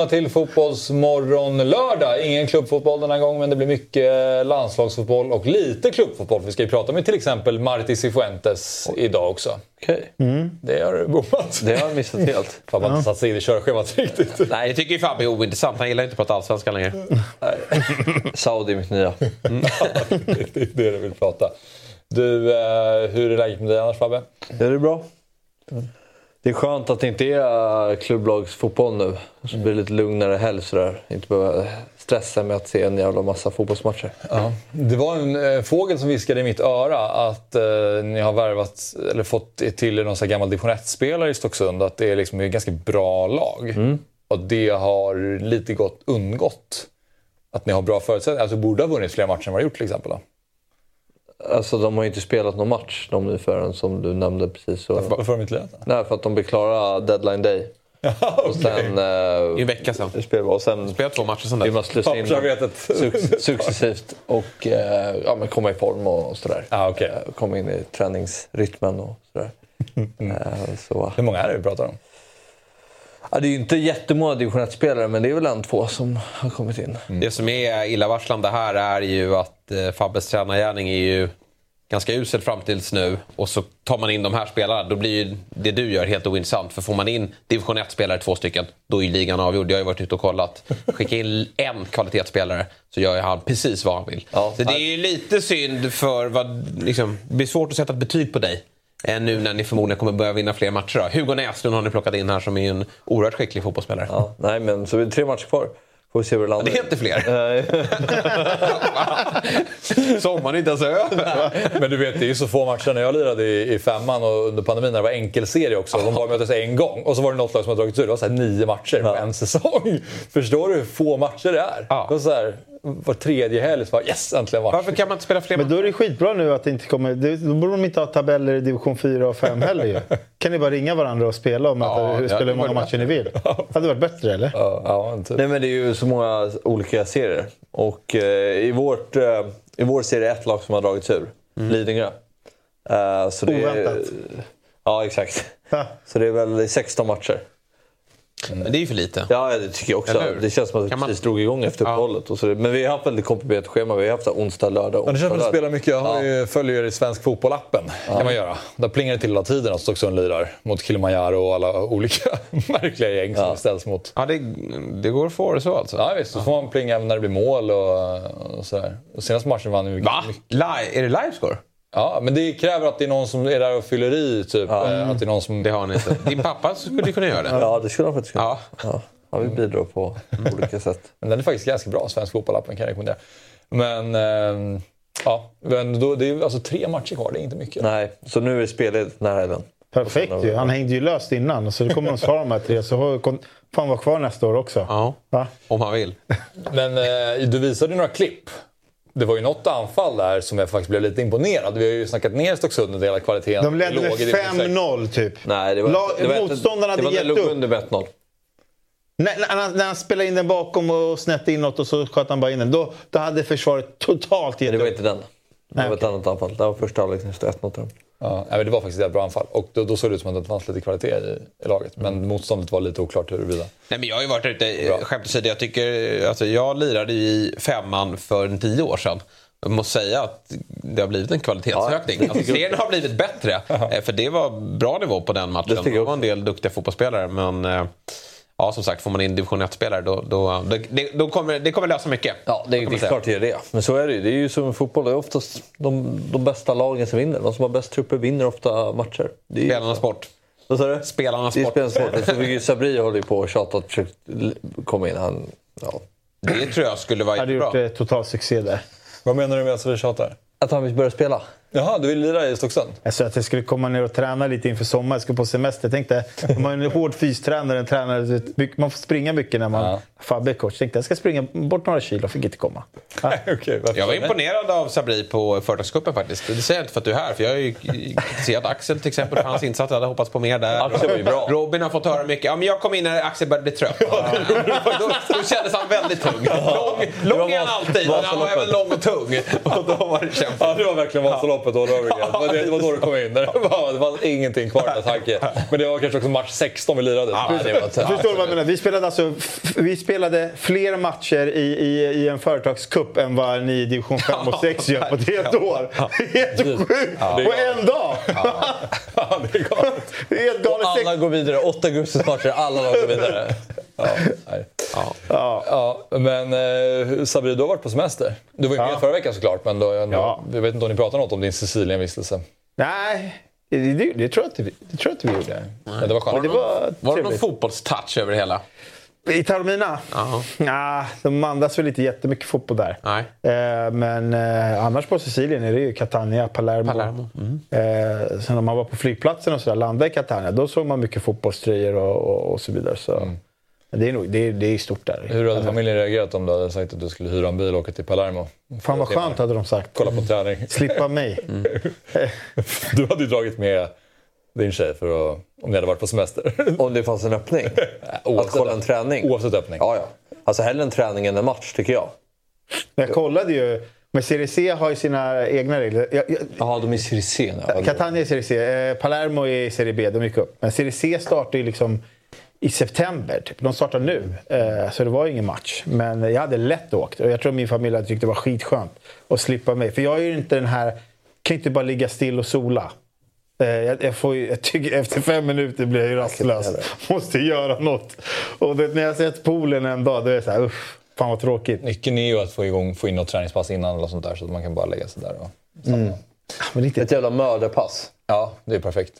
Välkomna till Fotbollsmorgon lördag. Ingen klubbfotboll den här gången men det blir mycket landslagsfotboll och lite klubbfotboll. Vi ska ju prata med till exempel Marti Cifuentes idag också. Okej, Det har du bommat. det har jag missat helt. Man har inte satt sig in i körschemat riktigt. Nej, jag tycker ju Fabbe är ointressant. Han gillar inte att prata allsvenskan längre. Saudi är mitt nya. det är det du vill prata. Du, eh, hur är läget med dig annars Fabbe? Det är bra. Det är skönt att det inte är klubblagsfotboll nu. Så blir det lite lugnare helg sådär. Inte behöva stressa med att se en jävla massa fotbollsmatcher. Ja. Det var en eh, fågel som viskade i mitt öra att eh, ni har värvat, eller fått till er någon här gammal division 1-spelare i Stocksund. Att det är liksom ett ganska bra lag. Och det har lite gott undgått. Att ni har bra förutsättningar. Alltså borde ha vunnit fler matcher än vad ni har gjort till exempel. Då. Alltså de har ju inte spelat någon match de nu förrän som du nämnde precis. Så. Varför har de inte lirat? Nej, för att de blir klara deadline day. Och sen... Eh, en vecka spelar och sen Spelat två matcher sedan vill man dess. slussa in suc- successivt och eh, ja, men komma i form och sådär. Ah, okej. Eh, Komma in i träningsrytmen och sådär. Eh, så. Hur många är det vi pratar om? Ja, det är ju inte jättemånga division 1-spelare, men det är väl en två som har kommit in. Det som är illavarslande här är ju att eh, Fabbes tränargärning är ju ganska usel fram tills nu. Och så tar man in de här spelarna. Då blir ju det du gör helt ointressant. För får man in division 1-spelare, två stycken, då är ju ligan avgjord. Jag har ju varit ute och kollat. Skicka in en kvalitetsspelare så gör ju han precis vad han vill. Ja. Så det är ju lite synd för vad... Liksom, det blir svårt att sätta ett betyg på dig. Eh, Nu när ni förmodligen kommer börja vinna fler matcher. Då. Hugo Näslund har ni plockat in här som är en oerhört skicklig fotbollsspelare. Ja, nej, men så är det tre matcher kvar. Får vi se hur det landar. Det är inte fler. Nej. Sommaren är inte ens över. Men du vet, det är ju så få matcher när jag lirade i, i femman och under pandemin när det var enkelserie också. De bara möttes en gång och så var det något lag som hade dragit ut. Det var så här nio matcher på en säsong. Förstår du hur få matcher det är? Ja. Det var så här, var tredje helg så bara yes, äntligen match. Varför kan man inte spela fler Men matcher? då är det skitbra nu att det inte kommer... det- Då borde de inte ha tabeller i division 4 och 5 heller ju. Kan ni bara ringa varandra och spela och möta, Ja, hur, ja, spela det hur många var det. matcher ni vill? Hade varit bättre eller? Ja, ja, typ. nej, men det är ju så många olika serier. Och eh, i, vårt, eh, i vår serie är det ett lag som har dragits ur. Lidingö. Eh, så det är, Oväntat. Ja, exakt. Ja. Så det är väl 16 matcher. Men det är ju för lite. Ja, det tycker jag också. Det känns som att Kan man- precis drog igång efter Ja. uppehållet. Och så, men vi har haft väldigt komprimerat schema. Vi har haft onsdag, lördag, Men det känns som att du onsdag, spelar mycket. Jag har ju, följer er i Svensk Fotboll-appen. kan man göra. Där plingar det till hela tiden att Stocksund lirar mot Kilimanjaro och alla olika märkliga gäng som ställs mot. Ja, det, det går att få det så alltså. Ja visst, så får man plinga även när det blir mål och, och sådär. Och senaste matchen vann vi Va? Live? Är det livescore? Ja, men det kräver att det är någon som är där och fyller i. Typ. Eh, Att det är någon som... Det har ni inte. Din pappa skulle kunna göra det. Ja, det skulle han faktiskt kunna. Ja. Ja. Han vill bidra på olika sätt. Men den är faktiskt ganska bra, Svensk Fotboll-appen kan jag rekommendera. Men, ehm, ja, men då, det är alltså tre matcher kvar, det är inte mycket. Nej, så nu är spelet den här helgen. Perfekt ju. Han hängde ju löst innan. Så det kommer de svara de här tre. Så får han vara kvar nästa år också. Ja, Va? om han vill. Men eh, du visade ju några klipp. Det var ju något anfall där som jag faktiskt blev lite imponerad. Vi har ju snackat ner Stocksund en del av kvaliteten. De ledde med i division sex. 5-0 typ. Nej, det var, La- det var motståndarna det hade var när gett det låg upp. under med 1-0. När, när, han, när han spelade in den bakom och snett inåt och så sköt han bara in den. Då, då hade försvaret totalt gett Det var upp. inte den. Det Nej, var ett annat anfall. Det var första halvlek stod 1-0 till dem. Ja, nej, men det var faktiskt ett bra anfall. Och då, då såg det ut som att det fanns lite kvalitet i, i laget. Men motståndet var lite oklart huruvida. Nej, men jag har ju varit ute, eh, skämt åsido, jag tycker, alltså, jag lirade ju i femman för en tio år sedan. Jag måste säga att det har blivit en kvalitetsökning. Ja, alltså, serien har blivit bättre. Eh, För det var bra nivå på den matchen. Det Det var en del duktiga fotbollsspelare. Men eh, ja, som sagt, får man in division 1-spelare då, då, då, det, då kommer det kommer lösa mycket. Ja, det är, klart det är det. Men så är det ju. Det är ju som i fotboll. Det är oftast de, de bästa lagen som vinner. De som har bäst trupper vinner ofta matcher. Det är ju- Spelarnas sport. Vad sa du? Spelarnas Det är sport. spelarnas sport. Sabri håller ju på och tjatat och försökt l- komma in. Han, ja. Det tror jag skulle vara Hade gjort jättebra. eh, total succé där. Vad menar du med att vi tjatar? Att han vill börja spela. Jaha, du vill lira i Stocksund? Jag sa att jag skulle komma ner och träna lite inför sommaren. Jag skulle på semester. Jag tänkte, om man är en hård fystränare, en tränare, man får springa mycket när man Ja. Fabbe är coach. Tänkte jag ska springa bort några kilo, fick inte komma. Ja. Varför? Jag var imponerad av Sabri på Företagscupen faktiskt. Det säger jag inte för att du är här, för jag har ju kritiserat Axel till exempel för hans insats. Jag hade hoppats på mer där. Axel var ju bra. Robin har fått höra mycket. Ja, men jag kom in när Axel började bli trött. då, då kändes han väldigt tung. Lång, lång är han alltid, men han var även lång och tung. Och då var det kämpigt. Ja, det var verkligen Vasaloppet all over again. Det var, det, det var då du kom in. Det var, det var ingenting kvar i tanke. Men det var kanske också match 16 vi lirade. Ja, det var tufft. Förstår du vad jag menar? Vi spelade, alltså, vi spelade fler matcher i, i, i en företagscup än vad ni i division 5 och 6 gör på ett helt år. Helt sjukt! På en dag! Ja, det är galet. Det är helt galet. Alla går vidare. Åtta augustismatcher, alla lag går vidare. Ja. Ja. Ja. ja, men eh, Sabri, du har varit på semester. Du var ju med Ja. förra veckan såklart, men då, Ja. jag vet inte om ni pratade något om din Sicilienvistelse. Nej, det, det, det, tror jag inte vi, det tror jag inte vi gjorde. Men det var skönt. Men det var Var det någon fotbollstouch över det hela? I Taormina? Ja. Ja, de andas väl inte jättemycket fotboll där. Nej. Eh, men eh, annars på Sicilien är det ju Catania, Palermo. Palermo. Mm. Eh, sen om man var på flygplatsen och sådär, landade i Catania, då såg man mycket fotbollströjor och, och, och så vidare. Så. Mm. Det är, nog, det, är, det är stort där. Hur hade familjen reagerat om du hade sagt att du skulle hyra en bil och åka till Palermo? Fan vad skönt hade de sagt. Kolla på träning. Slippa mig. Mm. Du hade ju dragit med din tjej för att, om ni hade varit på semester. Om det fanns en öppning. Att kolla en träning. oavsett öppning. Ja, ja. Alltså hellre en träning än en match, tycker jag. Men jag kollade ju. Men Serie C har ju sina egna regler. Jag, jag, Jaha, de är i Serie C nu. Catania är Serie C. Eh, Palermo är i Serie B. De gick upp. Men Serie C startar ju liksom i september. Typ. De startar nu. Eh, så det var ju ingen match. Men jag hade lätt åkt. Och jag tror min familj hade tyckt det var skitskönt att slippa mig. För jag är ju inte den här... kan inte bara ligga still och sola. Eh, Jag, jag, får, ju- jag tycker efter fem minuter blir jag ju rastlös. Måste göra något. Och det, när jag sett poolen en dag, då är det så här, usch, fan vad tråkigt. Nyckeln är ju att få, igång, få in något träningspass innan eller sånt där så att man kan bara lägga sig där. Och... Men inte, Ett jävla mördarpass. Ja, det är perfekt.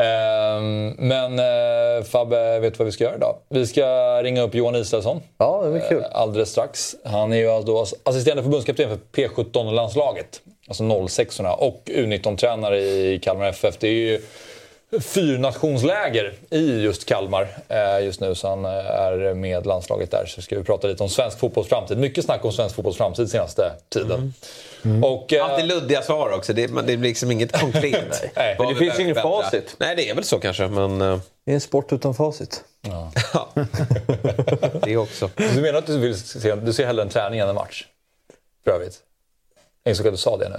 Ehm, men uh, Fabbe, vet du vad vi ska göra idag? Vi ska ringa upp Johan Israelsson Ja, det blir kul. eh, alldeles strax. Han är ju alltså assisterande förbundskapten för P17-landslaget. Alltså 06orna och U19-tränare i Kalmar FF. Det är ju fyrnationsläger i just Kalmar eh, just nu, så han eh, är med landslaget där. Så ska vi prata lite om svensk fotbolls framtid. Mycket snack om svensk fotbolls framtid senaste tiden. Och, eh, Alltid luddiga svar också. Det, det blir liksom inget konkret. Nej, men det finns ingen förbättra. facit. Nej, det är väl så kanske. Men eh, Det är en sport utan facit. ja. det också. Du menar att du, vill se, du ser hellre en träning än en match? För övrigt. Jag insåg att du sa det nu.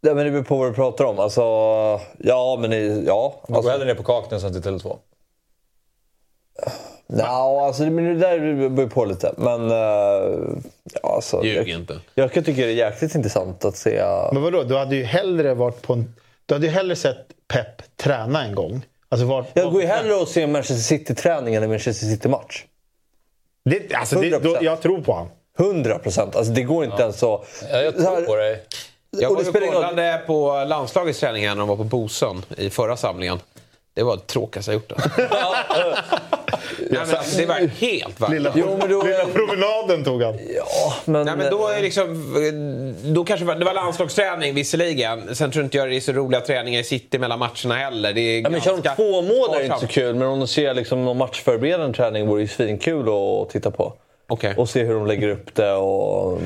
Ja, men det beror på vad du pratar om. Alltså, ja, men ja. Du går Alltså, hellre ner på Kaknäs än till Tele2? Nja, alltså, men det där beror på lite. Men, ja, alltså, Ljug jag, inte. jag kan tycka det är jäkligt intressant att se... Men vadå, du hade ju hellre varit på en, Du hade ju hellre sett Pep träna en gång. Alltså var, Jag går ju hellre och ser Manchester City-träning än en Manchester City-match. det, alltså det, 100%. då, jag tror på honom. 100 procent. Alltså, det går inte ens att... Ja, jag Så här- tror på dig. Jag och var roll. kollade på landslagets träning när de var på Bosön i förra samlingen. Det var det tråkigaste jag gjort. Nej, men alltså, det var helt värdelöst. Lilla, Jo, men då- lilla promenaden tog han. Ja, men... Nej, men då, är liksom, då kanske det var landslagsträning visserligen. Sen tror inte jag det är så roliga träningar i city mellan matcherna heller. Det är Ja, men kör de två mål är det inte så kul, men om de ser liksom någon matchförberedande träning vore det ju svinkul att titta på. Okej. Och se hur de lägger upp det och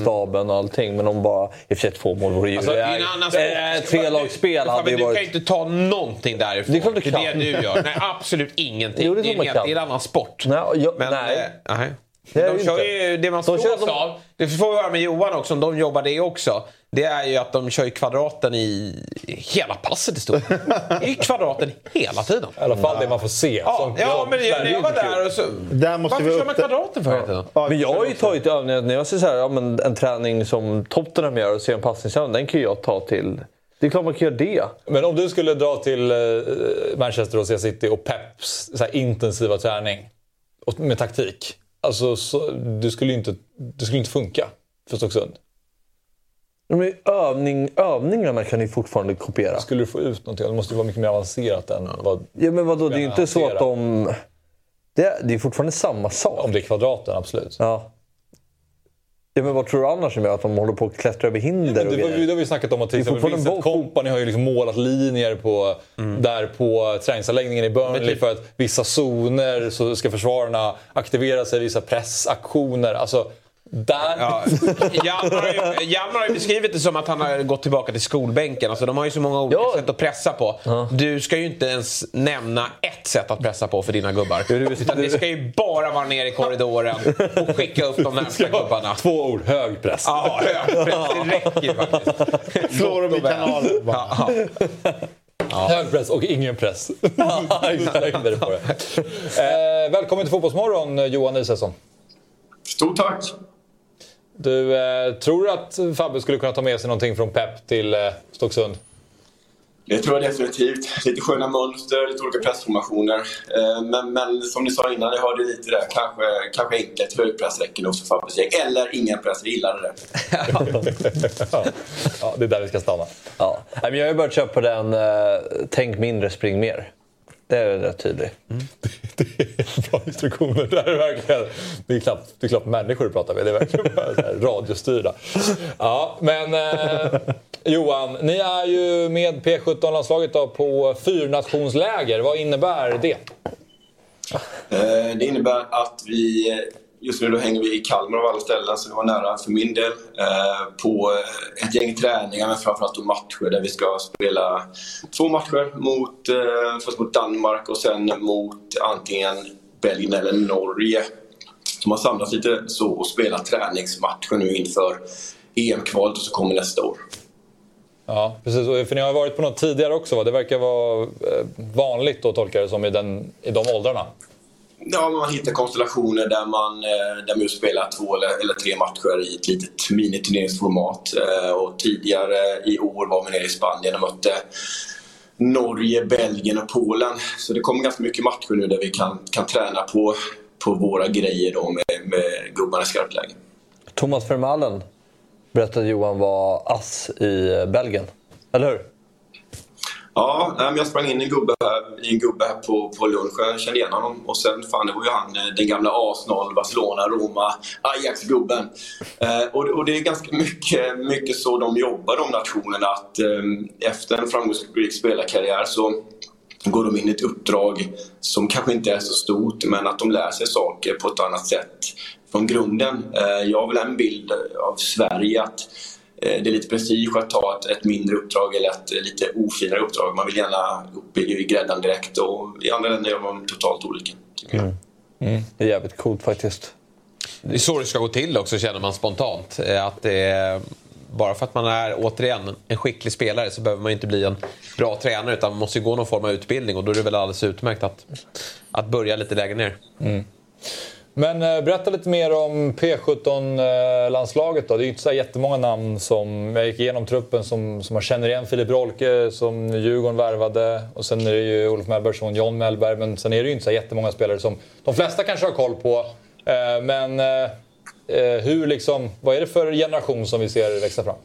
staben och allting. Men om bara... I och för sig två mål vore ju... Alltså, det är sport. eh, trelagsspel Fan, hade ju Du kan varit... ju inte ta någonting därifrån. Det är klart du kan. det du gör. Nej, absolut ingenting. Jo, det är det, är en helt, det är en annan sport. Nej, jag, Men, nej. eh, nej. De kör ju det man De slås som- av. Det får vi höra med Johan också, om de jobbar det också. Det är ju att de kör i kvadraten i hela passet i stort. I kvadraten hela tiden. I alla fall det man får se. Ja, Som- ja men när ju jag var där och så... Där måste Varför vi kör man kvadraten för hela tiden? Ja, Men jag har ju tagit övningar, när jag ser så här, ja, men en träning som Tottenham gör och ser en passningsövning, den kan ju jag ta till... Det är klart man kan göra det. Men om du skulle dra till eh, Manchester och se City och Peps så här, intensiva träning med taktik. Alltså, så, du skulle ju inte, det skulle inte funka för Stocksund. Men övning, övningarna kan ni fortfarande kopiera. Skulle du få ut någonting? Det måste ju vara mycket mer avancerat än vad, Ja, men vadå, det är ju inte så att de... Det är, det är fortfarande samma sak. om det är kvadraten, absolut. Ja. Ja, men vad tror du annars gör att de håller på att klättra över hinder och Det, var, grejer? det har vi snackat om att till Det exempel Vincent Kompany har ju liksom målat linjer på, där på träningsanläggningen i Burnley typ- för att vissa zoner så ska försvararna aktivera sig, vissa pressaktioner. Alltså, där... Ja, Hjalmar har, ju, Hjalmar har ju beskrivit det som att han har gått tillbaka till skolbänken. Alltså, de har ju så många olika Ja. sätt att pressa på. Du ska ju inte ens nämna ett sätt att pressa på för dina gubbar. det- Utan det ska ju bara vara ner i korridoren och skicka upp de närmsta gubbarna. Två ord, hög press. Ja, högpress. Det räcker faktiskt. Slår dem i kanalen bara. Ja, Hög press och ingen press. Eh, välkommen till Fotbollsmorgon, Johan Isaksson. Stort tack! Du, eh, tror du att Fabbe skulle kunna ta med sig någonting från Pep till eh, Stocksund? Det tror jag definitivt. Lite sköna mönster, lite olika pressformationer. Eh, Men, men som ni sa innan, jag hörde lite där. Kanske, kanske enkelt högpress räcker nog för Fabbes gäng. Eller ingen press, jag gillade det. ja. ja, det är där vi ska stanna. Ja. Jag har ju börjat köpa på den eh, tänk mindre, spring mer. Det är rätt tydlig. Det är bra instruktioner. Det, är verkligen, det, är knappt, det är knappt människor du pratar med. Det är verkligen bara så här radiostyrda. Ja, men eh, Johan, ni är ju med P17-landslaget då på fyrnationsläger. Vad innebär det? Eh, Det innebär att vi, just nu då hänger vi i Kalmar av alla ställen, så det var nära för min del. Eh, på eh, ett gäng träningar, men framförallt då matcher där vi ska spela två matcher mot, eh, först mot Danmark och sen mot antingen Belgien eller Norge. Som har samlats lite så och spelar träningsmatcher nu inför EM-kvalet och så kommer nästa år. Ja, precis. För ni har varit på något tidigare också va? Det verkar vara vanligt att tolka det som, i, den, i de åldrarna. Ja, man hittar konstellationer där man, eh, där man spelar två eller, tre matcher i ett litet miniturneringsformat. Eh, och tidigare i år var vi nere i Spanien och mötte Norge, Belgien och Polen. Så det kommer ganska mycket matcher nu där vi kan, kan träna på, på våra grejer då med, med gubbarna i skarpt läge. Thomas Vermaelen berättade Johan var ass i Belgien. Eller hur? Ja, jag sprang in i en gubbe här, i en gubbe här på, på lunchen. Jag kände igen honom. Och sen, fan, det var ju han, eh, den gamla Arsenal, Barcelona, Roma, Ajax-gubben. Eh, och, och det är ganska mycket, mycket så de jobbar, de nationerna. Att eh, efter en framgångsrik spelarkarriär så går de in i ett uppdrag som kanske inte är så stort, men att de lär sig saker på ett annat sätt från grunden. Eh, jag har väl en bild av Sverige att det är lite prestige att ta ett, ett mindre uppdrag eller ett eh, lite ofinare uppdrag. Man vill gärna upp i, i gräddan direkt och i andra länder gör man totalt olika. tycker jag. Det är jävligt coolt faktiskt. Det är så det ska gå till också känner man spontant. Eh, Att det är, bara för att man är återigen en skicklig spelare så behöver man ju inte bli en bra tränare utan man måste ju gå någon form av utbildning och då är det väl alldeles utmärkt att, att börja lite lägre ner. Men eh, berätta lite mer om P17-landslaget eh, då. Det är ju inte så jättemånga namn som... Jag gick igenom truppen som, som man känner igen. Filip Rolke som Djurgården värvade. Och sen är det ju Olof Mellbergsson, John Mellberg. Men sen är det ju inte så jättemånga spelare som de flesta kanske har koll på. Eh, men hur liksom... Vad är det för generation som vi ser växa fram?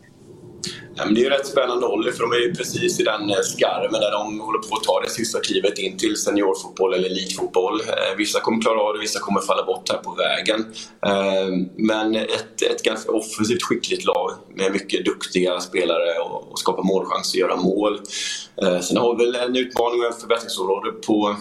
Ja, men det är ju rätt spännande ålder för de är ju precis i den eh, skarven där de håller på att ta det sista klivet in till seniorfotboll eller elitfotboll. Eh, vissa kommer klara av det, vissa kommer falla bort här på vägen. Eh, men ett, ett ganska offensivt skickligt lag med mycket duktiga spelare och, och skapa målchanser, och göra mål. Sen har vi väl en utmaning och en förbättringsområde på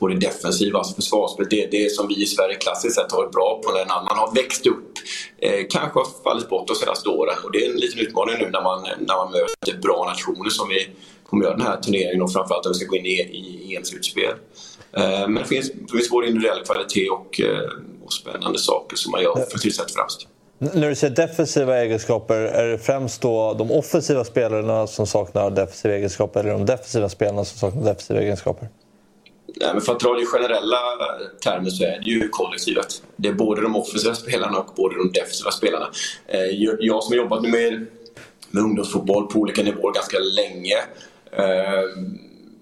på det defensiva, alltså försvarsspelet. Det är det som vi i Sverige klassiskt sett har varit bra på när en annan har växt upp. Eh, kanske har fallit bort de senaste åren. Och det är en liten utmaning nu när man, när man möter bra nationer som vi kommer göra den här turneringen och framförallt när vi ska gå in i, i EM-slutspel. Eh, men det finns, det finns både individuell kvalitet och, eh, och spännande saker som man gör för tillsätt främst. När du säger defensiva egenskaper, är det främst då de offensiva spelarna som saknar defensiva egenskaper eller de defensiva spelarna som saknar defensiva egenskaper? Nej, men för att dra det i generella termer så är det ju kollektivet. Det är både de offensiva spelarna och både de defensiva spelarna. Eh, jag som har jobbat med, med ungdomsfotboll på olika nivåer ganska länge eh,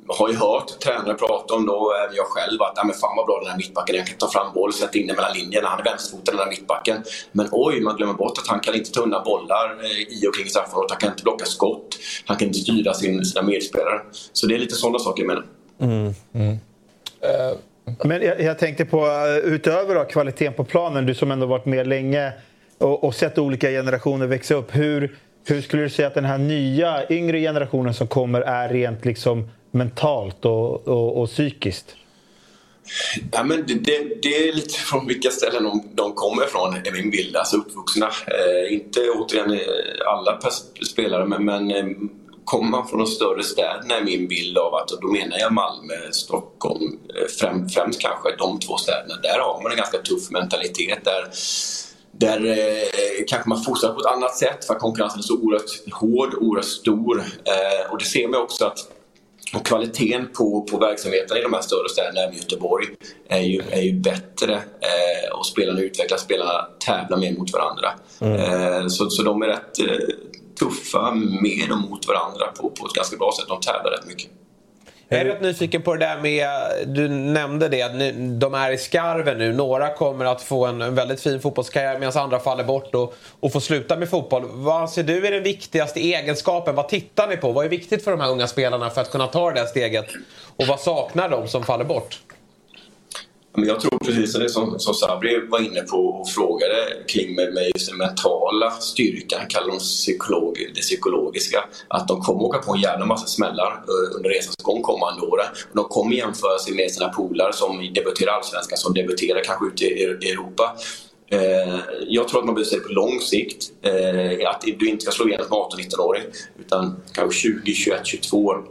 har ju hört tränare prata om då, även jag själv, att ah, men fan vad bra den här mittbacken är. Jag kan ta fram boll och sätta in den mellan linjerna. Han är vänsterfotad den här mittbacken. Men oj, man glömmer bort att han kan inte ta undan bollar eh, i och kring straffområdet. Han kan inte blocka skott. Han kan inte styra sin, sina medspelare. Så det är lite sådana saker jag menar. Mm, mm. Men jag, jag tänkte på, eh, utöver då, kvaliteten på planen, du som ändå varit med länge. och, och sett olika generationer växa upp. Hur, hur skulle du säga att den här nya, yngre generationen som kommer är rent liksom mentalt och, och, och psykiskt? Ja, men det, det, det, är lite från vilka ställen de, de kommer ifrån, är min bild. Alltså uppvuxna. Eh, inte återigen eh, alla spelare, men, men eh, kommer man från de större städerna är min bild av att, och då menar jag Malmö, Stockholm, eh, främ, främst kanske de två städerna. Där har man en ganska tuff mentalitet. Där, där eh, kanske man fostrar på ett annat sätt för att konkurrensen är så oerhört hård, oerhört stor. Eh, och det ser man också att och kvaliteten på, på verksamheten i de här större städerna, även Göteborg, är ju, är ju bättre. Eh, och spelarna utvecklas, spelarna tävlar mer mot varandra. Mm. Eh, så, så de är rätt eh, tuffa med och mot varandra på, på ett ganska bra sätt. De tävlar rätt mycket. Jag är rätt nyfiken på det där med, du nämnde det, att de är i skarven nu. Några kommer att få en väldigt fin fotbollskarriär medan andra faller bort och, och får sluta med fotboll. Vad anser du är den viktigaste egenskapen? Vad tittar ni på? Vad är viktigt för de här unga spelarna för att kunna ta det där steget? Och vad saknar de som faller bort? Men jag tror precis det som, som Sabri var inne på och frågade kring med, med just den mentala styrkan, kallar de psykolog, det psykologiska. Att de kommer åka på en jävla massa smällar eh, under resans gång kommande åren. De kommer jämföra sig med sina polare som debuterar allsvenskan, som debuterar kanske ute i Europa. Eh, jag tror att man behöver se det på lång sikt. Eh, att du inte ska slå igenom som 18-19-åring utan kanske 20, 21, 22 år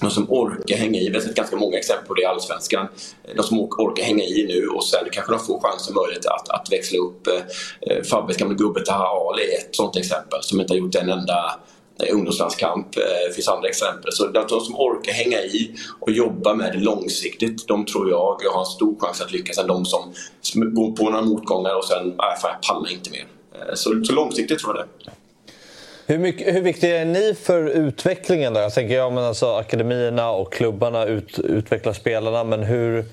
de som orkar hänga i. Vi har sett ganska många exempel på det i Allsvenskan. De som orkar hänga i nu och sen kanske de får chans och möjlighet att, att växla upp. Eh, Fabbes gamla gubbe Taha Ali är ett sånt exempel som inte har gjort en enda eh, ungdomslandskamp. Det finns andra exempel. Så de som orkar hänga i och jobba med det långsiktigt, de tror jag har en stor chans att lyckas än de som går på några motgångar och sen, nej fan jag pallar inte mer. Eh, så, så långsiktigt tror jag det. Hur, mycket, hur viktiga är ni för utvecklingen? Där? Jag tänker, ja, men alltså, akademierna och klubbarna ut, utvecklar spelarna, men hur,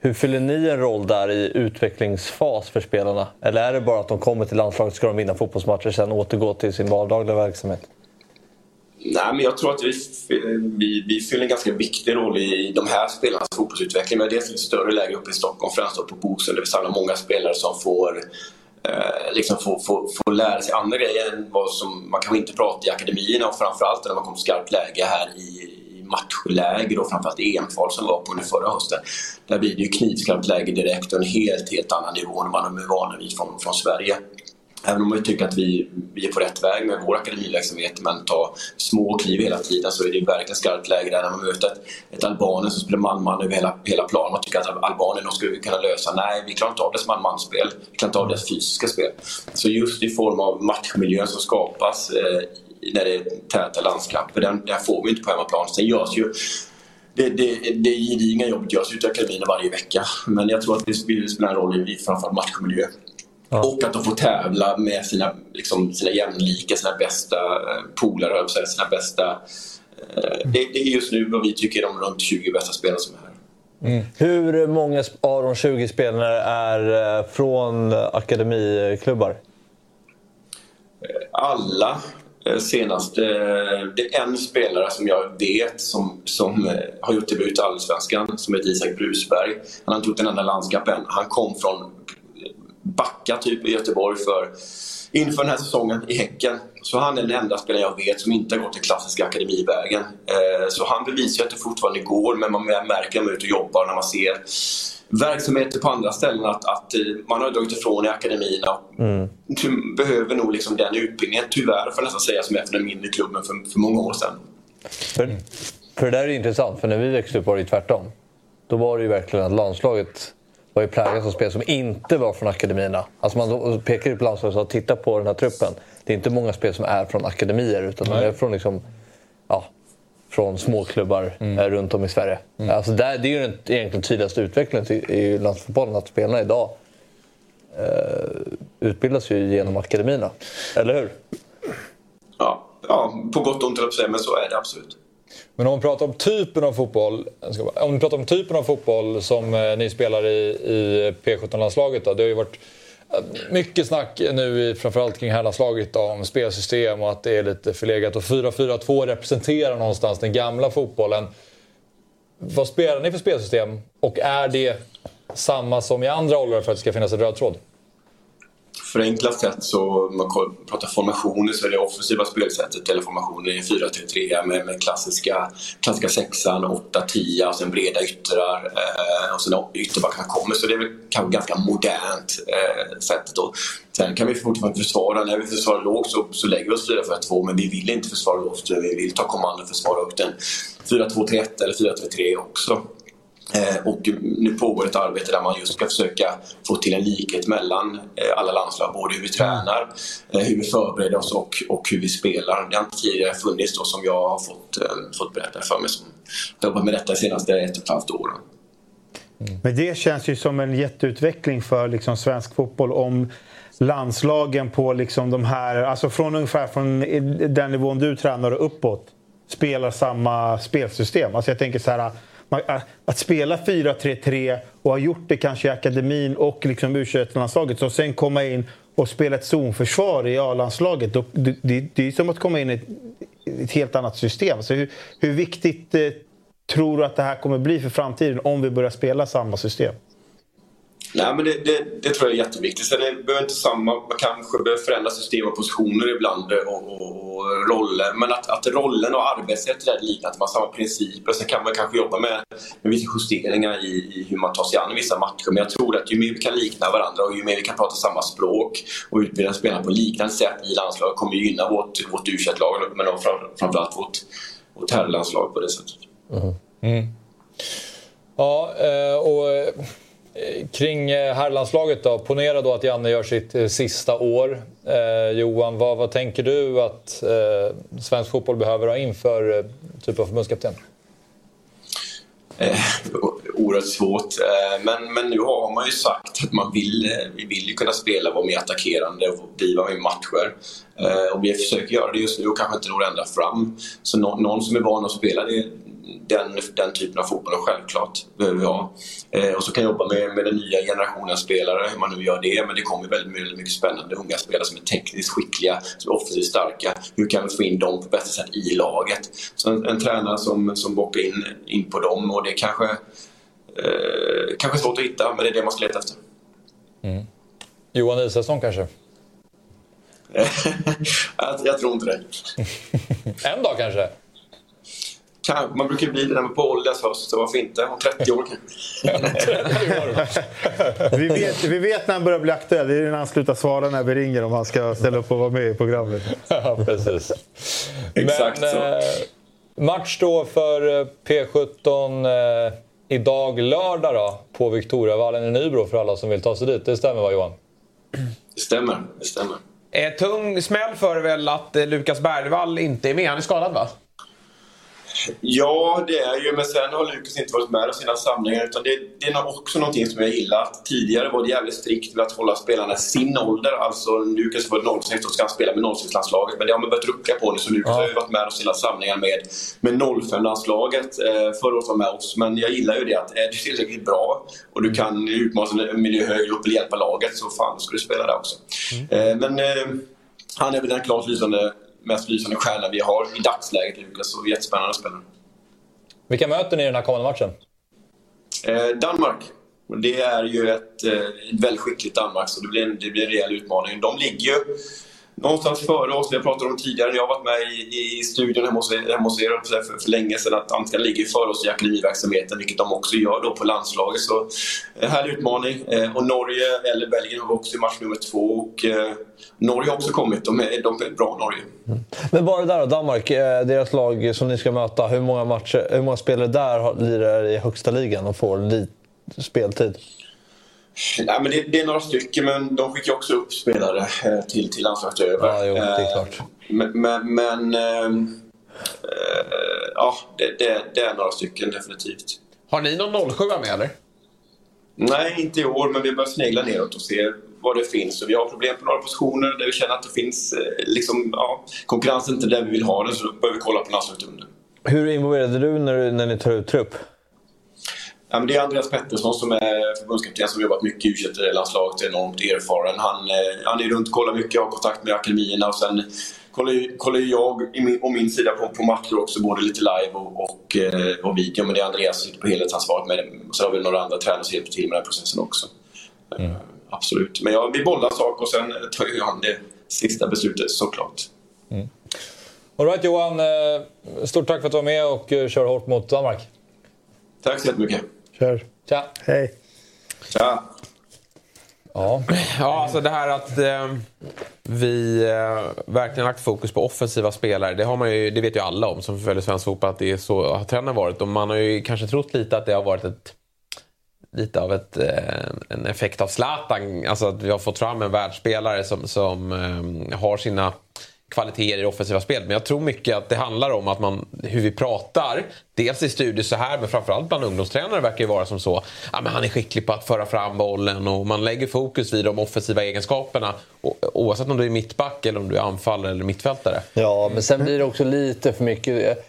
hur fyller ni en roll där i utvecklingsfas för spelarna? Eller är det bara att de kommer till landslaget, ska de vinna fotbollsmatcher och sen återgå till sin vardagliga verksamhet? Nej, men jag tror att vi, vi, vi fyller en ganska viktig roll i de här spelarnas fotbollsutveckling. Men dels ett större läge uppe i Stockholm, främst på Bosön, där vi samlar många spelare som får eh, liksom få, få, få lära sig andra grejer än vad som man kanske inte pratar i akademierna och framförallt när man kommer skarpt läge här i matchläger och framförallt EM-kval som var på under förra hösten. Där blir det ju knivskarpt läge direkt och en helt, helt annan nivå än vad man är vana vid från, från Sverige. Även om man tycker att vi, vi är på rätt väg med vår akademiverksamhet men tar små kliv hela tiden så är det verkligen skarpt läge där när man möter ett, ett Albanien som spelar man-man över hela, hela planen. Man tycker att Albanien skulle vi kunna lösa. Nej, vi klarar inte av dess man-man-spel. Vi klarar inte av dess fysiska spel. Så just i form av matchmiljön som skapas eh, när det är täta landskamper, den, den får vi inte på hemmaplan. Sen görs ju det, det, det gedigna jobbet görs ute i akademin varje vecka. Men jag tror att det spelar en roll i framförallt matchmiljö. Ja. Och att de får tävla med sina, liksom, sina jämlika, sina bästa eh, polare, sina bästa... Eh, det, det, är just nu vad vi tycker är de runt 20 bästa spelarna som är här. Mm. Hur många av de 20 spelarna är eh, från akademiklubbar? Alla. Senast, det är en spelare som jag vet som, som har gjort debut i Allsvenskan som heter Isak Brusberg. Han har inte gjort en enda landskamp än. Han kom från Backa typ i Göteborg för inför den här säsongen i Häcken. Så han är den enda spelaren jag vet som inte har gått den klassiska akademivägen. Eh, så han bevisar att det fortfarande går, men man märker när man är ute och jobbar när man ser verksamheter på andra ställen att, att eh, man har dragit ifrån i akademin och mm. behöver nog liksom den utbildningen, tyvärr får jag nästan säga, som är för den mindre klubben för, för många år sedan. För, för det där är intressant, för när vi växte upp var det ju tvärtom. Då var det ju verkligen att landslaget var ju präglat av spel som inte var från akademierna. Alltså man pekar ju på landslaget och tittar på den här truppen. Det är inte många spel som är från akademier utan de är från, liksom, ja, från småklubbar mm. Eh, runt om i Sverige. Mm. Alltså där, det är ju den egentligen tydligaste utvecklingen i landsfotbollen att spelarna idag eh, utbildas ju genom akademierna. Eller hur? Ja, ja på gott och ont men så är det absolut. Men om vi pratar om typen av fotboll, om vi pratar om typen av fotboll som eh, ni spelar i, i P17-landslaget då. Det har ju varit eh, mycket snack nu framförallt kring herrlandslaget om spelsystem och att det är lite förlegat. Och 4-4-2 representerar någonstans den gamla fotbollen. Vad spelar ni för spelsystem? Och är det samma som i andra åldrar för att det ska finnas en röd tråd? Förenklat sätt så, om man pratar formationer, så är det offensiva spelsättet eller formationer i 4-3-3 med, med klassiska, klassiska sexan, 8-10 och sen breda yttrar eh, och sen ytterbackarna kommer. Så det är väl kanske ganska modernt eh, sättet. Då. Sen kan vi fortfarande försvara. När vi försvarar lågt så, så lägger vi oss 4-4-2 men vi vill inte försvara lågt. Vi vill ta kommando och försvara upp den 4-2-3-1 eller 4-3-3 också. Eh, och nu pågår ett arbete där man just ska försöka få till en likhet mellan eh, alla landslag. Både hur vi tränar, eh, hur vi förbereder oss och, och hur vi spelar. Det har inte tidigare funnits då som jag har fått, fått berätta för mig som har jobbat med detta de senaste ett och ett halvt åren. Mm. Men det känns ju som en jätteutveckling för liksom svensk fotboll om landslagen på liksom de här, alltså från ungefär från den nivån du tränar och uppåt spelar samma spelsystem. Alltså jag tänker så här Äh, att spela 4-3-3 och ha gjort det kanske i akademin och liksom u landslaget och sen komma in och spela ett zonförsvar i A-landslaget. Det, det, det är som att komma in i ett, ett helt annat system. Så hur, hur viktigt eh, tror du att det här kommer bli för framtiden om vi börjar spela samma system? Nej, men det, det, det, tror jag är jätteviktigt. Sen det behöver inte samma, man kanske behöver förändra system och positioner ibland och, och, och roller. Men att, att rollen och arbetssättet är liknande, man har samma principer. Sen kan man kanske jobba med, med vissa justeringar i, i, hur man tar sig an vissa matcher. Men jag tror att ju mer vi kan likna varandra och ju mer vi kan prata samma språk och utbilda spelarna på liknande sätt i landslaget kommer gynna vårt, vårt u lag men fram, framförallt vårt, vårt herrlandslag på det sättet. Mm. Mm. Ja, eh, och Eh, kring eh, herrlandslaget då, ponera då att Janne gör sitt eh, sista år. Eh, Johan, vad, vad, tänker du att eh, svensk fotboll behöver ha inför eh, typ av förbundskapten? Eh, oerhört svårt. Eh, men, men nu har man ju sagt att man vill, vi vill ju kunna spela, vara mer attackerande och driva mer matcher. Eh, och vi försöker göra det just nu och kanske inte når ända fram. Så no, någon som är van att spela det, den, den typen av fotboll, självklart, behöver vi ha. Eh, och så kan jag jobba med, med den nya generationen spelare, hur man nu gör det. Men det kommer väldigt, väldigt mycket spännande unga spelare som är tekniskt skickliga, som är offensivt starka. Hur kan vi få in dem på bästa sätt i laget? Så en, en tränare som, som bockar in, in på dem och det är kanske, eh, kanske svårt att hitta, men det är det man ska leta efter. Mm. Johan Isaksson kanske? jag, jag tror inte det. en dag kanske? Kanske. Man brukar bli det när man på ålders höst, så varför inte? Om 30 år kanske. vi, vet, vi vet när han börjar bli aktuell. Det är när han slutar svara när vi ringer om han ska ställa upp och vara med i programmet. ja, precis. Exakt Men, så. Eh, match då för eh, P17 eh, idag lördag då, på Victoriavallen i Nybro för alla som vill ta sig dit. Det stämmer va Johan? Det stämmer. Det stämmer. Eh, tung smäll för väl att eh, Lukas Bergvall inte är med. Han är skadad va? Ja, det är ju. Men sen har Lukas inte varit med i sina samlingar. Utan det, det är också någonting som jag gillar. Tidigare var det jävligt strikt med att hålla spelarna sin ålder. Alltså Lukas var 06 och ska han spela med 06-landslaget. Men det har man börjat rucka på nu. Så Lukas ja. har ju varit med i sina samlingar med, med 05-landslaget. Eh, förra året var med oss. Men jag gillar ju det att är du tillräckligt bra och du kan utmana en miljö högre upp och hjälpa laget så fan ska du spela där också. Mm. Eh, men eh, han är väl den klart lysande mest lysande stjärna vi har i dagsläget, Lukas. Och jättespännande spelare. Vilka möter ni i den här kommande matchen? Eh, Danmark. Det är ju ett, eh, ett väldigt skickligt Danmark, så det blir, en, det blir en rejäl utmaning. De ligger ju någonstans före oss. Vi har pratat om tidigare när jag har varit med i, i studion hemma hos, hemma hos er för, för, länge sedan att danskarna ligger före oss i akademiverksamheten, vilket de också gör då på landslaget. Så en härlig utmaning. Eh, och Norge eller Belgien har också i match nummer två. Och, eh, Norge har också kommit. De är, de är bra, Norge. Mm. Men bara där då, Danmark, eh, deras lag som ni ska möta. Hur många, matcher, hur många spelare där lirar i högsta ligan och får lite speltid? Nej, men det, det, är några stycken, men de skickar också upp spelare eh, till, till landslaget över. Ja, jo, det är klart. Men, men, men äh, ja, det, det, det, är några stycken definitivt. Har ni någon 07 med eller? Nej, inte i år, men vi börjar snegla neråt och se vad det finns. Och vi har problem på några positioner där vi känner att det finns liksom, ja, konkurrensen inte där vi vill ha den, så då börjar vi kolla på landslaget under. Hur involverade du när, när ni tar ut trupp? Ja, men det är Andreas Pettersson som är förbundskapten som jobbat mycket i u landslaget enormt erfaren. Han, eh, han är runt och kollar mycket, har kontakt med akademierna och sen kollar, kollar jag och min sida på, på matcher också, både lite live och, och, eh, och video. Men det är Andreas som sitter på helhetsansvaret med det. Så har vi några andra tränare som hjälper till med den processen också. Mm. absolut. Men ja, vi bollar sak och sen tar ju han det sista beslutet såklart. Mm. Alright Johan, eh, stort tack för att du var med och eh, kör hårt mot Danmark. Tack så jättemycket. Kör. Tja. Hej. Tja. Ja. ja, alltså det här att eh, vi eh, verkligen lagt fokus på offensiva spelare. Det, har man ju, det vet ju alla om som följer svensk fotboll att det är så har trenden varit. Och man har ju kanske trott lite att det har varit ett lite av ett, eh, en effekt av Zlatan. Alltså att vi har fått fram en världsspelare som, som eh, har sina kvaliteter i det offensiva spelet. Men jag tror mycket att det handlar om att man, hur vi pratar. Dels i studier så här, men framförallt bland ungdomstränare verkar det vara som så. Ja, men han är skicklig på att föra fram bollen och man lägger fokus vid de offensiva egenskaperna. Oavsett om du är mittback eller om du är anfallare eller mittfältare. Ja, men sen blir det också lite för mycket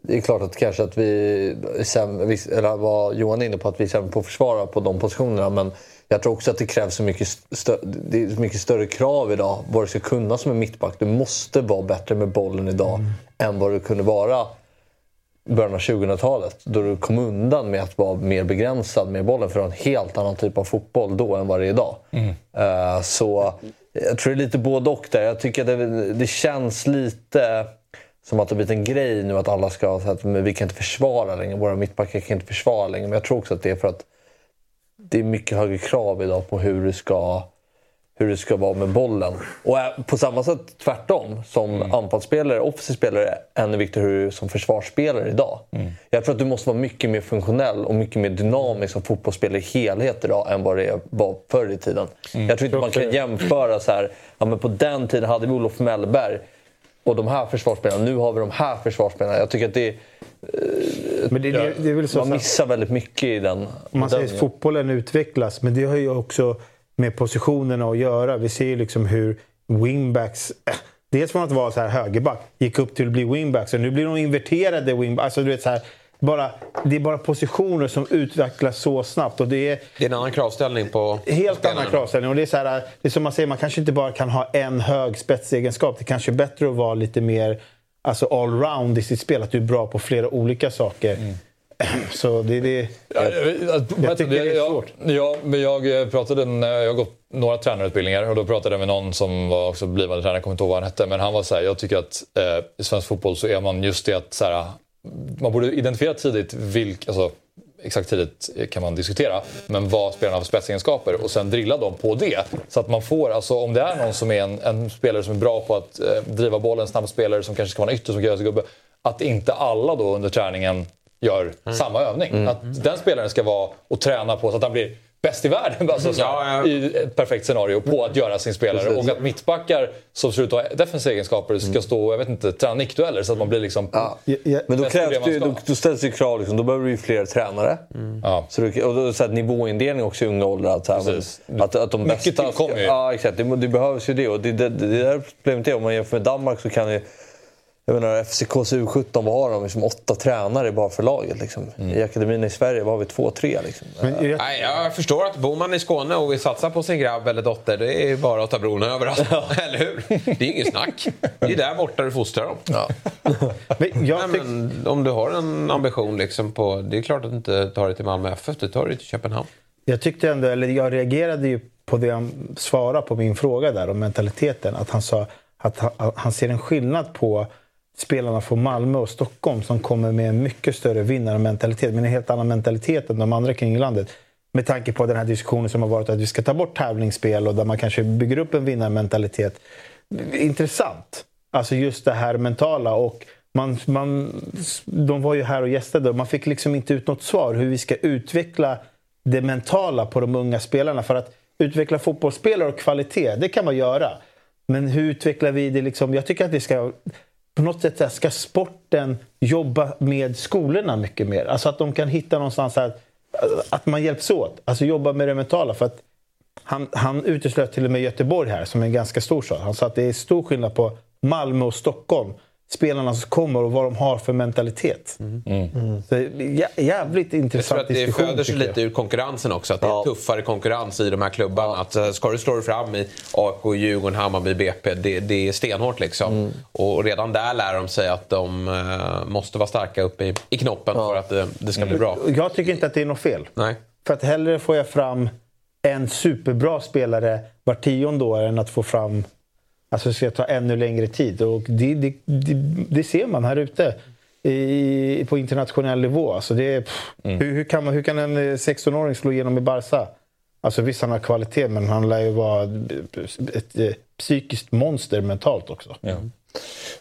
det är klart att kanske att vi, eller vad Johan är inne på, att vi är sämre på att försvara på de positionerna. Men jag tror också att det krävs så mycket, stö det är så mycket större krav idag vad du ska kunna som en mittback. Du måste vara bättre med bollen idag mm. än vad du kunde vara i början av 2000-talet. Då du kom undan med att vara mer begränsad med bollen för att ha en helt annan typ av fotboll då än vad det är idag. Mm. Uh, så jag tror det är lite både och där. Jag tycker att det, det känns lite som att det har blivit en grej nu att alla ska säga att vi kan inte försvara längre. Våra mittbackar kan inte försvara längre. Men jag tror också att det är för att det är mycket högre krav idag på hur det ska, hur det ska vara med bollen. Och på samma sätt tvärtom. Som mm. anfallsspelare, offensiv spelare, ännu viktigare hur du är som försvarsspelare idag. Mm. Jag tror att du måste vara mycket mer funktionell och mycket mer dynamisk som fotbollsspelare i helhet idag än vad det var förr i tiden. Mm. Jag tror inte man kan jämföra så här, ja, men på den tiden hade vi Olof Mellberg och de här försvarsspelarna. Nu har vi de här försvarsspelarna. Jag tycker att det, men det, det, det är väl så man missar väldigt mycket i den. Man säger att fotbollen utvecklas, men det har ju också med positionerna att göra. Vi ser ju liksom hur wingbacks... Äh, dels från att vara så här högerback gick upp till att bli wingbacks. Och nu blir de inverterade wingbacks. Alltså, du vet, så här, bara, det är bara positioner som utvecklas så snabbt. Och det, är, det är en annan kravställning på Helt annan kravställning. Och det, är så här, det är som man säger, man kanske inte bara kan ha en hög spetsegenskap. Det kanske är bättre att vara lite mer alltså allround i sitt spel. Att du är bra på flera olika saker. Mm. Så det, det, ja, jag, jag tycker det är svårt. Ja, men jag eh, pratade, jag har gått några tränarutbildningar och då pratade jag med någon som var också blivande tränare, jag kommer inte ihåg vad han hette. Men han var så här, jag tycker att eh, i svensk fotboll så är man just det att så här, man borde identifiera tidigt vilk, alltså, exakt tidigt kan man diskutera, men vad spelarna har för spetsegenskaper och sen drilla dem på det. Så att man får, alltså om det är någon som är en, en spelare som är bra på att eh, driva bollen, snabb spelare som kanske ska vara en ytter som kan göra sig gubbe. Att inte alla då under träningen gör mm. samma övning. Mm. Att den spelaren ska vara och träna på så att han blir bäst i världen alltså, ja, ja. i ett perfekt scenario på att göra sin spelare. Precis. Och att mittbackar som ser ut att ha defensiva egenskaper ska stå jag vet inte, träna nickdueller så att man blir liksom... Ja. Men då, krävs det, då, då ställs det krav, liksom, då behöver du ju fler tränare. Mm. Så du, och då, så här, nivåindelning också i unga åldrar. Att, att, att de bästa, Mycket tillkommer ju. Ja, exakt. Det, det, behövs ju det. Och det, det, det, det där problemet är, om man jämför med Danmark så kan ju jag menar, FCKs U17, vad har de? Liksom åtta tränare bara för laget. Liksom. Mm. I akademin i Sverige vad har vi två, tre. Liksom. Men, jag... Nej, jag förstår att bor man i Skåne och vill satsa på sin grabb eller dotter, det är bara att ta bron över. Alltså. eller hur? Det är inget snack. Det är där borta du fostrar dem. Ja. men, Nej, men, om du har en ambition liksom på... Det är klart att du inte tar det till Malmö FF, du tar det till Köpenhamn. Jag tyckte ändå, eller jag reagerade ju på det han svarade på min fråga där om mentaliteten. Att han sa att han, han ser en skillnad på spelarna från Malmö och Stockholm som kommer med en mycket större vinnarmentalitet, men en helt annan mentalitet än de andra kring landet. Med tanke på den här diskussionen som har varit att vi ska ta bort tävlingsspel och där man kanske bygger upp en vinnarmentalitet. Intressant. Alltså just det här mentala. och man, man, De var ju här och gästade och man fick liksom inte ut något svar hur vi ska utveckla det mentala på de unga spelarna. För att utveckla fotbollsspelare och kvalitet, det kan man göra. Men hur utvecklar vi det? Liksom? Jag tycker att det ska på något sätt ska sporten jobba med skolorna mycket mer. Alltså att de kan hitta någonstans här, att man hjälps åt. Alltså jobba med det mentala. För att han, han uteslöt till och med Göteborg här, som är en ganska stor stad. Han sa att det är stor skillnad på Malmö och Stockholm spelarna som kommer och vad de har för mentalitet. Mm. Mm. Så, jävligt intressant diskussion. Jag tror att det föder sig lite ur konkurrensen också. Att det är tuffare konkurrens i de här klubbarna. Ja. Att, eh, ska du slå dig fram i AIK, Djurgården, Hammarby, BP. Det, det är stenhårt liksom. Mm. Och redan där lär de sig att de uh, måste vara starka uppe i, i knoppen ja. för att uh, det ska bli bra. Jag tycker inte att det är något fel. Nej. För att hellre får jag fram en superbra spelare var tionde år än att få fram... Alltså ska ta ännu längre tid. Och det, det, det, det ser man här ute i, på internationell nivå. Alltså det pff, Mm. hur, hur, kan man, hur kan en eh, 16-åring slå igenom i Barca? Alltså visst, han har kvalitet, men han lär ju vara ett, ett, eh, psykiskt monster mentalt också. Ja.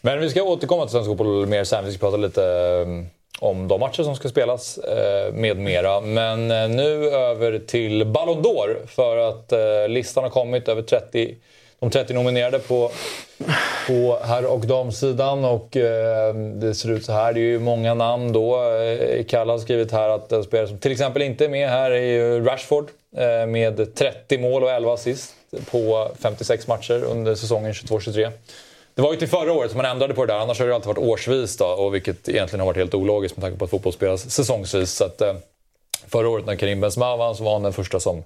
Men vi ska återkomma till svensk fotboll mer sen. Vi ska prata lite eh, om de matcher som ska spelas eh, med mera. Men eh, nu över till Ballon d'Or. För att eh, listan har kommit över 30, de 30 nominerade på, på herr och damsidan. Och eh, det ser ut så här. Det är ju många namn då. Eh, Kalle har skrivit här att en spelare som till exempel inte är med här är ju Rashford. Eh, med 30 mål och 11 assist på 56 matcher under säsongen 22-23. Det var ju till förra året som man ändrade på det där. Annars har det alltid varit årsvis då, och vilket egentligen har varit helt ologiskt med tanke på att fotboll spelas säsongsvis. Så att, eh, förra året när Karim Benzema vann så var han den första som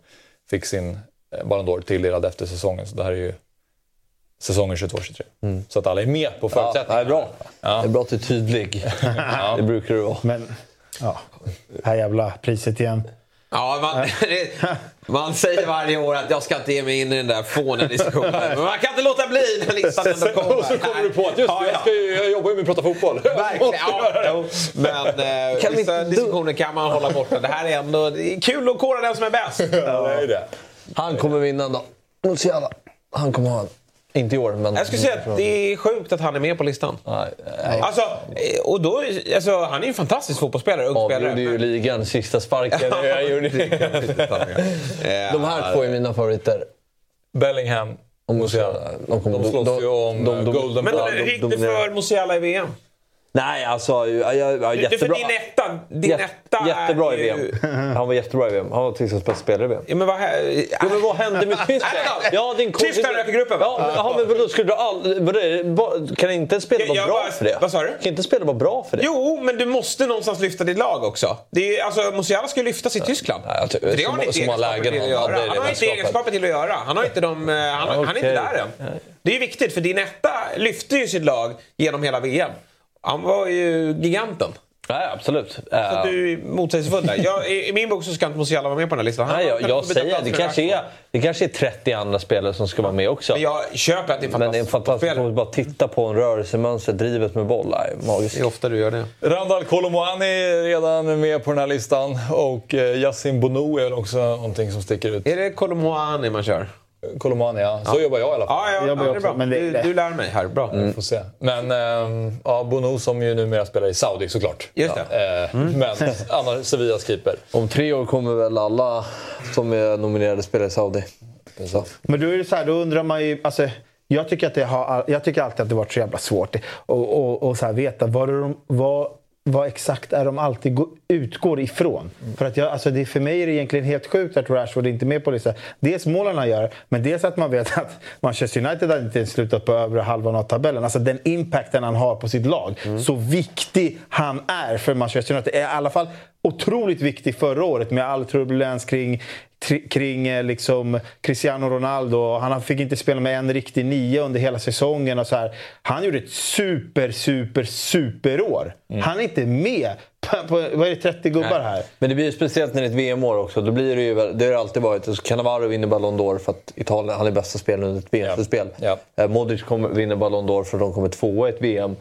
fick sin Ballon d'Or tilldelad efter säsongen. Så det här är ju säsongen 22-23. Så att alla är med på Ja, förutsättningarna. det är bra. Det är bra att du är tydlig. Det brukar du vara. Men, ja. Det här jävla priset igen. Ja, man, man säger varje år att jag ska inte ge mig in i den där fåniga diskussionen. Men man kan inte låta bli när listan ändå kommer. Och så kommer du på att just Ja, jag, ja. ska ju, jag jobbar ju med att prata fotboll. Verkligen. Ja. Men eh, Kan vi vissa diskussioner kan man hålla borta. Det här är ändå det är kul att kora den som är bäst. Ja, det är det. Han kommer vinna då. Musiala. Han kommer ha en. Inte i år, men... Jag skulle säga att det är sjukt att han är med på listan. Nej, nej. Alltså, eh, och då, alltså, han är ju en fantastisk fotbollsspelare, ung spelare. Avgjorde ju ligan, sista sparken. Jag gjorde De här två är mina favoriter. Bellingham och Musiala. De, De slåss ju om de- de- Golden Men gick det dominerar. för Musiala i VM? Nej, alltså... Ja, ja, ja, Du, jättebra. för din etta, din Jätte- etta jättebra är i VM. ju... Han var jättebra i VM. Han var Tysklands bästa spelare i VM. Ja, men vad. Ja, men vad hände med Tyskland? Ja, din Tyskland rök i gruppen, va? Ja, ja, men vadå, skulle du all... Kan inte spela Jag- vara jag bra för det? vad sa du? Kan inte spela vara bra för det? Jo, men du måste någonstans lyfta ditt lag också. Det är, alltså, Musiala ska ju lyftas i Tyskland. Nej, jag För det har han inte egenskaper till att göra. Han har inte egenskaper till att göra. Han, har inte de, eh, han, är inte där än. Det är viktigt, för din etta lyfte ju sitt lag genom hela VM. Han var ju giganten. Nej, absolut. Så att du är motsägelsefull där. Jag, i, I min bok så ska inte Musiala vara med på den här listan. Han Nej, jag, jag säger det kanske, är, det kanske är 30 andra spelare som ska vara med också. Men jag köper att det är en Men det är en fantastisk fantastisk spelare. att bara titta på en rörelsemönster, drivet med boll. Nej, magiskt. Det är ofta du gör det. Randall Colomwani är redan med på den här listan. Och eh, Yassin Bono är väl också någonting som sticker ut. Är det Colomboani man kör? Colomwani, ja. Så jobbar jag i alla fall. Ja, ja, ja jobbar det är bra. men det- du, det- du lär mig här. Bra. Mm. Får se. Men ehm, ja, Bono som ju numera spelar i Saudi såklart. Just det. Eh, Men annars Sevillas keeper. Om tre år kommer väl alla som är nominerade spela i Saudi. Så. Men då är det så här, då undrar man ju... Alltså, jag, tycker att det har, jag tycker alltid att det varit så jävla svårt att och, och, och så här veta vad, de, vad, vad exakt är de alltid gå, utgår ifrån. För, att jag, alltså det, för mig är det egentligen helt sjukt att Rashford inte är med på listan. Dels målen han gör, men dels att man vet att Manchester United inte ens slutat på övre halvan av tabellen. Alltså den impacten han har på sitt lag. Så viktig han är för Manchester United. Är i alla fall otroligt viktig förra året med all turbulens kring kring eh, liksom Cristiano Ronaldo. Han fick inte spela med en riktig nia under hela säsongen. Och så här. Han gjorde ett super, super, superår. Han är inte med på, på vad är det, 30 gubbar här. Men det blir ju speciellt när det är ett VM-år också. Då blir det ju, det har det alltid varit. Så Cannavaro vinner Ballon d'Or för att Italien han är bästa spelaren under ett VM-spel. Ja. Eh, Modric kommer, vinner Ballon d'Or för att de kommer tvåa i ett VM.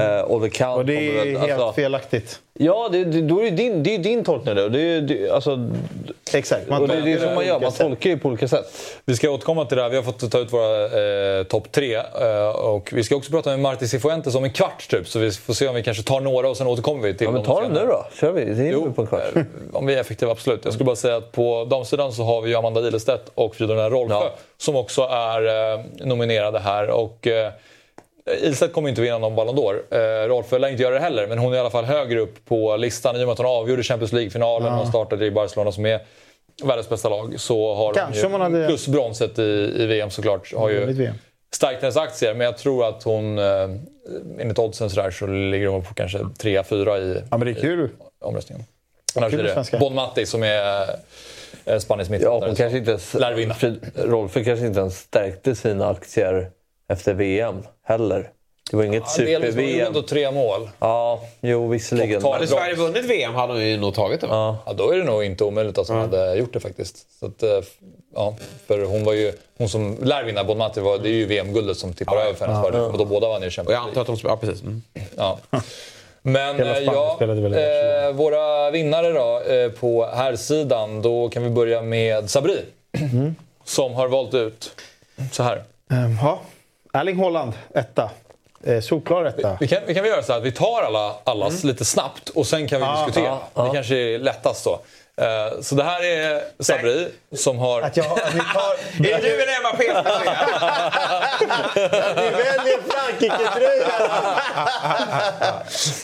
Eh, och det kan Och det är väl- helt alltså- felaktigt. Ja, det, det, då är det, din, det är ju din tolkning då. Det det, alltså, Exakt. och det, det är så man gör. Man tolkar ju på olika sätt. Vi ska återkomma till det här. Vi har fått ta ut våra eh, topp tre. Eh, och vi ska också prata med Marti Cifuentes om en kvart typ. Så vi får se om vi kanske tar några och sen återkommer vi till Ja, men dem ta dem nu då. Kör vi. Det är Jo, på en kvart. eh, om vi är effektiva, absolut. Jag skulle bara säga att på damsidan så har vi ju Amanda Ilestedt och Fridolina Rolfö Ja. som också är eh, nominerade här. Och, eh, Ilstedt kommer inte vinna någon Ballon d'Or. Eh, Rolfö lär inte göra det heller, men hon är i alla fall högre upp på listan. I och med att hon avgjorde Champions League-finalen och startade i Barcelona som är världens bästa lag. Så har Kanske hon ju, hade- plus bronset i, i VM såklart. Har ju stärkt hennes aktier, men jag tror att hon, eh, enligt oddsen så, där, så ligger hon på kanske 3-4 i Ja, men det är kul. omröstningen. Annars med det. Bon Matti som är eh, Spaniens Ja, mittfältare. hon kanske inte ens, Rolfö kanske inte ens stärkte sina aktier efter VM heller. Det var inget Ja, delvis ju super-VM. ändå tre mål. Ja, jo visserligen. Hade Sverige vunnit VM hade de ju nog tagit det? Ja. Ja, då är det nog inte omöjligt att hon hade gjort det faktiskt. Så att, eh, ja, för hon var ju, hon som lär vinna Bonmati, var, det är ju VM-guldet som tippar över för hennes fördel. Och då båda vann ju Champions jag antar att de... Ja, precis. Mm. Ja. Men eh, ja, eh, våra vinnare då eh, på här sidan Då kan vi börja med Sabri. Som har valt ut så här. Ehm, Ja. Erling Haaland, etta. Eh, solklar etta. Vi kan, vi kan väl göra så här att vi tar alla, allas lite snabbt och sen kan vi Ja, diskutera. ja, Det kanske är lättast då. Eh, så det här är Sabri som har... Att jag, att tar... Är du en Mbappé Ni väljer Frankrike-tröjan!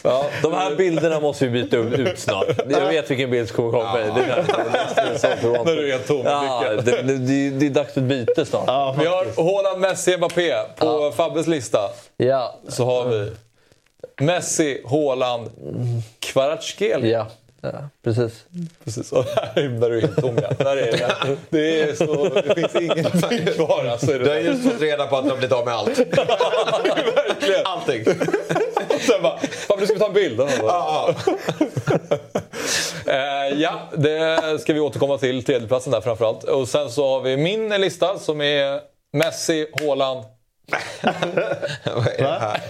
Ja, de här bilderna måste vi byta ut snart. Jag vet vilken bild som kommer komma. Det är det som är När du är helt tom ja, det, det, det är dags för ett byte snart. Ja, Vi har Haaland, Messi, Mbappé. På Fabbes lista Ja, så har vi Messi, Haaland, Kvaratskhelia. ja, ja precis. Precis, och där är du helt tom ja. Där är det. Det, är så, det finns ingenting kvar. Alltså, är det Du har just fått reda på att de har blivit av med allt. Verkligen. Allting. Och sen bara, nu ska vi ta en bild. Bara, eh, ja, det ska vi återkomma till. Tredjeplatsen där framförallt. Och sen så har vi min lista som är Messi, Haaland. Vad är det här?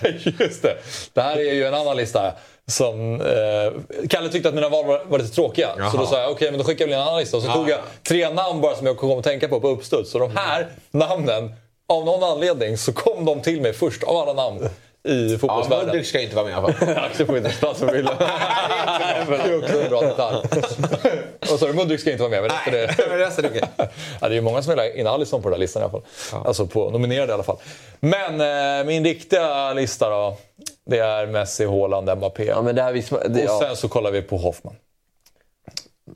Just det. Det här är ju en annan lista. Som, eh, Kalle tyckte att mina val var, var lite tråkiga. Så då sa jag okej, men då skickar jag väl en annan lista. Och så tog jag tre namn bara som jag kom att tänka på på uppstuds. Så de här namnen, av någon anledning så kom de till mig först av alla namn i Ja, fotbollsvärlden. Mudryk ska inte vara med i alla fall. Axel får inte plats med bilden. Det är också en bra detalj. Och så är Mudryk ska inte vara med, men efter det... Men resten är okej. Ja, det är ju många som vill ha in Alisson på den här listan i alla fall. Alltså på, nominerade i alla fall. Men eh, min riktiga lista då, det är Messi, Haaland, Mbappé. Ja, men det här visst, det, Och ja. sen så kollar vi på Hoffman.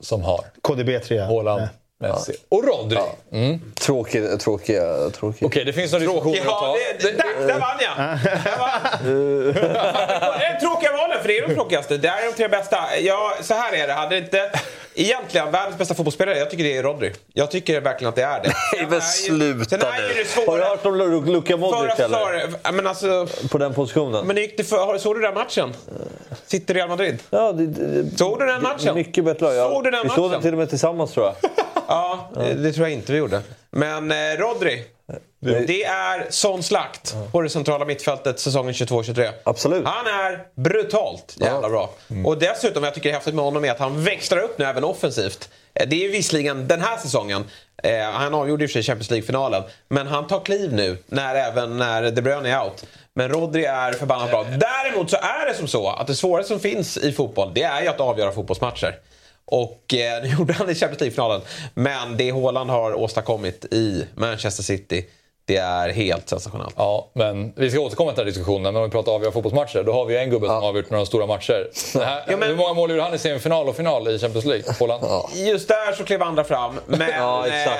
Som har KDB-3. Haaland, Messi och Rodri. Okej, Tråkigt, tråkiga, tråkiga. det finns några diskussioner att Ja, ta. det, det, där, där vann jag! Där vann. Det är tråkiga valen, för det är de tråkigaste. Det är de tre bästa. Ja, så här är det. Hade det inte... Egentligen, världens bästa fotbollsspelare, jag tycker det är Rodri. Jag tycker verkligen att det är det. Nej, men sluta nu. Har du hört om Lu- Luka Modric Förra eller? säsongen- ja, Men alltså... På den positionen? Men gick det för... Såg du den matchen? Sitter Real Madrid? Ja, det, det, Såg du den matchen? Mycket bättre lag. Ja, Såg du den Vi såg den matchen? till och med tillsammans tror jag. Ja, det, det tror jag inte vi gjorde. Men eh, Rodri. Det är sån slakt på det centrala mittfältet säsongen 22-23. Absolut. Han är brutalt jävla bra. Och dessutom, jag tycker är häftigt med honom är att han växlar upp nu även offensivt. Eh, Det är visserligen den här säsongen. Eh, han avgjorde i och för sig Champions League-finalen. Men han tar kliv nu, när, även när De Bruyne är out. Men Rodri är förbannat bra. Däremot så är det som så att det svåraste som finns i fotboll, det är ju att avgöra fotbollsmatcher. Och eh, nu gjorde han i Champions League-finalen. Men det Haaland har åstadkommit i Manchester City, det är helt sensationellt. Ja, men vi ska återkomma till den här diskussionen. Men om vi pratar avgöra fotbollsmatcher, då har vi en gubbe som har avgjort några stora matcher. Här, Ja, men- Hur många mål gjorde han i semifinal och final i Champions League? Haaland? Just där så klev andra fram. Men Ja, exakt.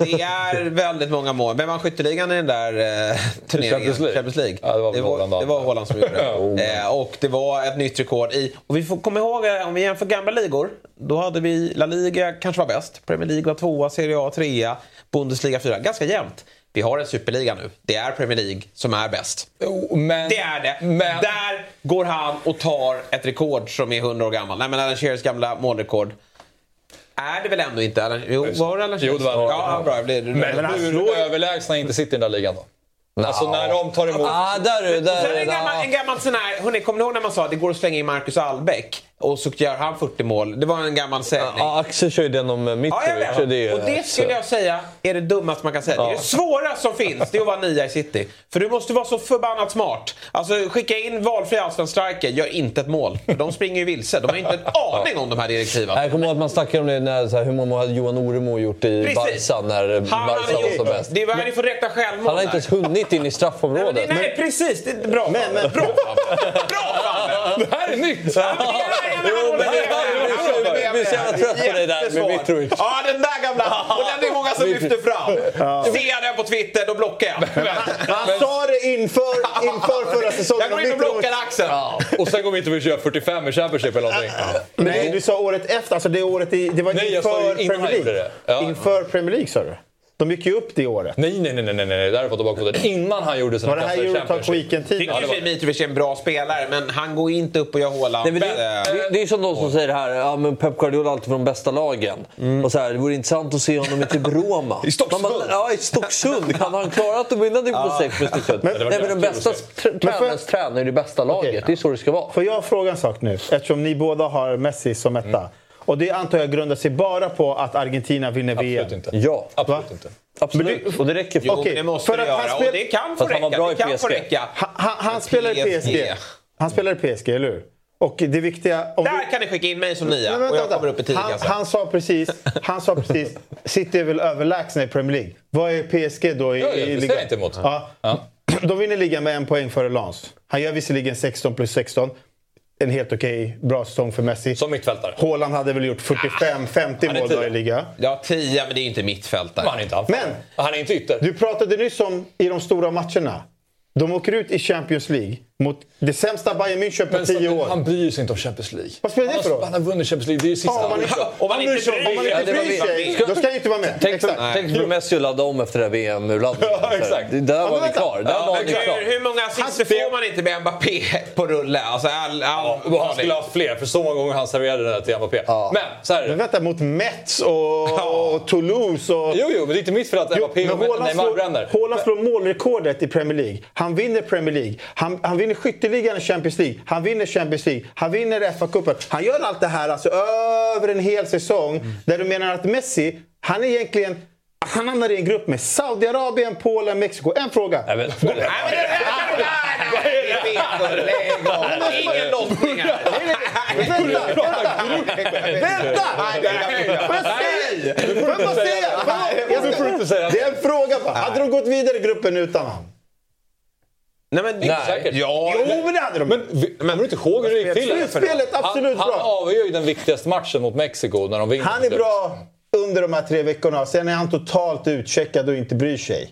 eh, det är väldigt många mål. Vem vann skytteligan i den där eh, turneringen? Champions League. Ja, Ja, det var det, var, det var Haaland som gjorde det. eh, och det var ett nytt rekord i... Och vi får komma ihåg, eh, om vi jämför gamla ligor. Då hade vi La Liga kanske var bäst. Premier League var tvåa, Serie A trea, Bundesliga fyra. Ganska jämnt. Vi har en superliga nu. Det är Premier League som är bäst. Jo, men... Det är det. Men... Där går han och tar ett rekord som är 100 år gammalt. Nej men Alan Shearers gamla målrekord. Är det väl ändå inte Alan Jo, var det Alan Jo, Shearers? det var det. Ja, bra. Jag blev, Men hur överlägsna inte sitter i den där ligan då? Alltså när de tar emot... Ah, där, är- där, Sen är- en gammal, en gammal sån här, hörni, kommer ni ihåg när man sa att det går att slänga in Marcus Albeck och så gör han 40 mål? Det var en gammal sägning. Ja, Axel kör ju den om Ja, jag Mitrovic. vet. det och det skulle jag säga är det dummaste man kan säga. Det är det svåraste som finns, det är att vara nia i city. För du måste vara så förbannat smart. Alltså skicka in valfri allsvensk striker, gör inte ett mål. För de springer ju vilse. De har inte en aning om de här direktiven. Jag kommer ihåg att man snackade om det när, så här, hur många mål hade Johan Oremo gjort i Precis. Barca när Han Barca var som bäst. det är vad ni får räkna självmål Han har inte ens hunnit in i straffområdet. Nej, nej, precis. Det är bra. Men- men- Bra. Bra Fabbe. Det här är nytt! Ja, men det är- ja, men han håller med. Han håller med. Jag blir så jävla trött på det där med. Mitrovic. Ja, den där gamla. Och den är många som lyfter fram. Ser jag den på Twitter, då blockar jag. Han sa det inför, inför förra säsongen. Jag går in och Mitrovic. blockar Axel. Och sen går vi inte och köra 45 i Championship eller någonting. Nej, du sa året efter. Alltså det året i, det var Nej, jag sa ju inför innan Premier League. Inför Premier League sa du? De gick ju upp det året. Nej, nej, nej, nej, nej, nej. där har fått tillbaka foten. Innan han gjorde sina Var klasser i Championship. Weekend-tiden? tycker ju Mitrovic är en bra spelare, men han går inte upp och gör Haaland. Nej, det, det, det är som de som säger här, ja, men Pep Guardiola är alltid från de bästa lagen. Och så här, det vore intressant att se honom i typ Roma. I Stocksund. Man Ja, i Stocksund. Kan han klara att vinna division 6 med Stocksund? Men- Nej, men den bästa tr- tränarens tränare är det bästa laget. Det är så det ska vara. Får jag fråga en sak nu? Eftersom ni båda har Messi som etta. Och det antar jag grundar sig bara på att Argentina vinner VM. Absolut inte. Ja, Absolut Va? inte. absolut. Det- Och det räcker för Jo, Okej, det måste för det att han göra. spel- Och det kan få Fast han var räcka. bra i Det kan få räcka. Han, han, han spelar i PSG. Han spelar i PSG, eller hur? Och det viktiga... Om vi- Där kan ni skicka in mig som nia och jag vänta, kommer upp i tidigt. han, Alltså. han sa precis, han sa precis, City är väl överlägsna i Premier League. Vad är PSG då i, Ja, ja, det i ligan? inte emot. Ja. De vinner ligan med en poäng före Lens. Han gör visserligen 16 plus 16. En helt okej, bra säsong för Messi. Som mittfältare. Haaland hade väl gjort 45-50 Han är mål då i liga. Ja, 10, men det är inte mittfältare. Men han är inte anfallare. Men- Han är inte ytter. Du pratade nyss om i de stora matcherna. De åker ut i Champions League mot det sämsta Bayern München på Men 10 så- år. Han bryr sig inte om Champions League. Vad spelar det för roll? Han har vunnit Champions League. Det är ju sista. Ja, om man inte, Om man bryr inte sig, om man bryr inte sig, det då ska han inte vara med. Tänk, tänk för Messi att ladda om efter det här VM-urladdningen. Ja, exakt. Det Där var men vi vänta. klar. Där Ja, var men ni Hur, klar. hur många assister får man inte med Mbappé på rulle? Alltså, all, all, han skulle ha haft fler, för så många gånger han serverade den där till Mbappé. Men så här är Men det. vänta, mot Mets och, och Toulouse och... Jo, jo, men det är inte mitt fel att Mbappé men och Neymar slår, bränner. Haaland slår målrekordet i Premier League. Han vinner Premier League. Han, han vinner skytteligan i Champions League. Han vinner Champions League. Han vinner FA-cupen. Han gör allt det här alltså över en hel säsong. Mm. Där du menar att Messi, han är egentligen... Han hamnar i en grupp med Saudiarabien, Polen, Mexiko. En fråga. Nej, men, Nej, är Ingen. Vänta! Vänta! Får jag säga? Får jag säga. Det är en fråga bara. Hade de gått vidare i gruppen utan honom? Nej, men, Nej. Säkert. Ja, Jo, men det hade de. Men vi- kommer du inte ihåg hur det gick till? Slutspelet, absolut han, bra. Han avgör den viktigaste matchen mot Mexiko när de vinner. Han är bra under de här tre veckorna. Sen är han totalt utcheckad och inte bryr sig.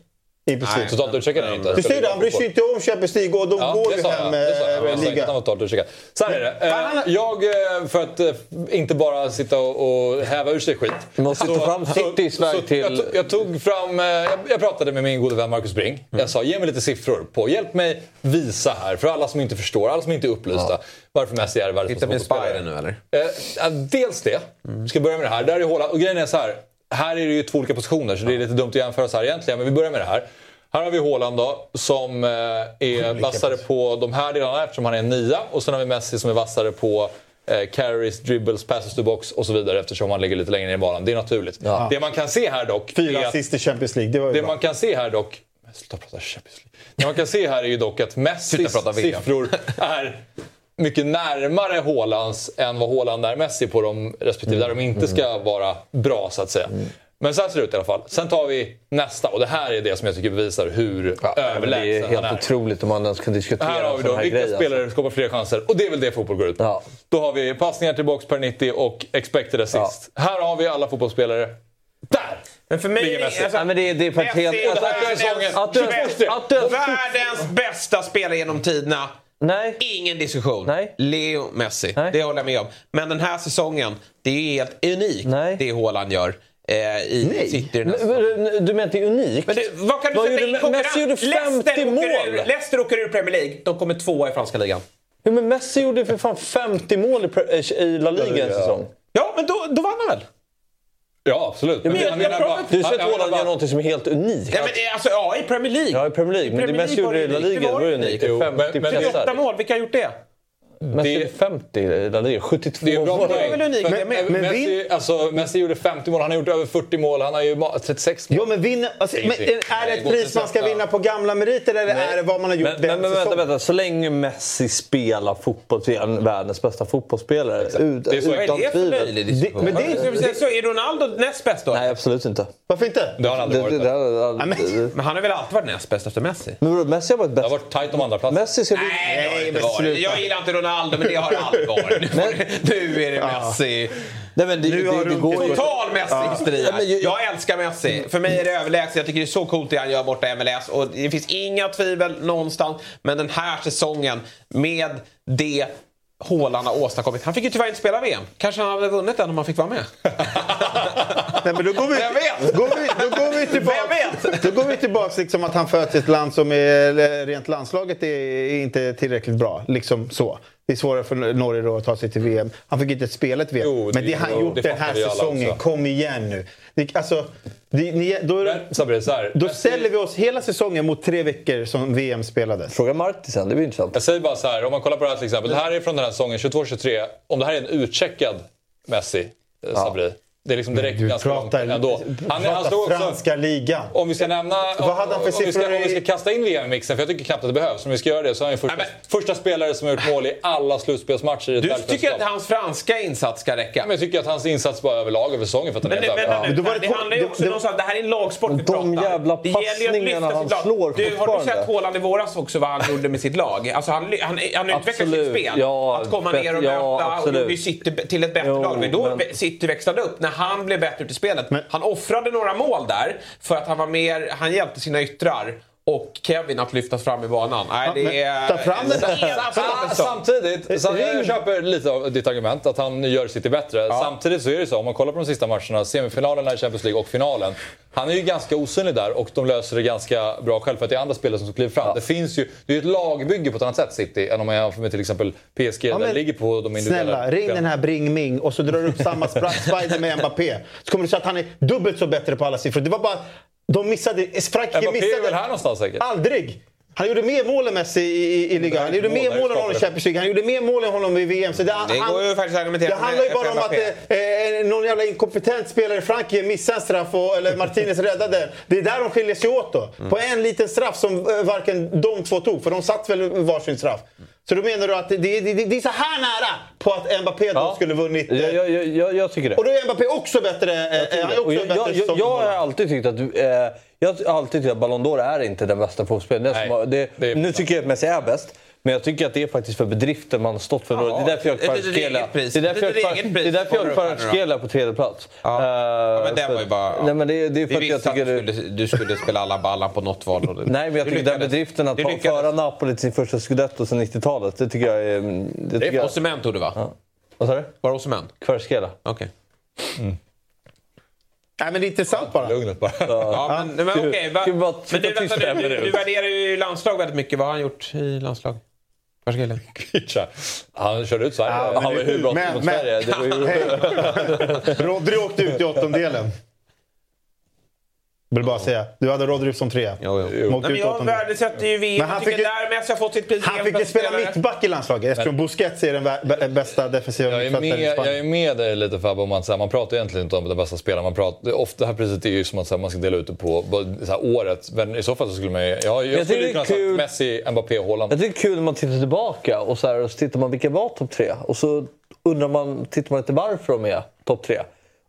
I princip. Totalt utcheckad är han inte. Du ser det, han bryr sig inte om Champions League och de Ja, går ju sa hem med han ligan. var totalt utcheckad. Så här är det. Eh, Jag, eh, för att eh, inte bara sitta och häva ur sig skit. måste ta fram Citys väg till- Jag tog, fram... eh, Jag, pratade med min gode vän Marcus Bring. Mm. Jag sa, ge mig lite siffror på... Hjälp mig visa här, för alla som inte förstår, alla som inte är upplysta. Varför Messi är världens bästa fotbollsspelare. Spider nu eller? Eh, ja, dels det. Vi ska börja med det här. Där är Haaland. Och grejen är så här. Här är det ju två olika positioner, så det är lite dumt att jämföra så här egentligen. Men vi börjar med det här. Här har vi Haaland då, som eh, är vassare på de här delarna eftersom han är en nia. Och sen har vi Messi som är vassare på eh, carries, dribbles, passes to box och så vidare eftersom han ligger lite längre ner i banan. Det är naturligt. Ja. Det man kan se här dock... Fyra assist i Champions League, det var ju det bra. man kan se här dock... Sluta prata Champions League. Det man kan se här är ju dock att Messis siffror är mycket närmare Haalands än vad Haaland är Messi på de respektive, där de inte ska vara bra så att säga. Men så här ser det ut i alla fall. Sen tar vi nästa och det här är det som jag tycker bevisar hur Ja, men det är överlägsen han helt är. otroligt om man ens kan diskutera Här har vi då här vilka grej. alltså. spelare skapar fler chanser och det är väl det fotboll går ut på. Ja. Då har vi passningar till box per 90 och expected assist. Här har vi alla fotbollsspelare. Där! Men för mig... Alltså, Nej, men det, det är på ett helt... Messi är Alltså, världens att du ens- bästa- att du ens- Världens bästa spelare genom tiderna. Nej. Ingen diskussion. Nej. Leo Messi. Nej. Det håller jag med om. Men den här säsongen, det är ju helt unikt Nej. det Haaland gör eh, i Nej. City. den här Du menar det är unikt? Men det, vad kan du Vad sätta gjorde in konkurrens? Messi gjorde 50 Leicester mål! Åker ur, Leicester åker ur Premier League. De kommer tvåa i franska ligan. Ja, men Messi gjorde för fan 50 mål i, pre- i La Liga en säsong. Ja, men då, då vann han väl? Ja, absolut. Men men det- jag- jag menar pratar bara- Du säger att Haaland gör någonting som är helt unikt. Ja, men, det- alltså, ja, i Premier League. Ja, i Premier League. Men det Premier Messi League gjorde var i La det. Liga, Det det var var unikt. Jo, 50 men- men- pressar. 38 mål, vilka har gjort det? Messi gjorde 50 i La Liga. 72 Det är bra mål. poäng. väl unikt, För- jag med. men Men Messi, alltså, Messi gjorde 50 mål, han har gjort över 40 mål, han har ju ma- 36 mål. Jo, men, vinna, alltså, men är det Nej, ett pris man ska vinna på gamla meriter eller är det vad man har gjort Men, den men, men vänta, säsongen? vänta. Så länge Messi spelar fotboll så är han världens bästa fotbollsspelare. Ut, Det är så är utan det för tvivel. Det- men det är inte- så, är Ronaldo näst bäst då? Nej, absolut inte. Varför inte? Det har han aldrig Det, varit. det, Det, det, det, men- Men han har väl alltid varit näst bäst efter Messi? men Messi har varit har bäst. varit tajt om andra plats. Messi ska... Nej, det har det inte men varit. sluta. Jag gillar inte Ronaldo, men det har det aldrig varit. Nu, det- nu är det Messi. Nej, men det, Nu har det, det du- går. Total Messi-hysteri Ja, ju- Jag älskar Messi. För mig är det överlägset. Jag tycker det är så coolt det han gör borta i MLS. Och det finns inga tvivel någonstans. Men den här säsongen med det Haaland har åstadkommit. Han fick ju tyvärr inte spela VM. Kanske han hade vunnit den om han fick vara med. Nej, men då går vi, Vem vet? Går vi, då går vi tillbaka, Vem vet? Då går vi tillbaka liksom att han föds i ett land som är, rent landslaget är inte tillräckligt bra. Liksom så. Det är svårare för Norge då att ta sig till VM. Han fick inte spela ett VM. Jo, men det- det han jo, gjort det den här säsongen, också. kom igen nu. Det, alltså, det, ni, då, Men Sabri, så här. då ställer vi oss hela säsongen mot tre veckor som VM spelades. Fråga Martisen, det blir intressant. Jag säger bara så här, om man kollar på det här till exempel. Det här är från den här säsongen 22-23. Om det här är en utcheckad Messi, eh, Sabri. Det är liksom direkt Du ganska långt pratar, ändå. Han, han pratar slog också, franska ligan. om vi ska nämna... Vad hade han för om, vi ska, om vi ska kasta in VM i mixen, för jag tycker knappt att det behövs. Om vi ska göra det så är han ju första, Nej, första spelare som har gjort mål i alla slutspelsmatcher i ett Du tycker att hans franska insats ska räcka? Men jag tycker att hans insats bara överlag över säsongen för att han Men, är det, helt men, men, det handlar ju också det- någonstans, det här är en lagsport vi De pratar. jävla ju att passningarna han slår du, Har du sett Haaland i våras också, vad han gjorde med sitt lag? Alltså han, han, han utvecklar sitt spel. Ja, att komma bet- ner och ja, möta och gjorde City till ett bättre lag. Men då City växlade upp han blev bättre ut i spelet. Men- Han offrade några mål där för att han var mer, han hjälpte sina yttrar och Kevin att lyftas fram i banan. Nej, det är... ta fram den. Ah, samtidigt, så jag köper lite av ditt argument att han gör City bättre. Samtidigt så är det så, om man kollar på de sista matcherna, semifinalerna i Champions League och finalen. Han är ju ganska osynlig där och de löser det ganska bra själv för att det är andra spelare som kliver fram. Det finns ju, det är ju ett lagbygge på ett annat sätt City än om man jämför med till exempel PSG Ja, där det ligger på de individuella Snälla, ring den här Bring Ming och så drar du upp samma spider med Mbappé. Så kommer du se att han är dubbelt så bättre på alla siffror. Det var bara... De missade... Frankrike Mbappé är missade... väl här någonstans säkert? Aldrig! Han gjorde mer mål än Messi i, i, i ligan. Han gjorde mer mål än honom i det. Champions League. Han gjorde mer mål än honom i VM. Så det, Det han, går ju faktiskt att argumentera det handlar ju bara om att Mbappé. eh, någon jävla inkompetent spelare i Frankrike missade en straff och, eller Martinez räddade. Det är där de skiljer sig åt då. Mm. På en liten straff som eh, varken de två tog. För de satt väl varsin straff. Så då menar du att det, det, det, det är så här nära på att Mbappé då Ja. skulle vunnit. eh, Jag, jag, jag, jag, jag tycker det. Och då är Mbappé också bättre. eh, är Och också jag, bättre jag, jag, jag har alltid tyckt att, eh, jag har alltid tyckt att Ballon d'Or är inte den bästa fotbollsspelaren. Har- nu tycker jag att Messi är bäst. Men jag tycker att det är faktiskt för bedriften man har stått för. Ja, det är därför jag eget pris. Det är därför jag litet kvar- eget pris det är därför jag kommer upp här nu då. kvarskelar på tredje plats. Ja. Ja, men den var ju bara... Nej, men det, det är för att jag visste att tycker... du skulle, du skulle spela alla ballan på något val. Nej, men jag tycker den bedriften att ta, föra Napoli till sin första scudetto sedan 90-talet. Det tycker jag är... Det Det är tycker Osimhen tog du va? vad sa du? Var det Osimhen? Kvarskela. Okej. Nej, men det är intressant bara. Lugnet bara. Ja, men, men okej. va- men du, vänta, du, du värderar ju landslag väldigt mycket. Vad har han gjort i landslag? Varsågod. Han körde ut Sverige. Ja, men han var ju hur bra men- mot men- Sverige. Ju... Rodri åkte ut i åttondelen. Vill bara säga. Du hade Rodri som trea. Jo, jo. Nej, men jag värdesätter ju VM. Men han Jag fick ju- där Messi har fått sitt pris. Han fick ju spela mittback i landslaget eftersom Busquets är den bästa defensiva Jag är, med, mittfältaren i jag Spanien. är med dig lite Fabbe om att här, man pratar egentligen inte om den bästa spelaren. Man pratar, ofta det här priset är ju som att här, man ska dela ut det på här, året. Men i så fall så skulle man ju... Jag, jag, tycker skulle är kunna kul- Messi, Mbappé och Haaland. Jag tycker det är kul när man tittar tillbaka och så, här, och så tittar man vilka var topp tre. Och så undrar man, tittar man lite varför de är topp tre.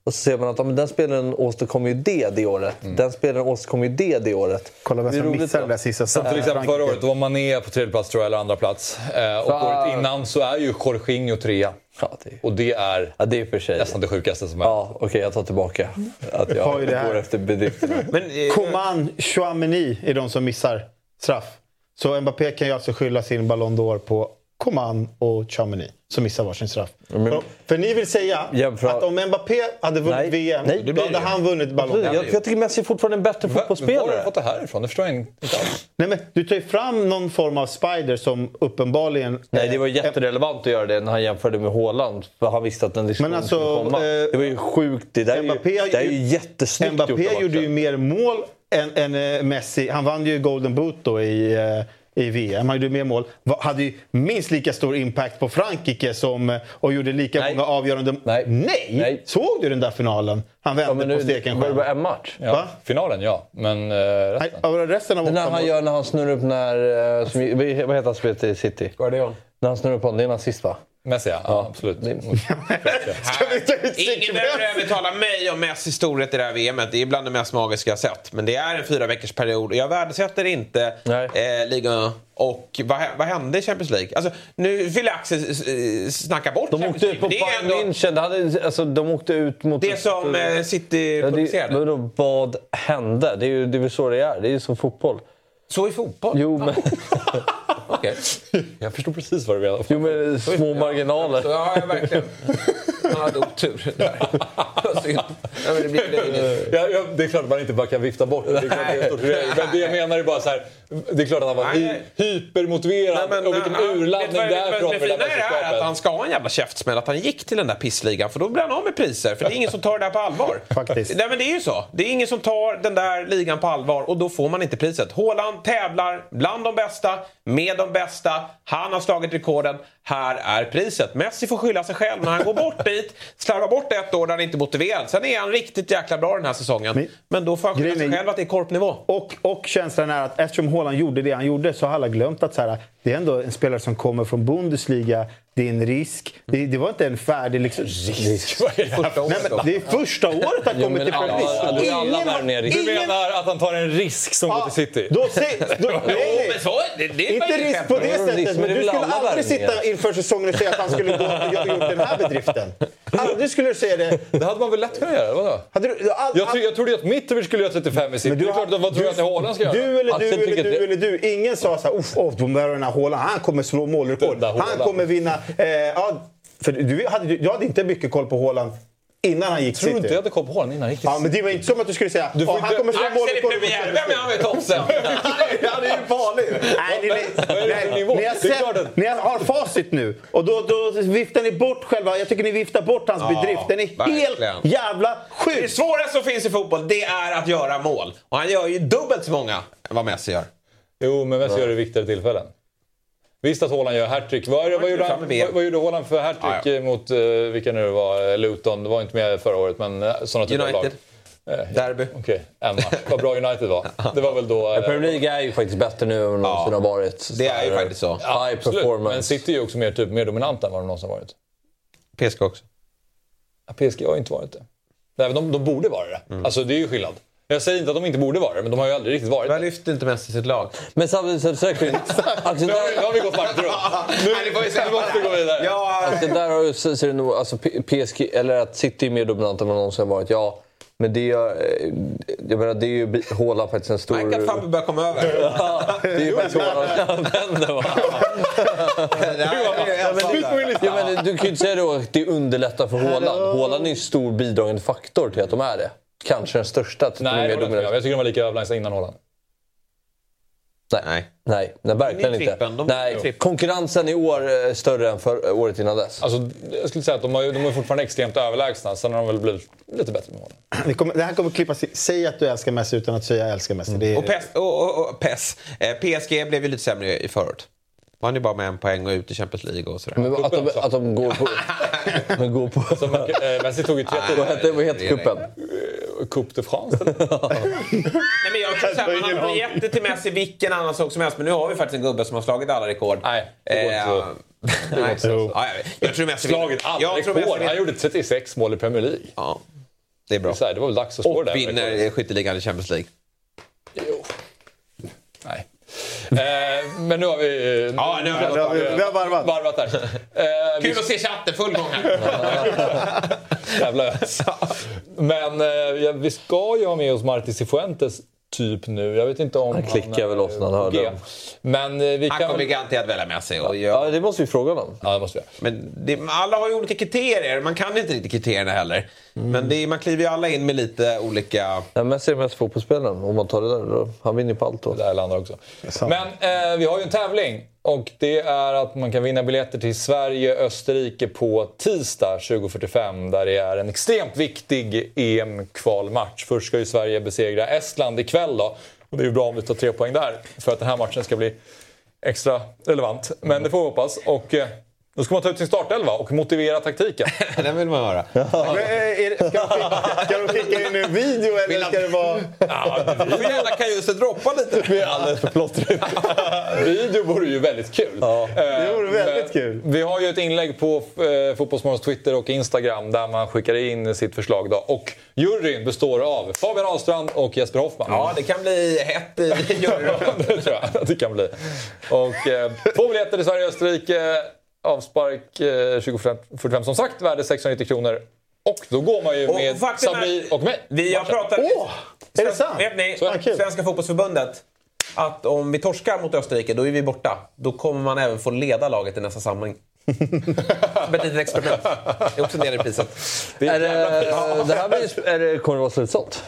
Och så ser man att ja, men den spelaren åstadkom ju det det året. Den spelaren åstadkom ju det det året. Kolla vem som missade den där sista Som till exempel förra året, då var Mané på tredje plats tror jag, eller andra plats. Eh, och Fan. året innan så är ju Jorginho trea. Ja, det, Och det är ja, det är för sig. nästan det sjukaste som är. Ja, okej, jag tar tillbaka att jag går efter bedrifterna. Men, eh, Coman, Chouameni är de som missar straff. Så Mbappé kan ju alltså skylla sin Ballon d'Or på Coman och Chouameni som missar varsin straff. för, för ni vill säga Jämför- att om Mbappé hade vunnit Nej. VM, Nej, då blir hade det. han vunnit Ballon Jag, d'Or. jag tycker Messi är fortfarande en bättre Va- Var har du fotbollsspelare. fått det här ifrån? Det förstår jag inte alls. Nej, men du tar ju fram någon form av spider som uppenbarligen... Nej, det var jätterelevant att göra det när han jämförde med Haaland. För han visste att den diskussionen Men alltså, skulle komma. eh, det var ju sjukt. Det där är ju, Mbappé- det är ju jättesnyggt gjort Mbappé av gjorde ju mer mål än, än eh, Messi. Han vann ju Golden Boot då i, eh, i VM. Han gjorde mer mål. Hade ju minst lika stor impact på Frankrike som, eh, och gjorde lika Nej. många avgörande... Nej. Nej. Såg du den där finalen? Han vände Ja, men på nu, steken var det själv. bara en match? Ja, Va? Finalen, ja. Men eh, Nej, resten? av resten av Den han mål- gör när han snurrar upp när... eh, Som, vad heter han som spelar i City? Guardiol. När han snurrar upp honom. Det är en assist va? Messi, ja. ja absolut. Ska vi ta ut Ingen behöver övertala mig om Messis storhet i det här VMet. Det är bland det mest magiska jag sett. Men det är en fyra veckors period. Jag värdesätter inte eh, ligan. Och vad, vad hände i Champions League? Alltså, nu vill Axel snacka bort De Champions åkte ut League. på men det är Bayern ändå München. Det hade, alltså, de åkte ut mot... det som eh, City Ja, det, producerade. vadå, vad hände? Det är ju det är så det är. Det är ju som fotboll. Så i fotboll. Jo, men... Okej. Jag förstår precis vad du menar. Jo, men små marginaler. Så, ja, ja, verkligen. Han hade otur där. Synd. Ja, men det blir. Ja, ja, det är klart att man inte bara kan vifta bort det. det, är klart det är. Men det jag menar är bara så här. Det är klart att han var hy hypermotiverad. Nej, men, och vilken han- urladdning vad- därifrån men för Det det är det här mästerskapet. att han ska ha en jävla käftsmäll att han gick till den där pissligan för då blir han av med priser. För det är ingen som tar det där på allvar. Faktiskt. Nej men det är ju så. Det är ingen som tar den där ligan på allvar och då får man inte priset. Haaland tävlar bland de bästa, med de bästa. Han har slagit rekorden. Här är priset. Messi får skylla sig själv när han går bort dit. Slarvar bort ett år där han inte är motiverad. Sen är han riktigt jäkla bra den här säsongen. Men- Men, då får han skylla sig är- själv att det är korpnivå. Och, och känslan är att eftersom Haaland gjorde det han gjorde så har alla glömt att så här, det är ändå en spelare som kommer från Bundesliga. Det är en risk. Det, det var inte en färdig... Liksom, risk? Vad är det här? Nej, men det är första året han kommer till Premier League. alla- alla värvningar är risk. Du ingen- menar att han tar en risk som går Ja, till City? Då, se, då, nej, så, det, det är Inte risk på det sättet, men du skulle aldrig sitta inför säsongen och säga att han skulle gå och gjort den här bedriften. Aldrig skulle du säga det. Det hade man väl lätt kunnat göra? Vadå? Hade du, all, Jag, tro, jag trodde att Mitrovic skulle göra 35 i City. Men du Det är har- klart, vad tror jag att Haaland ska göra? Du eller du eller du eller du. Ingen sa så här, uff, oh, de där den här Haaland, han kommer slå målrekord. Han kommer vinna. Eh, ja, för du hade, jag hade inte mycket koll på Haaland innan han gick Tror du City. inte jag hade koll på Haaland innan han gick till Ja, men det var inte som att du skulle säga Du får "Åh, han kommer slå Axel målrekord. är premiär. Vem är han med topsen? Han är ju farlig! Nej, ni, är det nej, nivå? ni, har Det är sett, ni har facit nu och då, då viftar ni bort själva... Jag tycker ni viftar bort hans Ja, bedrift. Den är verkligen. helt jävla Det sjuk! svåraste som finns i fotboll, det är att göra mål. Och han gör ju dubbelt så många än vad Messi gör. Jo, men Messi gör det i viktigare tillfällen. Visst att Haaland gör hattrick. Vad, vad, gjorde han- vad, vad gjorde Haaland för hattrick Ja, ja. mot, uh, vilka nu det var, Eh, Luton? Det var inte med förra året, men uh, sådana typer av lag. United. Eh, Derby. Okej, en match. Vad bra United var. Det var väl då... eh, Premier League är ju faktiskt bättre nu än någonsin har varit. Det är ju faktiskt så. High absolut. performance. Men City är ju också mer, typ, mer dominant än vad de någonsin har varit. PSG också. Ja, PSG har ju inte varit det. Nej, men de, de borde vara det. Mm. Alltså det är ju skillnad. Jag säger inte att de inte borde vara det, men de har ju aldrig riktigt varit det. lyfter inte Messi sitt lag? Men samtidigt så det säkert... Alltså, Nu har vi, nu där, har vi gått varmt runt. Nu, vi måste vi gå vidare. Ja, alltså, där har så, så är det nog, alltså, PSG, eller att City är mer dominant än vad någonsin har varit. Ja, men det är, eh, jag menar, det är ju Haaland faktiskt en stor... märk att Fabbe börjar komma över. Ja, det är ju faktiskt Haaland. Vänder, va? Ja, men du kan ju inte säga då att det underlättar för Haaland. Haaland är ju en stor bidragande faktor till att de är det. Kanske den största. Nej, det mer håller jag. Jag tycker de var lika överlägsna innan Haaland. Nej. Nej. Nej, nej verkligen Det är inte. de- Nej, konkurrensen i år är större än för året innan dess. Alltså, jag skulle säga att de, har, de är fortfarande extremt överlägsna. Sen har de väl blivit lite bättre med Haaland. Det, kommer, det här kommer klippas. Säg att du älskar Messi utan att säga jag älskar Messi. Det är, Och, PES, och, och, och PES. Eh, PSG blev ju lite sämre i förut. Var ni bara med en poäng och ut i Champions League och sådär. Men att de, att de går på... men går på Så, eh, Messi tog ju tre vad titlar. hette, vad heter cupen? Coupe de France. eller? Nej, men jag så här, man har gett det till Messi vilken annan sak som helst. Men nu har vi faktiskt en gubbe som har slagit alla rekord. Nej, det går inte så. Eh, nej. Ja, jag, tror Messi. Slagit alla jag tror Messi rekord. Han gjorde 36 mål i Premier League. Ja, det är bra. Så här, det var väl dags att slå det Och vinner skytteligan i Champions League. Jo. Eh, men nu har vi... Ja, nu har vi- vi har- vi har varvat. varvat där. Eh, vi Kul att se chatten full gång här. Jävla ös. Men eh, vi ska ju ha med oss Marti Cifuentes typ nu. Jag vet inte om Han klickar är väl loss när han hörde dem. Men eh, vi Han kan... kommer garanterat välja Messi. Och jag, Ja, det måste vi fråga honom. Ja, det måste vi men det, alla har ju olika kriterier. Man kan inte riktigt kriterierna heller. Mm. Men det, man kliver ju alla in med lite olika... Ja, Messi är mest fotbollsspelaren. Om man tar det där, då, han vinner ju på allt då. Det här landar också. Men eh, vi har ju en tävling. Och det är att man kan vinna biljetter till Sverige-Österrike på tisdag 20.45. Där det är en extremt viktig EM-kvalmatch. Först ska ju Sverige besegra Estland ikväll då. Och det är ju bra om vi tar tre poäng där. För att den här matchen ska bli extra relevant. Men det får vi hoppas. Och eh, då ska man ta ut sin startelva och motivera taktiken. Den vill man höra. Men, eh, är ska, de skicka, in en video eller ska det vara... Du får gärna kan just droppa lite. Vi är alldeles för plottriga. Video vore ju väldigt kul. Ja, det vore väldigt kul. Vi har ju ett inlägg på eh, Fotbollsmorgons Twitter och Instagram där man skickar in sitt förslag. Då. Och juryn består av Fabian Ahlstrand och Jesper Hoffman. Ja, det kan bli hett i juryn. det tror jag att det kan bli. Och eh, två biljetter till Sverige-Österrike. Avspark eh, 2045 som sagt, värde 690 kronor. Och då går man ju Och med Sabri och mig. Vi har pratat... Åh! Är det sant? Vet ni. Svenska fotbollsförbundet att om vi torskar mot Österrike, då är vi borta. Då kommer man även få leda laget i nästa samling. Som ett litet experiment. Det är också en del i priset. Det, är det, det här blir, är det, kommer det vara slutsålt?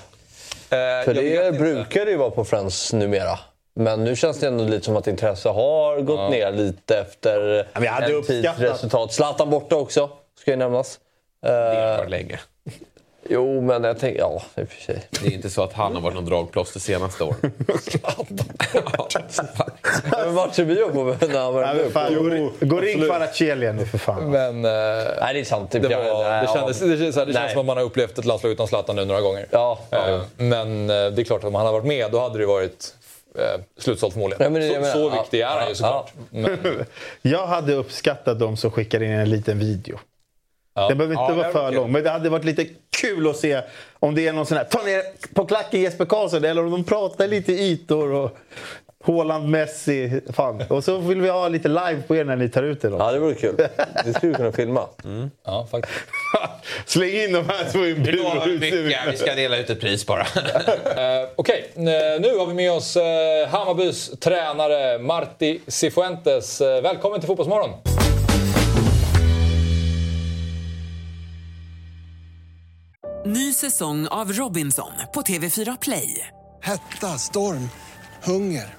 Eh, För det brukar det ju vara på Friends numera. Men nu känns det ändå lite som att intresse har gått ner lite efter vi hade en tids resultat. Zlatan borta också, ska ju nämnas. Det Eh, varit länge. jo, men jag tänker... Ja, i och för sig. Det är inte så att han har varit någon dragplåster senaste år. Men matchen vi var på när han var gå- ring Kvaratskhelia nu för fan. Men eh, Nej, det är sant. det, var, det, kändes, det, känns, det Nej. känns som att man har upplevt ett landslag utan Zlatan nu några gånger. Ja, ja. Eh, Men eh, det är klart att om han hade varit med, då hade det varit slutsålt förmodligen. Ja, men så, menar. så viktig är han ju såklart. Men, Jag hade uppskattat de som skickar in en liten video. ja. Det behöver inte Ja, vara för lång, men det hade varit lite kul att se om det är någon sån här ta ner på klacken Jesper Karlsson eller om de pratar lite ytor och Haaland, Messi. Fan. Och så vill vi ha lite live på er när ni tar ut det. Då. ja, det vore kul. Det skulle vi kunna filma. Ja, faktiskt. Släng in de här två i en bur. Vi ska dela ut ett pris bara. Eh, Okej, eh, nu har vi med oss eh, Hammarbys tränare Marti Cifuentes. Välkommen till Fotbollsmorgon! Ny säsong av Robinson på TV4 Play. Hetta, storm, hunger.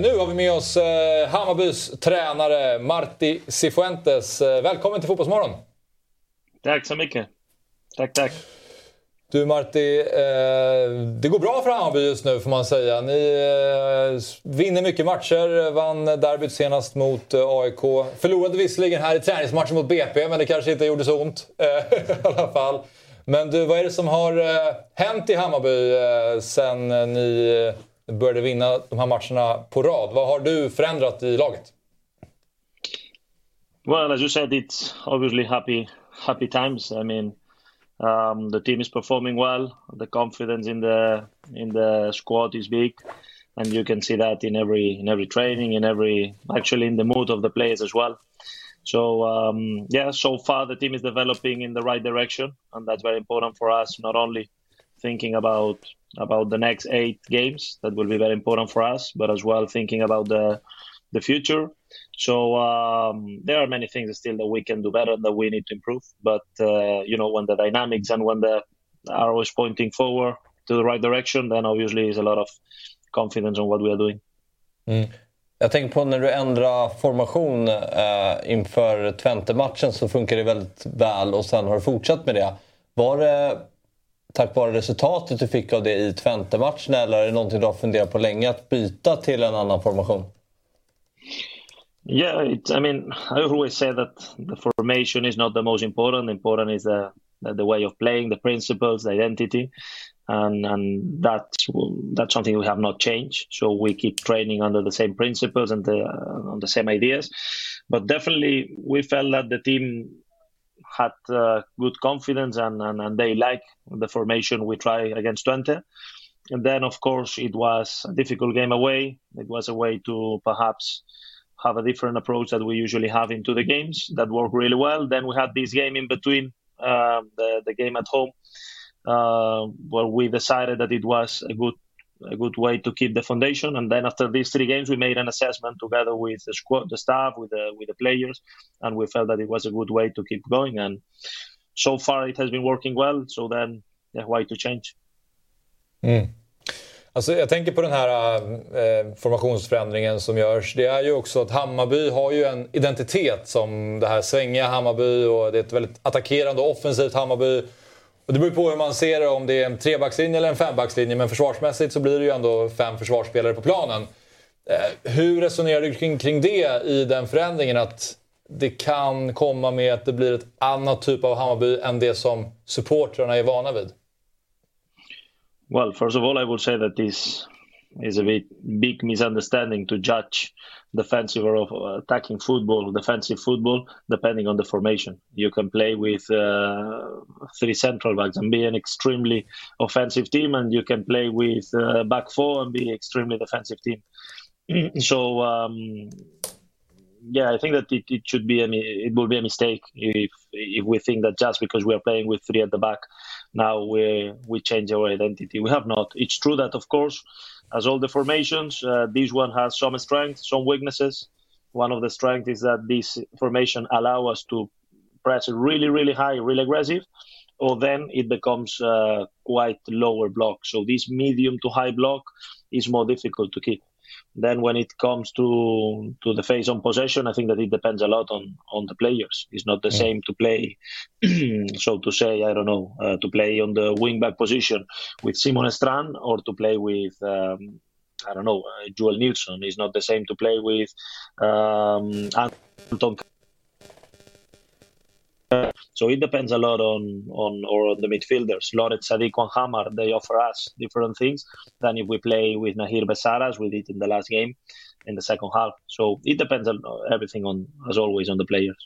Nu har vi med oss eh, Hammarbys tränare Marti Cifuentes. Eh, välkommen till Fotbollsmorgon! Tack så mycket. Tack, tack. Du Marti, eh, det går bra för Hammarby just nu får man säga. Ni vinner mycket matcher, vann derbyt senast mot AIK. Förlorade visserligen här i träningsmatchen mot BP, men det kanske inte gjorde så ont i alla fall. Men du, vad är det som har hänt i Hammarby sen ni började vinna de här matcherna på rad? Vad har du förändrat i laget? Well, as you said, it's obviously happy, happy times. I mean, um, the team is performing well. The confidence in the in the squad is big, and you can see that in every in every training, in every actually in the mood of the players as well. So um, yeah, so far the team is developing in the right direction, and that's very important for us. Not only thinking about about the next eight games, that will be very important for us, but as well thinking about the the future. So um, there are many things still that we can do better and that we need to improve. But uh, you know, when the dynamics and when the arrow is pointing forward to the right direction, then obviously is a lot of confidence on what we are doing. Jag tänker på när du ändrar formation eh, inför Twente-matchen så funkar det väldigt väl och sen har du fortsatt med det. Var det tack vare resultatet du fick av det i Twente-matchen eller är det någonting du har funderat på länge att byta till en annan formation? Yeah, it's, I mean, I always say that the formation is not the most important. Important is the the way of playing, the principles, the identity, and and that's that's something we have not changed. So we keep training under the same principles and the uh, on the same ideas. But definitely, we felt that the team had uh, good confidence and, and and they like the formation we try against Twente. And then, of course, it was a difficult game away. It was a way to perhaps have a different approach that we usually have into the games that worked really well. Then we had this game in between um, the the game at home uh, where we decided that it was a good a good way to keep the foundation. And then after these three games, we made an assessment together with the squad, the staff, with the with the players, and we felt that it was a good way to keep going. And so far, it has been working well. So then, yeah, why to change? Mm. Alltså, jag tänker på den här eh, formationsförändringen som görs. Det är ju också att Hammarby har ju en identitet som det här svängiga Hammarby och det är ett väldigt attackerande och offensivt Hammarby. Och det beror på hur man ser det, om det är en trebackslinje eller en fembackslinje. Men försvarsmässigt så blir det ju ändå fem försvarsspelare på planen. Eh, hur resonerar du kring, kring det i den förändringen? Att det kan komma med att det blir ett annat typ av Hammarby än det som supportrarna är vana vid? Well, first of all, I would say that this is a bit big misunderstanding to judge defensive or attacking football, defensive football, depending on the formation. You can play with uh, three central backs and be an extremely offensive team, and you can play with uh, back four and be extremely defensive team. so um, yeah, I think that it, it should be a it will be a mistake if if we think that just because we are playing with three at the back, now we we change our identity. We have not. It's true that of course, as all the formations, uh, this one has some strengths, some weaknesses. One of the strengths is that this formation allow us to press really really high, really aggressive, or then it becomes uh, quite lower block. So this medium to high block is more difficult to keep. Then when it comes to to the phase on possession, I think that it depends a lot on on the players. It's not the Mm. same to play, so to say, I don't know, uh, to play on the wing back position with Simon Strand or to play with. Um, I don't know, uh, Joel Nilsson. It's not the same to play with um, Anton so it depends a lot on on or on the midfielders. Loret Sadiq and Hamar, they offer us different things than if we play with Nahir Besara, as we did in the last game in the second half. So it depends on everything on as always on the players.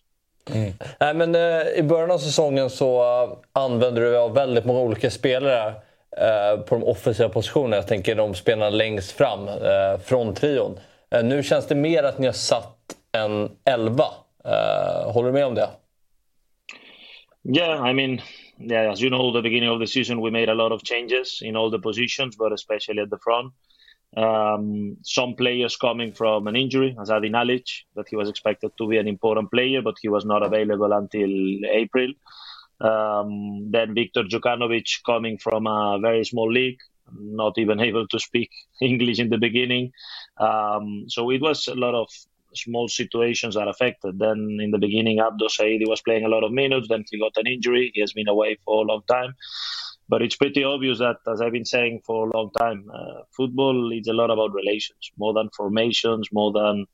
Mm. Nej, men, eh, I början av säsongen så eh, använde du av väldigt många olika spelare eh, på de offensiva positionerna. Jag tänker de spelarna längst fram eh, från trion. Eh, nu känns det mer att ni har satt en elva. Eh, håller du med om det? Yeah, I mean, yeah, as you know, the beginning of the season we made a lot of changes in all the positions, but especially at the front. Um, some players coming from an injury, as Adi Nalic, that he was expected to be an important player, but he was not available until April. Um, then Viktor Djukanovic coming from a very small league, not even able to speak English in the beginning. Um, so it was a lot of small situations are affected. Then in the beginning, Abdo Saidi was playing a lot of minutes. Then he got an injury. He has been away for a long time. But it's pretty obvious that, as I've been saying for a long time, uh, football is a lot about relations, more than formations, more than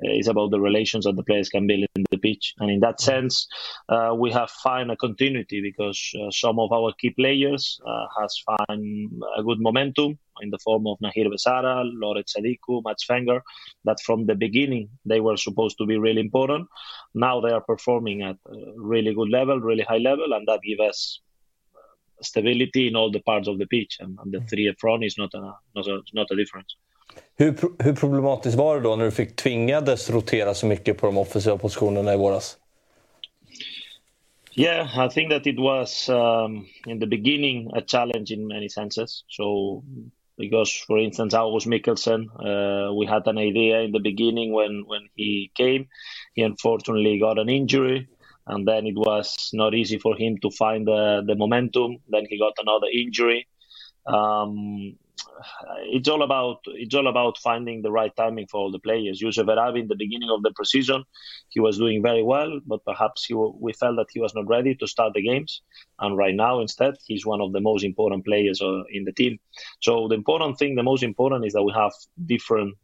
uh, it's about the relations that the players can build in the pitch. And in that sense, uh, we have found a continuity because uh, some of our key players uh, has found a good momentum in the form of Nahir Besara, Loret Sadiku, Mats Fenger, that from the beginning they were supposed to be really important. Now they are performing at a really good level, really high level, and that gives us uh, stability in all the parts of the pitch. And, and the three up front is not a, not a, not a difference. Hur, hur problematiskt var det då när du fick tvingades rotera så mycket på de offensiva positionerna i våras? Yeah, I think that it was um, in the beginning a challenge in many senses. So, because for instance, August Mikkelsen, uh, we had an idea in the beginning when when he came. He unfortunately got an injury, and then it was not easy for him to find the the momentum. Then he got another injury. Um, it's all about it's all about finding the right timing for all the players. Yusuf Erabi in the beginning of the preseason, he was doing very well, but perhaps he, we felt that he was not ready to start the games. And right now, instead, he's one of the most important players uh, in the team. So the important thing, the most important, is that we have different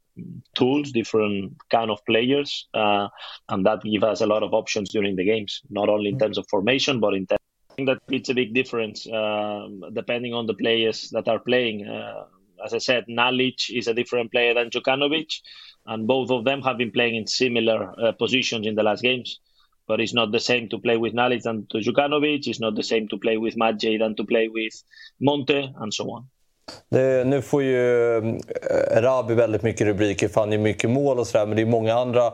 tools, different kind of players, uh, and that give us a lot of options during the games, not only in terms of formation, but in terms. That it's a big difference um, depending on the players that are playing. Uh, as I said, Nalic is a different player than Djukanovic, and both of them have been playing in similar uh, positions in the last games. But it's not the same to play with Nalic than to Djukanovic. It's not the same to play with Madjay than to play with Monte, and so on. Det, nu får ju eh, Rabi väldigt mycket rubriker för han gör mycket mål och sådär. Men det är många andra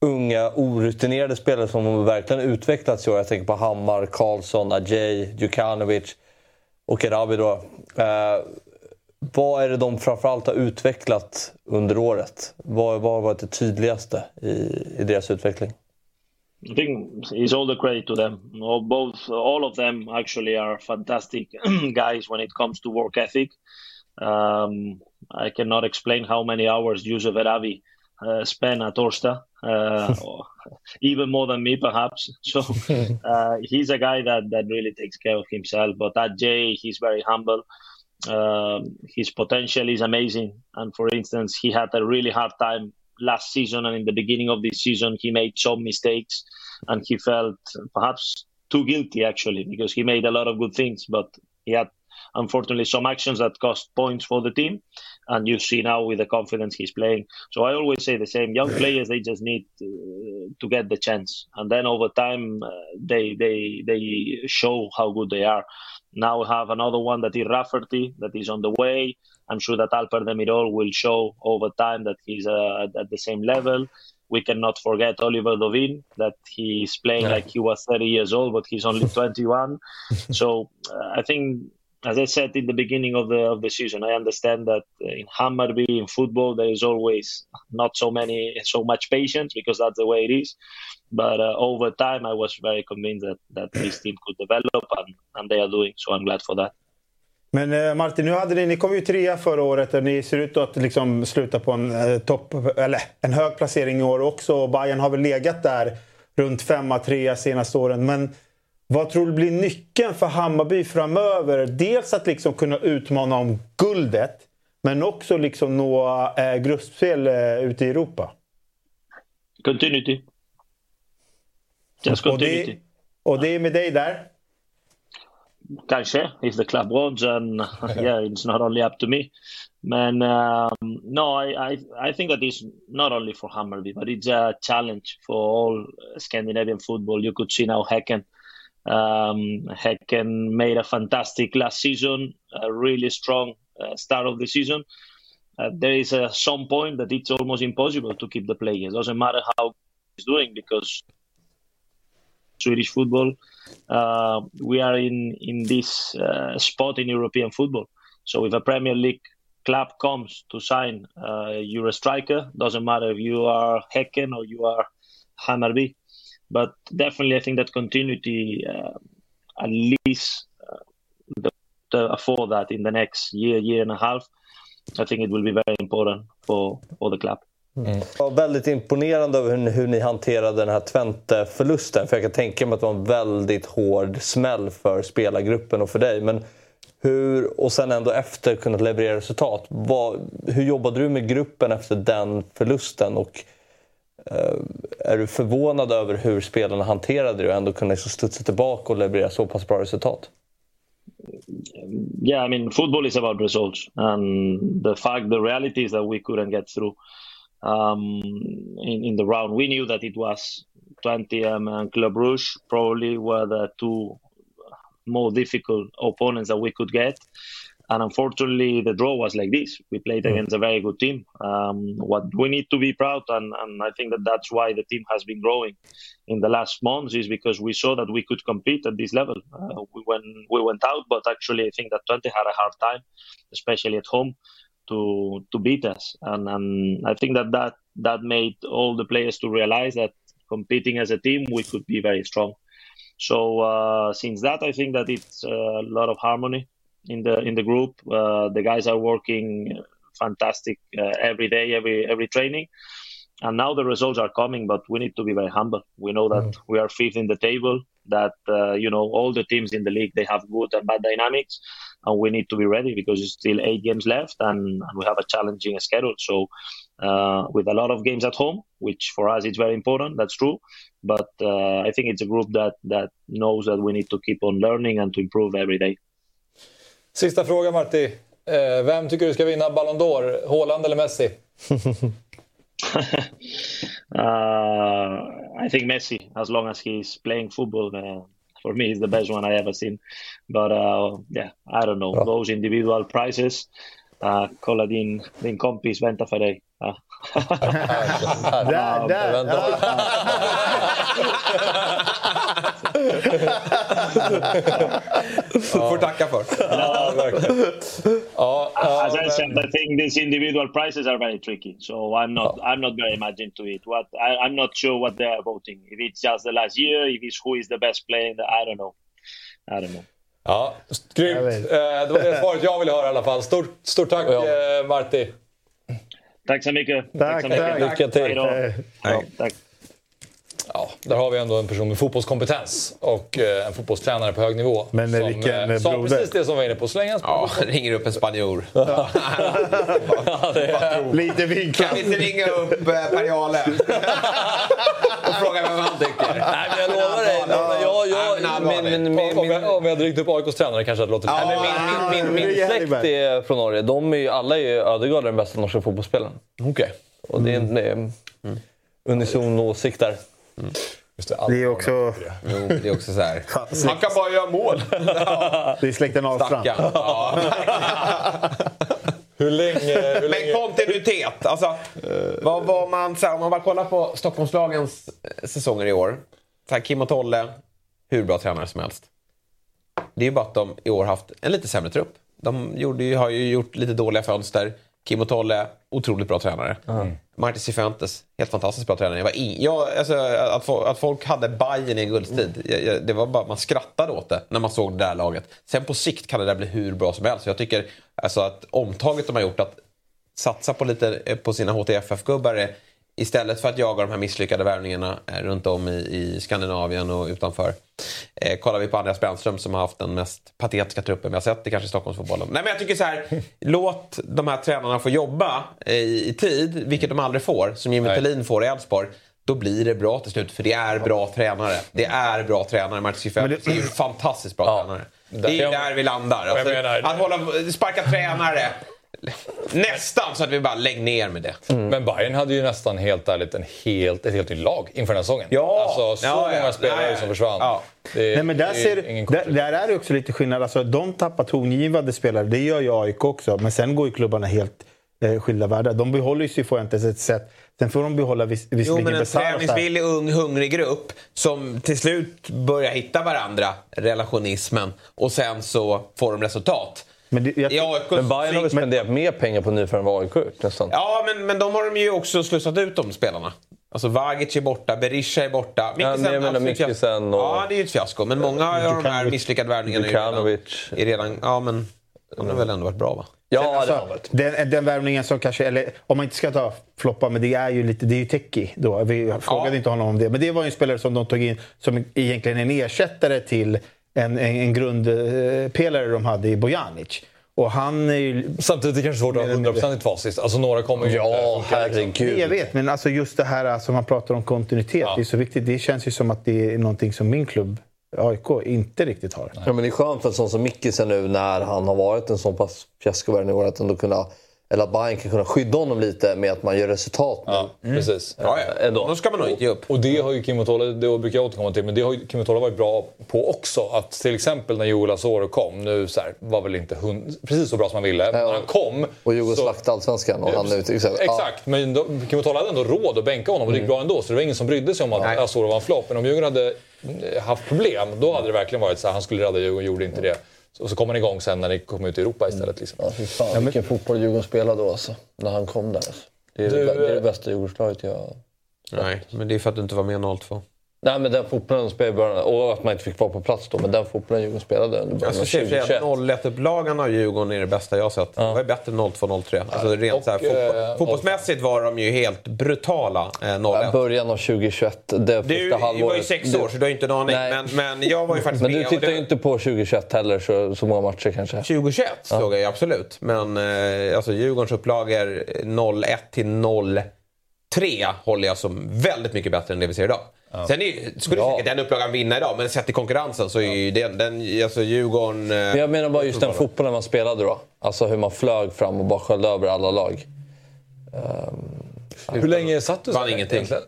unga orutinerade spelare som har verkligen utvecklats i år. Jag tänker på Hammar, Karlsson, Ajay, Djukanovic. och Erabi då. Eh, vad är det de framförallt har utvecklat under året? Vad, vad har varit det tydligaste i, i deras utveckling? I think it's all the credit to them. Both, all of them actually are fantastic guys when it comes to work ethic. Um, I cannot explain how many hours Yusuf Erabi uh, spent at Orsta, uh, even more than me perhaps. So uh, he's a guy that, that really takes care of himself. But at Jay, he's very humble. Um, his potential is amazing. And for instance, he had a really hard time last season and in the beginning of this season, he made some mistakes and he felt perhaps too guilty actually because he made a lot of good things, but he had unfortunately some actions that cost points for the team and you see now with the confidence he's playing. So i always say the same. Young players they just need to, to get the chance. And then over time uh, they they they show how good they are. Now we have another one that is Rafferty that is on the way. I'm sure that alper demirol will show over time that he's uh, at the same level. We cannot forget Oliver Dovin, that he's playing yeah. like he was 30 years old, but he's only 21. so uh, I think as I said in the beginning of the of the season, I understand that in Hammarby in football there is always not so many so much patience because that's the way it is. But uh, over time, I was very convinced that that this team could develop, and, and they are doing. So I'm glad for that. Men eh, Martin, nu hade ni, ni kom ju trea förra året och ni ser ut att liksom sluta på en, eh, topp, eller, en hög placering i år också. Bayern har väl legat där runt femma, trea senaste åren. Men vad tror du blir nyckeln för Hammarby framöver? Dels att liksom kunna utmana om guldet, men också liksom nå eh, gruppspel eh, ute i Europa. Continuity. Just continuity. Och det, och det är med dig där? Kanske, if the club wants and yeah, it's not only up to me. Man, um, no, I, I, I think that is not only for Hammarby, but it's a challenge for all Scandinavian football. You could see now Häcken Um, Häcken made a fantastic last season, a really strong uh, start of the season. Uh, there is a some point that it's almost impossible to keep the players. Doesn't matter how he's doing because Swedish football, uh, we are in in this uh, spot in European football. So if a Premier League club comes to sign uh, you're a striker, doesn't matter if you are Häcken or you are Hammarby, but definitely, I think that continuity, uh, at least uh, the, the, for that in the next year, year and a half, I think it will be very important for, for the club. Mm. Var väldigt imponerande över hur, hur ni hanterade den här Twente-förlusten. För jag kan tänka mig att det var en väldigt hård smäll för spelargruppen och för dig. Men hur, och sen ändå efter kunnat leverera resultat. Vad, hur jobbade du med gruppen efter den förlusten? Och Eh, är du förvånad över hur spelarna hanterade det och ändå kunde liksom studsa tillbaka och leverera så pass bra resultat? Yeah, I mean, football is about results, and the fact, the reality is that we couldn't get through um, in, in the round. We knew that it was 20M and Club Rouge probably were the two more difficult opponents that we could get. And unfortunately, the draw was like this. We played mm. against a very good team. Um, what we need to be proud, and, and I think that that's why the team has been growing in the last months, is because we saw that we could compete at this level. Uh, we, when we went out, but actually, I think that Twente had a hard time, especially at home, to to beat us. And, and I think that, that that made all the players to realize that competing as a team, we could be very strong. So uh, since that, I think that it's a lot of harmony in the in the group. Uh, the guys are working fantastic uh, every day, every every training, and now the results are coming. But we need to be very humble. We know that mm. we are fifth in the table. That uh, you know all the teams in the league they have good and bad dynamics, and we need to be ready because it's still eight games left, and, and we have a challenging schedule. So. Uh, with a lot of games at home, which for us is very important. That's true, but uh, I think it's a group that that knows that we need to keep on learning and to improve every day. Sista frågan Marti. Eh, vem tycker du ska vinna Ballon d'Or? Haaland eller Messi? uh, I think Messi, as long as he's playing football. Uh, for me, he's the best one I ever seen. But uh, yeah, I don't know. Bra. Those individual prizes. Uh, kolla din, din kompis väntar för dig. Uh. där, där! Får tacka för. Ja, verkligen. Ja, ja, As I said, I think these individual prices are very tricky. So I'm not I'm not very much into it. What I, I'm not sure what they are voting. If it's just the last year, if it's who is the best player, in the, I don't know. I don't know. Ja, grymt. Eh, Det var det svaret jag ville höra i alla fall. Stort, stort tack eh, Marti. Tack så mycket. Tack, så mycket. tack. Lycka till. Hej då. Ja, tack. Ja, där har vi ändå en person med fotbollskompetens och eh, en fotbollstränare på hög nivå. Men som vilken eh, sa broder. precis det som vi var inne på. Han Ja, ringer upp en spanjor. Lite vinklat. Kan vi inte ringa upp eh, Per Jale? och fråga vem han tycker? Nej, men jag lovar dig. men Jag, jag, min, min, min, Om min, jag, om jag hade ringt upp AIKs tränare kanske det låter lite... Nej, men min, min, min, min släkt är från Norge. De är ju, alla är ju Ödegaard den bästa norska fotbollsspelaren. Okej. Och det är en mm. unison åsikt där. Det, Det är också... Jo, det är också så här. Han kan bara göra mål. Det är släkten Ahlstrand. Ja. Hur länge... Hur Men länge... kontinuitet. Alltså, vad var man, så här, om man bara kollar på Stockholmslagens eh, säsonger i år. Så här, Kim och Tolle, hur bra tränare som helst. Det är ju bara att de i år haft en lite sämre trupp. De gjorde ju, har ju gjort lite dåliga fönster. Kim och Tolle, otroligt bra tränare. Martin Cifuentes, helt fantastiskt bra tränare. Jag var in, jag, alltså, att, att folk hade Bayern i guldstid, jag, jag, det var bara, man skrattade åt det när man såg det där laget. Sen på sikt kan det där bli hur bra som helst. Jag tycker alltså, att omtaget de har gjort att satsa på lite eh, på sina HTFF-gubbar istället för att jaga de här misslyckade värvningarna eh, runt om i, i Skandinavien och utanför. Eh, kollar vi på Andreas Brännström som har haft den mest patetiska truppen vi har sett i kanske Stockholmsfotbollen. Nej men jag tycker så här, låt de här tränarna få jobba eh, i, i tid, vilket de aldrig får, som Jimmy. Thelin får i Elfsborg. Då blir det bra till slut, för det är bra tränare. Det är bra tränare. Martin Cifuentes är ju fantaskt bra tränare. Det är där vi landar. Alltså, menar- att hålla, sparka tränare. Nästan så att vi bara lägg ner med det. Men Bayern hade ju nästan helt ärligt en helt, ett helt nytt lag inför den här säsongen. Ja. Alltså så Ja, ja. många spelare Nej. som försvann. Ja. Det, Nej, men där, ser, där, där är det också lite skillnad. Alltså, de tappar tongivande spelare, det gör ju AIK också. Men sen går ju klubbarna helt eh, skilda världar. De behåller ju Cifuentes ett sätt. Sen får de behålla vis, Jo, visserligen men en träningsvillig, ung, hungrig grupp som till slut börjar hitta varandra, relationismen, och sen så får de resultat. Men det, jag, I AIK Men Bayern har väl spenderat mer pengar på nyförvärv än AIK nästan. Ja, men, men de har de ju också slussat ut de spelarna. Alltså Vagic är borta, Berisha är borta. Ja, men jag menar. Mikkisen och- Ja, det är ju ett fiasko. Men många av de här misslyckade värvningarna är ju redan, Djukanovic. är redan... Ja, men de har väl ändå varit bra va? Ja, det har Alltså, varit. den, den värvningen som kanske, eller om man inte ska ta floppa, men det är ju lite, det är ju Teki då. Vi frågade inte honom om det. Men det var ju en spelare som de tog in som egentligen är en ersättare till en, en, en grundpelare de hade i Bojanic. Och han är ju... Samtidigt är det kanske svårt att ha 100% facit. Alltså några kommer ju Ja, inte liksom. herregud. Jag vet, men alltså just det här som man pratar om kontinuitet, det är så viktigt. Det känns ju som att det är någonting som min klubb, AIK, inte riktigt har. Ja, men det är skönt för en sån som Mikkisen nu när han har varit en sån pass fiaskovärvning i år att ändå kunna eller att Bayern kan kunna skydda honom lite med att man gör resultat nu. Ja, precis. Ja, ja. Ändå. Då ska man nog inte ge upp. Och det har ju Kim Tolle, det brukar jag återkomma till, men det har ju Kim Tolle varit bra på också. Att till exempel när Joel Asoro kom, nu så här, var väl inte hund, precis så bra som han ville, men han kom... Och Djurgården så- slaktade allsvenskan och han nu till exempel. Exakt, men då, Kim och Tolle hade ändå råd att bänka honom och det gick bra ändå. Så det var ingen som brydde sig om att. Asoro var en flopp. Men om Djurgården hade eh, haft problem, då hade det verkligen varit så här, han skulle rädda Djurgården, gjorde inte det. Och så kom han igång sen när ni kom ut i Europa istället. Liksom. Ja, fy fan vilken fotboll Djurgården spelade då alltså. När han kom där. Alltså. Det, är Du, det, det är det eh, bästa Djurgårdslaget jag... Nej, men det är för att du inte var med 02. Nej men den fotbollen de spelade i början, och att man inte fick vara på plats då, men den fotbollen Djurgården spelade under början av skulle säga 2021. att 01-upplagan av Djurgården är det bästa jag har sett. Det var bättre än 02-03. Alltså, rent Och, så här, fotboll, eh, fotbollsmässigt var de ju helt brutala eh, 01. Ja, början av 2021 det Du första halvåret. var ju sex år så du har inte en aning. Men, men jag var ju faktiskt Men du tittar det- ju inte på 2021 heller, så, så många matcher kanske. 2021 såg jag ju absolut. Men eh, alltså Djurgårdens upplagor 01 till 03 håller jag som väldigt mycket bättre än det vi ser idag. Sen är, skulle Ja. säkert den upplagan vinna idag, men sett i konkurrensen så är ju den, den alltså Djurgården... Eh, Men jag menar bara just den fotbollen man spelade då. Alltså hur man flög fram och bara sköljde över alla lag. Ehm, Hur länge satt du så Vann ingenting. egentligen?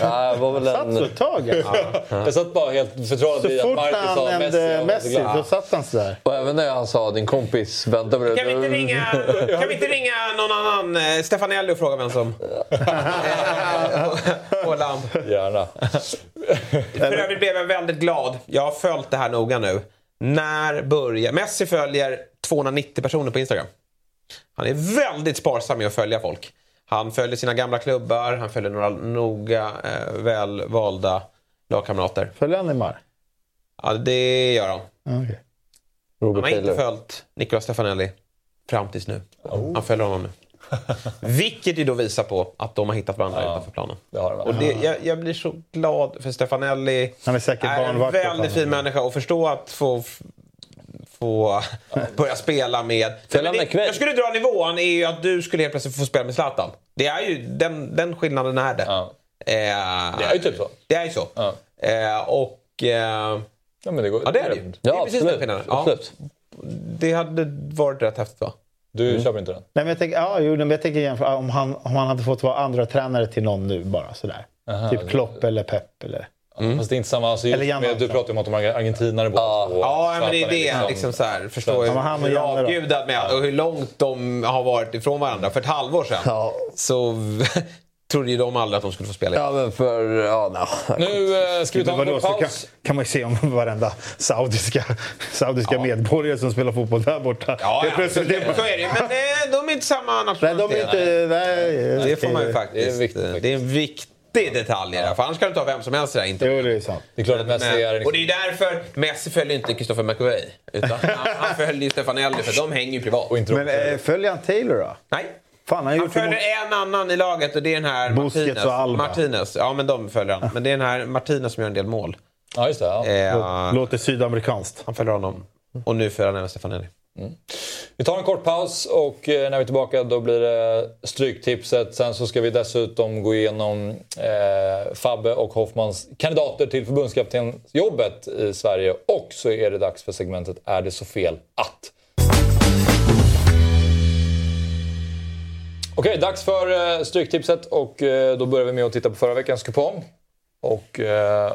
Ja, det var väl Satt så en... ett tag. Ja. Jag satt bara helt förtrollad Så i att fort Marcus han sa Messi. nämnde jag var så Messi, då satt han sådär. Och även när han sa din kompis, vänta på det. Kan vi inte ringa, kan vi inte ringa någon annan? Eh, Stefanelli och fråga vem som... Åland. Gärna. För övrigt blev jag väldigt glad. Jag har följt det här noga nu. När börjar... Messi följer 290 personer på Instagram. Han är väldigt sparsam med att följa folk. Han följer sina gamla klubbar, han följer några noga eh, välvalda lagkamrater. Följer han Neymar? Ja, det gör han. Okej. Han Robert har inte Taylor. följt Nicolas Stefanelli fram tills nu. Han följer honom nu. Vilket ju då visar på att de har hittat varandra utanför planen. Det har de. Och det, jag, jag blir så glad för Stefanelli Han är säkert är en väldigt fin människa och förstå att få, få börja spela med... Spela med det, jag skulle dra nivån är ju att du skulle helt plötsligt få spela med Zlatan. Det är ju, den, den skillnaden är det. Ja. Eh, Det är ju typ så. Det är ju så. Ja. Eh, och... Eh, Ja, men det, går, ja, det är det ju. Det är Ja, precis den absolut. skillnaden. Ja, absolut. det hade varit rätt häftigt va? Du köper inte den? Nej, men jag tänker, ja, jo, men jag tänker jämföra, om, han, om han hade fått vara andra tränare till någon nu bara sådär. Aha, typ det- Klopp eller Pep eller... Fast det är inte samma. Alltså, just Eller med, du pratar ju om att de har argentinare båda Ja. två. Ja, men det är det. Liksom så här, förstår Ja, han och hur avgudad med och hur långt de har varit ifrån varandra. För ett halvår sedan Ja. så trodde ju de aldrig att de skulle få spela. Ja, men för... Ja, no. Nu eh, ska vi ta en så kan, paus. kan man ju se om varenda saudiska, saudiska medborgare som spelar fotboll där borta. Ja, Det är ja, plötsligt så, det är så är det ju. Men eh, de är inte samma Nej, de är nationalitet. inte... Nej, Det får man ju faktiskt. Det är viktigt. Det är en viktig i det här, För annars kan du ta vem som helst i det här inte. Jo, det är sant. Det är klart att Messi är... Men, och det är därför Messi följer inte Christopher McVey. Utan han, han följer ju Stefanelli för de hänger ju privat. Och inte Men äh, följer han Taylor då? Nej. Fan, han Han följer en annan i laget och det är den här Busquets Martinez. och Alba. Martinez. Ja, men de följer han. Men det är den här Martinez som gör en del mål. Ja, just det. Ja. Eh, Låter sydamerikanskt. han följer honom. Och nu följer han även Stefanelli. Mm. Vi tar en kort paus och eh, när vi är tillbaka då blir det Stryktipset. Sen så ska vi dessutom gå igenom eh, Fabbe och Hoffmans kandidater till förbundskaptensjobbet i Sverige. Och så är det dags för segmentet Är det så fel att? Okej, dags för eh, Stryktipset och eh, då börjar vi med att titta på förra veckans kupong. Och eh,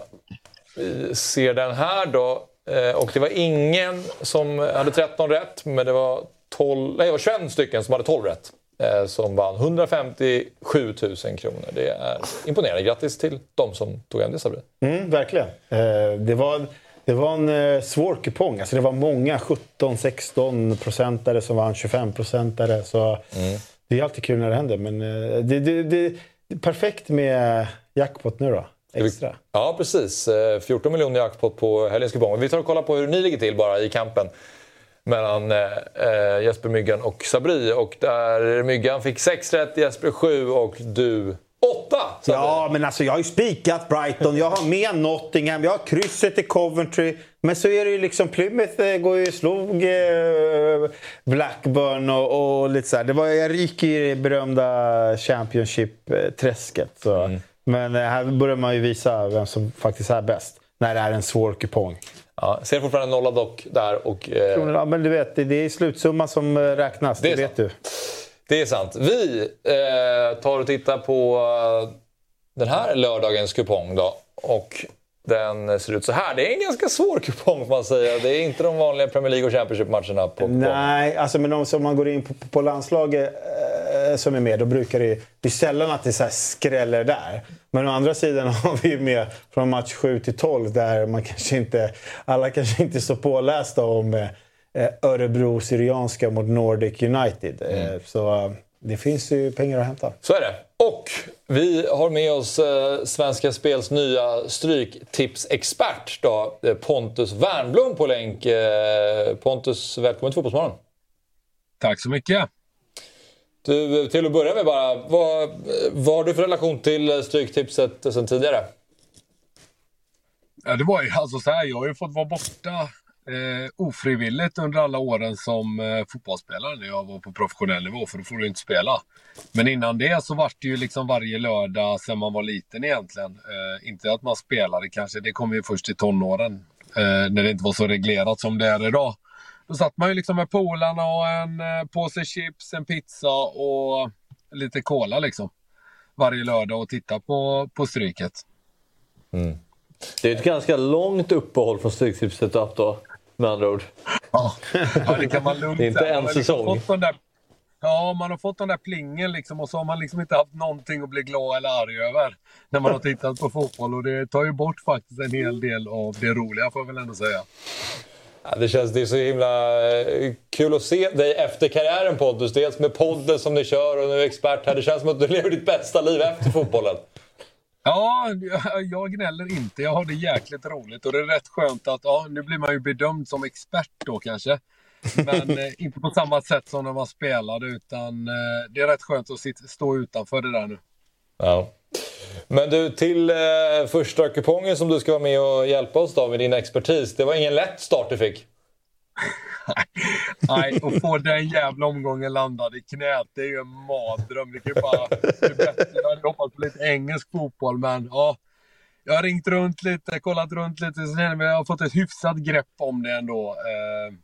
vi ser den här då. Eh, Och det var ingen som hade 13 rätt, men det var, 12, nej, det var 21 stycken som hade 12 rätt. eh, Som vann 157 000 kronor. Det är imponerande. Grattis till de som tog hem det, Sabri. Mm, verkligen. Eh, det, var, det var en svår kupong. Alltså, det var många 17-16 procentare som vann 25 procentare. Så Det är alltid kul när det händer. Men det, det, det, det är perfekt med jackpot nu då. Extra. Ja, precis. Eh, 14 miljoner jackpot på helgens kupong. Vi tar och kollar på hur ni ligger till bara i kampen mellan eh, eh, Jesper Myggan och Sabri. Och där Myggan fick 6 rätt, Jesper 7 och du 8. Ja, men alltså jag har ju spikat Brighton, jag har med Nottingham, jag har krysset i Coventry. Men så är det ju liksom, Plymouth eh, går ju slog eh, Blackburn och, och lite så här. Det var, jag gick i det berömda Championship-träsket. Så. Men eh, här börjar man ju visa vem som faktiskt är bäst. När det är en svår kupong. Ja, ser fortfarande nolla dock där. Och, eh, Ja, men du vet, det är slutsumman som eh, räknas. Det, Det vet du. Det är sant. Vi eh, tar och tittar på eh, den här lördagens kupong då. Och den ser ut så här. Det är en ganska svår kupong får man säga. Det är inte de vanliga Premier League och Championship-matcherna på kupongen. Nej, alltså men om, om man går in på, på landslaget eh, som är med, då brukar det det är sällan att det så skräller där. Men å andra sidan har vi ju med från match 7 till 12 där man kanske inte, alla kanske inte är så pålästa om eh, Örebro Syrianska mot Nordic United. Eh, så eh, det finns ju pengar att hämta. Så är det. Och vi har med oss eh, Svenska Spels nya stryktipsexpert då, eh, Pontus Wernblom på länk. Eh, Pontus, välkommen till Fotbollsmorgon. Tack så mycket. Du, till att börja med bara, vad, vad har du för relation till Stryktipset sen tidigare? Ja, det var ju alltså så här, jag har ju fått vara borta eh, ofrivilligt under alla åren som eh, fotbollsspelare när jag var på professionell nivå, för då får du inte spela. Men innan det så var det ju liksom varje lördag sedan man var liten egentligen. Eh, inte att man spelade kanske, det kom ju först i tonåren. Eh, när det inte var så reglerat som det är idag. Då satt man ju liksom med polarna och en eh, påse chips, en pizza och lite cola liksom. varje lördag och titta på, på Stryket. Mm. Det är ett ganska långt uppehåll från Stryktipset haft då, med andra ord. Ja, ja det kan man lugnt är inte säga. en säsong. ja, man har fått den där plingen liksom och så har man liksom inte haft någonting att bli glad eller arg över när man har tittat på fotboll. Och det tar ju bort faktiskt en hel del av det roliga får jag väl ändå säga. Ja, det känns det är så himla eh, kul att se dig efter karriären Pontus. Dels med podden som ni kör och nu är expert här. Det känns som att du lever ditt bästa liv efter fotbollen. Ja, jag gnäller inte. Jag har det jäkligt roligt och det är rätt skönt att, ja, nu blir man ju bedömd som expert då kanske. Men eh, inte på samma sätt som när man spelade utan eh, det är rätt skönt att sitta, stå utanför det där nu. Ja. Men du, till eh, första kupongen som du ska vara med och hjälpa oss då med din expertis. Det var ingen lätt start du fick. Nej, och få den jävla omgången landad i knät, det är ju en mardröm. Det kan ju bara... Bättre. Jag hade hoppats på lite engelsk fotboll, men ja. Jag har ringt runt lite, kollat runt lite, så jag har fått ett hyfsat grepp om det ändå. Eh,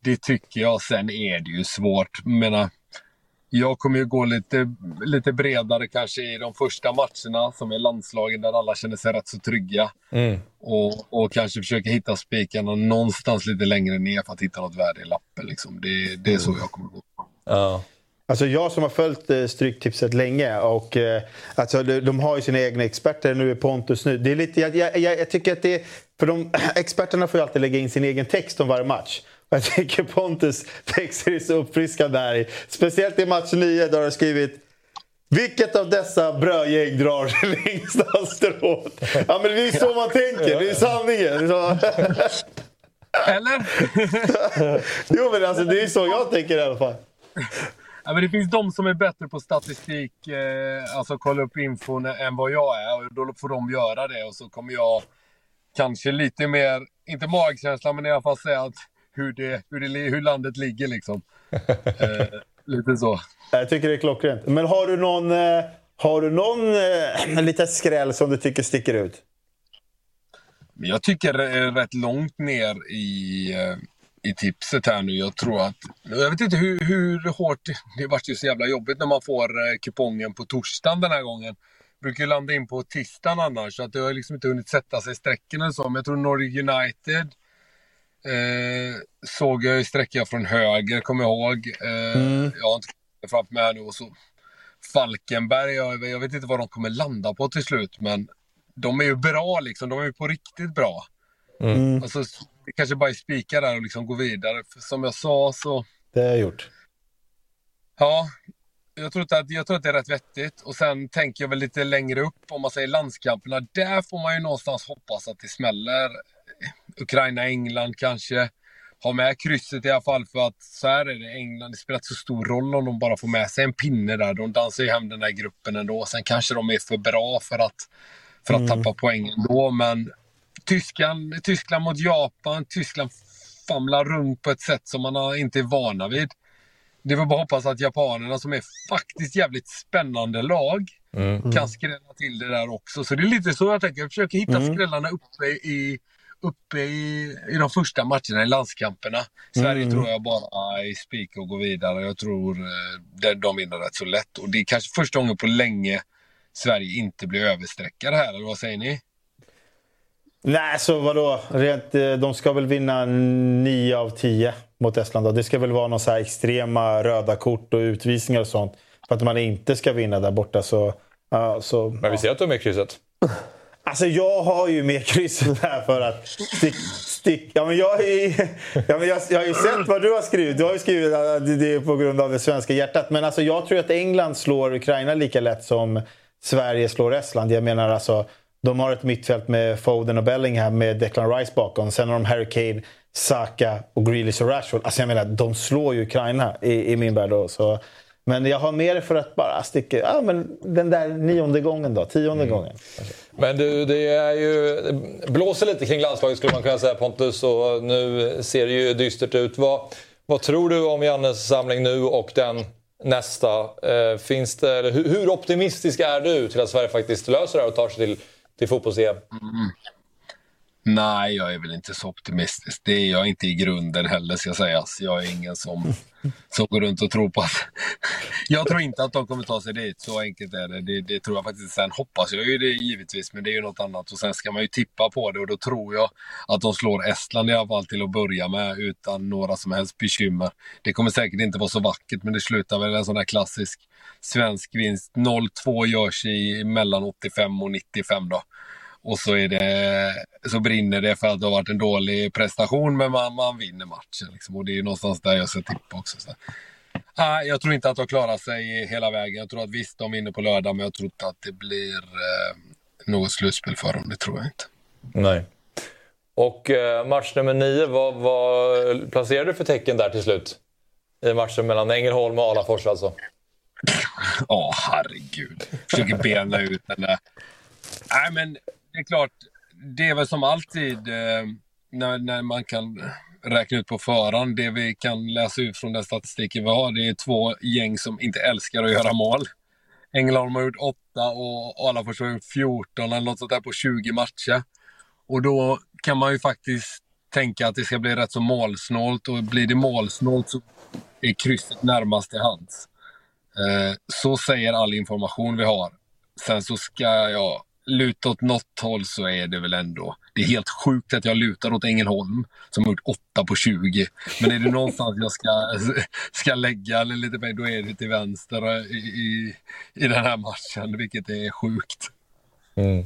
det tycker jag. Sen är det ju svårt. Jag menar, jag kommer ju gå lite, lite bredare kanske i de första matcherna som är landslagen där alla känner sig rätt så trygga. Mm. Och, och kanske försöka hitta spikarna någonstans lite längre ner för att hitta något värde i lappen. Liksom. Det, det är så jag kommer gå. Ja. Alltså jag som har följt eh, Stryktipset länge och eh, alltså de, de har ju sina egna experter. Nu är Pontus nu. Det är lite, jag, jag, jag jag tycker att det är, För de, experterna får ju alltid lägga in sin egen text om varje match. Jag tycker Pontus texter är så uppfriskande här. Speciellt i match 9 där har skrivit vilket av dessa brödgäng drar det längsta strået? Ja men det är så man tänker, det är sanningen. Så... Eller? jo men alltså det är så jag tänker i alla fall. Ja, men det finns de som är bättre på statistik, eh, alltså kolla upp infon, än vad jag är. Och då får de göra det och så kommer jag kanske lite mer, inte magkänsla, men i alla fall säga att hur, det, hur, det, hur landet ligger liksom. Eh, lite så. Jag tycker det är klockrent. Men har du någon, eh, har du någon eh, liten skräll som du tycker sticker ut? Jag tycker det är rätt långt ner i, eh, i tipset här nu. Jag tror att... Jag vet inte hur, hur hårt... Det vart ju så jävla jobbigt när man får eh, kupongen på torsdagen den här gången. Brukar ju landa in på tisdagen annars, så att det har liksom inte hunnit sätta sig i strecken eller så. Men jag tror Norge United eh, såg jag ju sträcka från höger, kommer jag ihåg. Eh, Mm. Jag har inte framför mig här nu. Och så Falkenberg, jag, jag vet inte vad de kommer landa på till slut, men de är ju bra liksom. De är ju på riktigt bra. Mm. Alltså, det kanske bara är spika där och liksom gå vidare. För som jag sa så... Det har jag gjort. Ja, jag tror, att, jag tror att det är rätt vettigt. Och sen tänker jag väl lite längre upp, om man säger landskamperna. Där får man ju någonstans hoppas att det smäller. Ukraina-England kanske. Ha med krysset i alla fall för att så här är det. England, det spelar inte så stor roll om de bara får med sig en pinne där. De dansar ju hem den här gruppen ändå. Sen kanske de är för bra för att, för att Mm. tappa poäng ändå. Men Tyskland, Tyskland mot Japan. Tyskland famlar runt på ett sätt som man inte är vana vid. Det var bara hoppas att japanerna som är faktiskt jävligt spännande lag Mm. kan skrälla till det där också. Så det är lite så jag tänker. Jag försöker hitta Mm. skrällarna uppe i, uppe i, i de första matcherna i landskamperna. Sverige Mm. tror jag bara är spik och går vidare. Jag tror eh, de, de vinner rätt så lätt. Och det är kanske första gången på länge Sverige inte blir överstreckade här, eller vad säger ni? Nej, så vadå? Rent, eh, de ska väl vinna 9 av 10 mot Estland. Då. Det ska väl vara någon så här extrema röda kort och utvisningar och sånt. För att man inte ska vinna där borta. Så, ja, så, Men vi ser att du är krysset. Alltså jag har ju med krysset här för att stick, stick, ja, men jag, är, ja, men jag, jag har ju sett vad du har skrivit. Du har ju skrivit att det det är på grund av det svenska hjärtat. Men alltså jag tror att England slår Ukraina lika lätt som Sverige slår Estland. Jag menar alltså, de har ett mittfält med Foden och Bellingham med Declan Rice bakom. Sen har de Harry Kane, Saka och Grealish och Rashford. Alltså jag menar, de slår ju Ukraina i, i min värld. Då, så. Men jag har med det för att bara sticka... Ja, men den där nionde gången då, tionde gången. Men du, det är ju... det blåser lite kring landslaget skulle man kunna säga Pontus och nu ser det ju dystert ut. Vad, vad tror du om Jannes samling nu och den nästa? Eh, finns det, eller hur, hur optimistisk är du till att Sverige faktiskt löser det här och tar sig till, till fotbolls-EM? Nej, jag är väl inte så optimistisk. Det är jag inte i grunden heller ska sägas. Jag är ingen som, som går runt och tror på att... jag tror inte att de kommer ta sig dit. Så enkelt är det. det. Det tror jag faktiskt. Sen hoppas jag ju det givetvis, men det är ju något annat. Och sen ska man ju tippa på det och då tror jag att de slår Estland i alla fall till att börja med utan några som helst bekymmer. Det kommer säkert inte vara så vackert, men det slutar väl en sån där klassisk svensk vinst. 0-2 görs i mellan 85 och 95 då. Och så, är det, så brinner det för att det har varit en dålig prestation, men man, man vinner matchen. Liksom. Och det är någonstans där jag ska tippa också. Så. Ah, jag tror inte att de klarar sig hela vägen. Jag tror att visst, de vinner på lördag, men jag tror inte att det blir eh, något slutspel för dem. Det tror jag inte. Nej. Och eh, match nummer nio, vad, vad placerade du för tecken där till slut? I matchen mellan Ängelholm och Alafors alltså? Ja, oh, herregud. Försöker bena ut den där. Nej, men det är klart, det är väl som alltid eh, när, när man kan räkna ut på förhand. Det vi kan läsa ut från den statistiken vi har, det är två gäng som inte älskar att göra mål. Ängelholm har gjort åtta och Alafors har gjort 14 eller något sånt där på 20 matcher. Och då kan man ju faktiskt tänka att det ska bli rätt så målsnålt och blir det målsnålt så är krysset närmast till hands. Eh, så säger all information vi har. Sen så ska jag luta åt något håll så är det väl ändå... Det är helt sjukt att jag lutar åt Ängelholm som har gjort 8 på 20. Men är det någonstans jag ska, ska lägga eller lite mer, då är det till vänster i, i, i den här matchen, vilket är sjukt. Mm.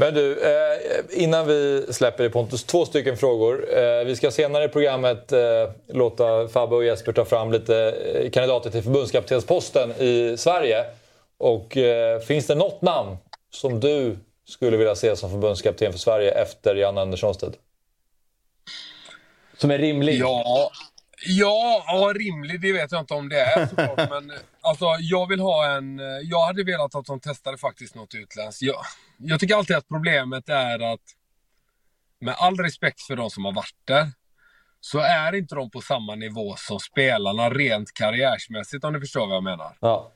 Men du, eh, innan vi släpper det Pontus, två stycken frågor. Eh, vi ska senare i programmet eh, låta Fabbe och Jesper ta fram lite kandidater till förbundskaptensposten i Sverige. Och finns det något namn som du skulle vilja se som förbundskapten för Sverige efter Jan Anderssons tid? Som är rimlig? Ja, ja, ja, rimlig det vet jag inte om det är såklart. men alltså, jag vill ha en... Jag hade velat att de testade faktiskt något utländskt. Jag, jag tycker alltid att problemet är att med all respekt för de som har varit där så är inte de på samma nivå som spelarna rent karriärsmässigt om du förstår vad jag menar. Ja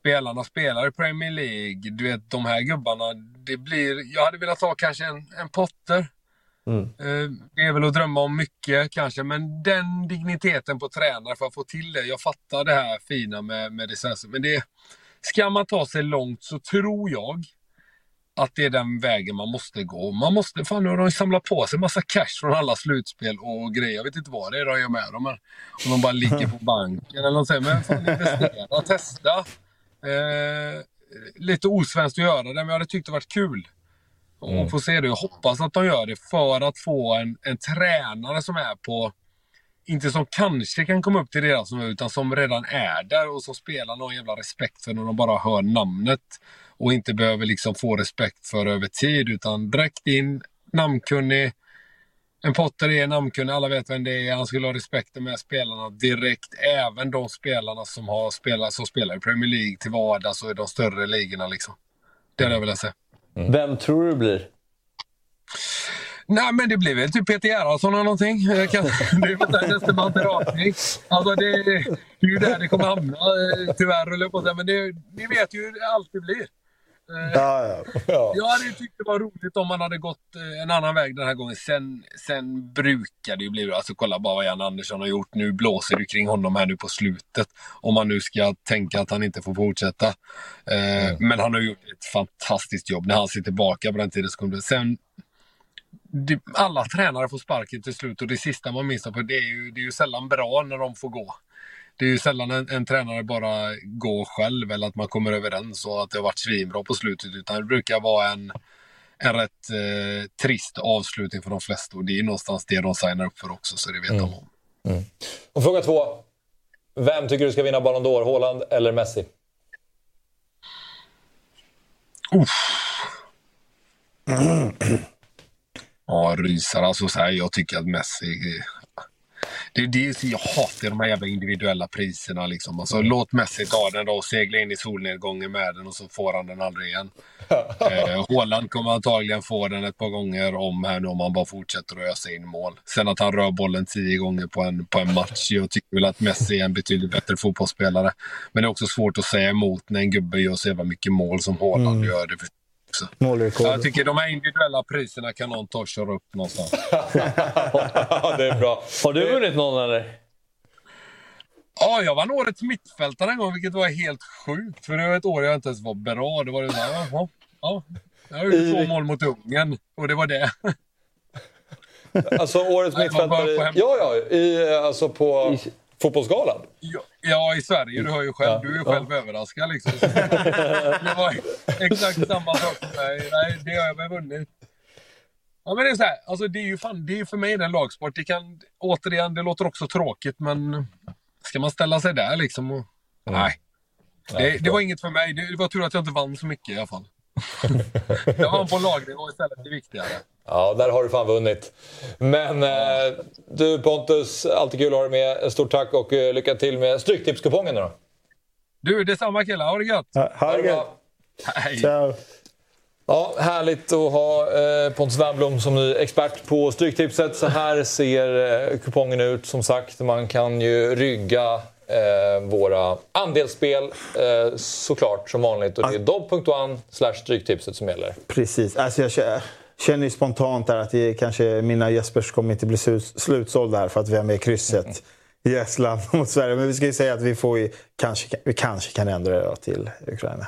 spelarna spelar i Premier League. Du vet, de här gubbarna. Det blir, jag hade velat ha kanske en, en Potter. Mm. Eh, det är väl att drömma om mycket kanske, men den digniteten på tränare för att få till det. Jag fattar det här fina med, med svenska, men det... Ska man ta sig långt så tror jag att det är den vägen man måste gå. Man måste, fan nu har de samlat på sig massa cash från alla slutspel och grejer. Jag vet inte vad det är de gör med dem. Om de bara ligger på banken eller något sånt. Men fan investera, testa. Eh, lite osvenskt att göra det, men jag hade tyckt det varit kul. Mm. Och få se det. Jag hoppas att de gör det för att få en, en tränare som är på inte som kanske kan komma upp till deras nivå, utan som redan är där och som spelar någon jävla respekt för när de bara hör namnet. Och inte behöver liksom få respekt för över tid, utan direkt in, namnkunnig, en Potter är namnkunnig, alla vet vem det är. Han skulle ha respekten med spelarna direkt. Även de spelarna som, har spelat, som spelar i Premier League till vardags och i de större ligorna. Liksom. Det hade jag velat se. Mm. Vem tror du blir? Nej, men det blir väl typ Peter Gerhardsson eller någonting. Kan, det är väl där nästa manteratning. Alltså det, det är ju där det kommer hamna, eh, tyvärr, eller på Men det, ni vet ju hur det alltid blir. Eh, ja, ja. Jag hade tyckt det var roligt om man hade gått eh, en annan väg den här gången. Sen, sen brukar det ju bli Alltså kolla bara vad Jan Andersson har gjort. Nu blåser det kring honom här nu på slutet. Om man nu ska tänka att han inte får fortsätta. Eh, mm. Men han har gjort ett fantastiskt jobb. När han ser tillbaka på den tiden så kommer det. Sen alla tränare får sparken till slut och det sista man minns på det är ju, det är ju sällan bra när de får gå det är ju sällan en, en, tränare bara går själv eller att man kommer överens och att det har varit svinbra på slutet. Utan det brukar vara en, en rätt eh, trist avslutning för de flesta. Och det är någonstans det de signar upp för också, så det vet mm. de om. Mm. Och fråga två. Vem tycker du ska vinna Ballon d'Or? Haaland eller Messi? Uff. Ja, rysar. Alltså, så här, jag tycker att Messi det är det jag hatar de här jävla individuella priserna. Liksom. Alltså, Låt Messi ta den då och segla in i solnedgången med den och så får han den aldrig igen. eh, Håland kommer antagligen få den ett par gånger om här nu om han bara fortsätter att ösa in mål. Sen att han rör bollen tio gånger på en, på en match. Jag tycker väl att Messi är en betydligt bättre fotbollsspelare. Men det är också svårt att säga emot när en gubbe gör så jävla mycket mål som Håland mm. gör. Det också. Målrekord. Jag tycker de här individuella priserna kan någon ta och köra upp någonstans. det är bra. Har du vunnit någon eller? Ja, jag vann årets mittfältare en gång, vilket var helt sjukt. För det var ett år jag inte ens var bra. Det var det där, jaha, ja. Jag gjorde två mål mot Ungern och det var det. Alltså årets mittfältare... Ja, ja. I, alltså på fotbollsgalan. Ja, Ja, i Sverige. Du hör ju själv. Ja. Du är ju själv överraskad liksom. det var exakt samma sak för mig. Nej, det har jag väl vunnit. Ja, men det är så här. Alltså, det är ju fan, det är för mig en lagsport. Det kan, återigen, det låter också tråkigt, men ska man ställa sig där liksom? Och, Nej. Det, det var inget för mig. Det var tur att jag inte vann så mycket i alla fall. Jag vann på lagnivå istället. Det är viktigare. Ja, där har du fan vunnit. Men eh, du Pontus, alltid kul att ha dig med. Stort tack och eh, lycka till med Stryktipskupongen nu då. Du, detsamma killar. Ha det gött! Ha det gött! Hej! Ciao! Ja, härligt att ha eh, Pontus Wernbloom som ny expert på Stryktipset. Så här ser eh, kupongen ut. Som sagt, man kan ju rygga eh, våra andelsspel eh, såklart som vanligt. Och det är dobb.one slash Stryktipset som gäller. Precis. Alltså jag kä- känner ju spontant där att det kanske mina Jespers kommer inte bli slut- slutsålda här för att vi har med krysset i Estland mot Sverige. Men vi ska ju säga att vi får ju, kanske, vi kanske kan ändra det till Ukraina.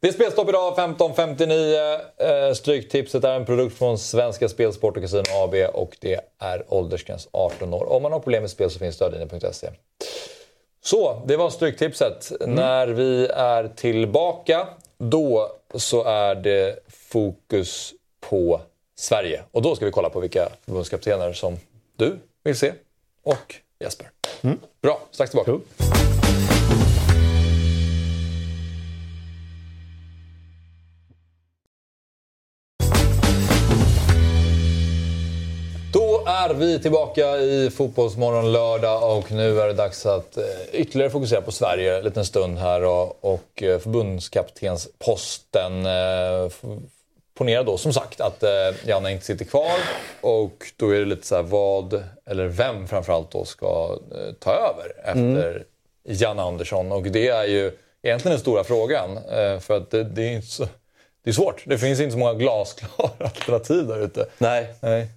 Det är spelstopp idag 15.59. Eh, Stryktipset är en produkt från Svenska Spelsport och Casino AB och det är åldersgräns 18 år. Om man har problem med spel så finns stödlinjen.se. Så, det var Stryktipset. När vi är tillbaka, då så är det fokus på Sverige. Och då ska vi kolla på vilka förbundskaptener som du vill se och Jesper. Bra, strax tillbaka. Då är vi tillbaka i Fotbollsmorgon lördag och nu är det dags att eh, ytterligare fokusera på Sverige en liten stund här och, och eh, förbundskaptensposten. Eh, ponera då som sagt att Janne inte sitter kvar och då är det lite så här vad, eller vem framförallt då ska ta över efter Janne Andersson och det är ju egentligen den stora frågan för att det, det är inte så det är svårt. Det finns inte så många glasklara alternativ där ute. Nej. Nej.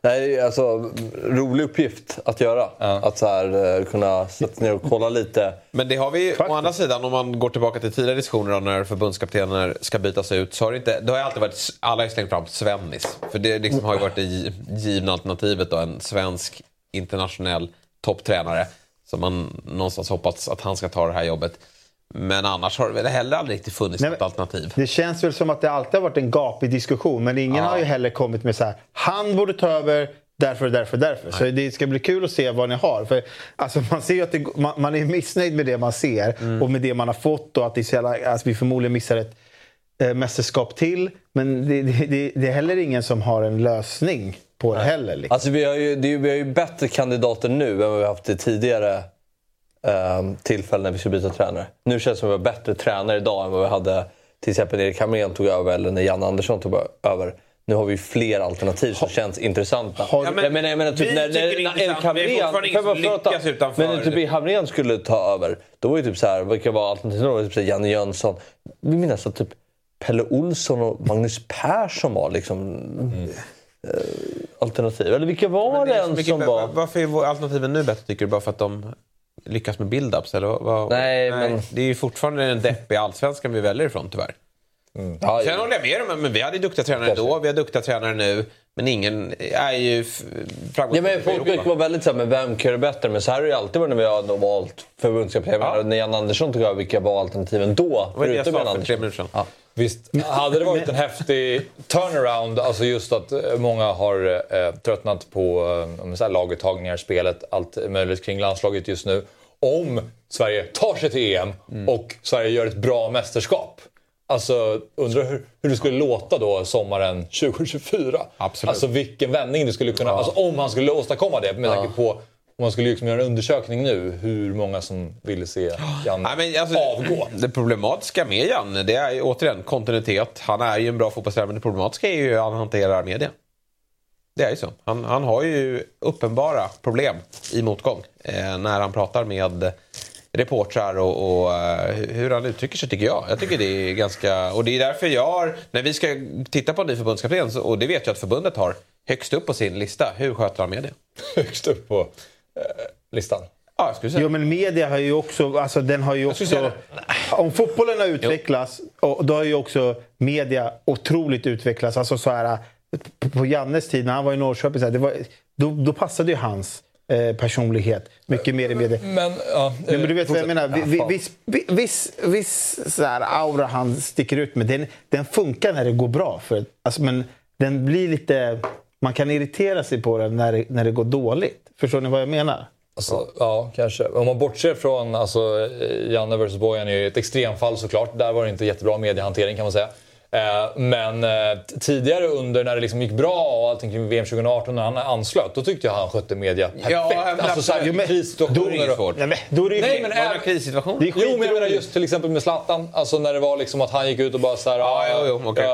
Nej, alltså rolig uppgift att göra. Att så här, eh, kunna sätta sig ner och kolla lite. Men det har vi å andra sidan, om man går tillbaka till tidigare diskussioner om när förbundskaptener ska bytas ut, så har det, inte, det har ju alltid varit, alla har slängt fram Svennis. För det liksom har ju varit det gi- givna alternativet då, en svensk internationell topptränare. Som man någonstans hoppats att han ska ta det här jobbet. Men annars har det väl heller aldrig riktigt funnits Nej, något alternativ. Det känns väl som att det alltid har varit en gapig diskussion. Men ingen har ju heller kommit med så här, han borde ta över därför, därför, därför. Så det ska bli kul att se vad ni har. För, alltså, man, ser ju att det, man, man är missnöjd med det man ser Mm. och med det man har fått. Och att det jävla, alltså, vi förmodligen missar ett eh, mästerskap till. Men det, det, det, är heller ingen som har en lösning på det heller. Liksom. Alltså vi har, ju, det vi har ju bättre kandidater nu än vad vi har haft tidigare um, tillfällen när vi ska byta tränare. Nu känns det som att vi har bättre tränare idag än vad vi hade till exempel när Erik Hamrén tog över eller när Jan Andersson tog över. Nu har vi ju fler alternativ som känns intressanta. Ja, men jag menar, jag menar, typ när, när, när Erik Hamrén... utanför. Men när typ Hamrén skulle ta över, då var ju typ så här, vilka var alternativen? Typ så här, Janne Jönsson. Vi minns att typ Pelle Olsson och Magnus Persson var liksom eh, alternativ. Eller vilka var det det mycket- som var... Varför är alternativen nu bättre tycker du? Bara för att de lyckas med build-ups? Eller vad? Nej, men- Det är ju fortfarande en deppig allsvenskan vi väljer ifrån tyvärr. Ja, Sen håller jag med dem, men vi hade duktiga tränare då, vi har duktiga tränare nu. Men ingen är ju f- Ja, framgångsrik men folk brukar vara väldigt så här, men vem kan göra bättre? Men så här har det ju alltid varit när vi har valt förbundskapten. Ja. När Jan Andersson tog över, vilka var alternativen då? Det jag Förutom Jan sa för tre minuter sedan. Ja. Visst, hade det varit en häftig turnaround, alltså just att eh, många har eh, tröttnat på eh, så här laguttagningar, spelet, allt möjligt kring landslaget just nu. Om Sverige tar sig till EM och Sverige gör ett bra mästerskap. Alltså, undrar hur, hur det skulle låta då sommaren 2024. Absolut. Alltså vilken vändning det skulle kunna... Alltså om han skulle åstadkomma det, med tanke på... Om man skulle liksom göra en undersökning nu, hur många som ville se Jan Nej, alltså, avgå. Det problematiska med Janne, det är återigen kontinuitet. Han är ju en bra fotbollstränare, men det problematiska är ju hur han hanterar media. Det är ju så. Han, han har ju uppenbara problem i motgång. Eh, när han pratar med reportrar och, och eh, hur han uttrycker sig tycker jag. Jag tycker det är ganska... Och det är därför jag har, när vi ska titta på en ny förbundskapten, så- och det vet jag att förbundet har högst upp på sin lista, hur sköter han media? Högst upp på eh, listan? Ja, jag skulle säga. Jo, men media har ju också... Alltså, den har ju också om fotbollen har utvecklats, och då har ju också media otroligt utvecklats. Alltså så här, på- på Jannes tid, när han var i Norrköping, så här, det var, då, då passade ju hans eh, personlighet mycket mer i media. Men, ja, men du vet vad jag menar. Viss, vi- viss, viss så här aura han sticker ut med, den, den funkar när det går bra. För, alltså, men den blir lite... Man kan irritera sig på den när när det går dåligt. Förstår ni vad jag menar? Alltså, ja, kanske. Om man bortser från alltså, eh, Janne vs Bojan är ju ett extremfall såklart. Där var det inte jättebra mediehantering kan man säga. Eh, men eh, tidigare under när det liksom gick bra och allting kring VM 2018 när han anslöt, då tyckte jag han skötte media perfekt. Ja, men alltså, så här, absolut. i krissituationer. Då är det och- svårt. Nej, men, då är det ju Nej, men Var det även- någon krissituation? Det är Jo, men jag menar just till exempel med Zlatan. Alltså när det var liksom att han gick ut och bara såhär... Ja, "Ah, jo, jo, okej.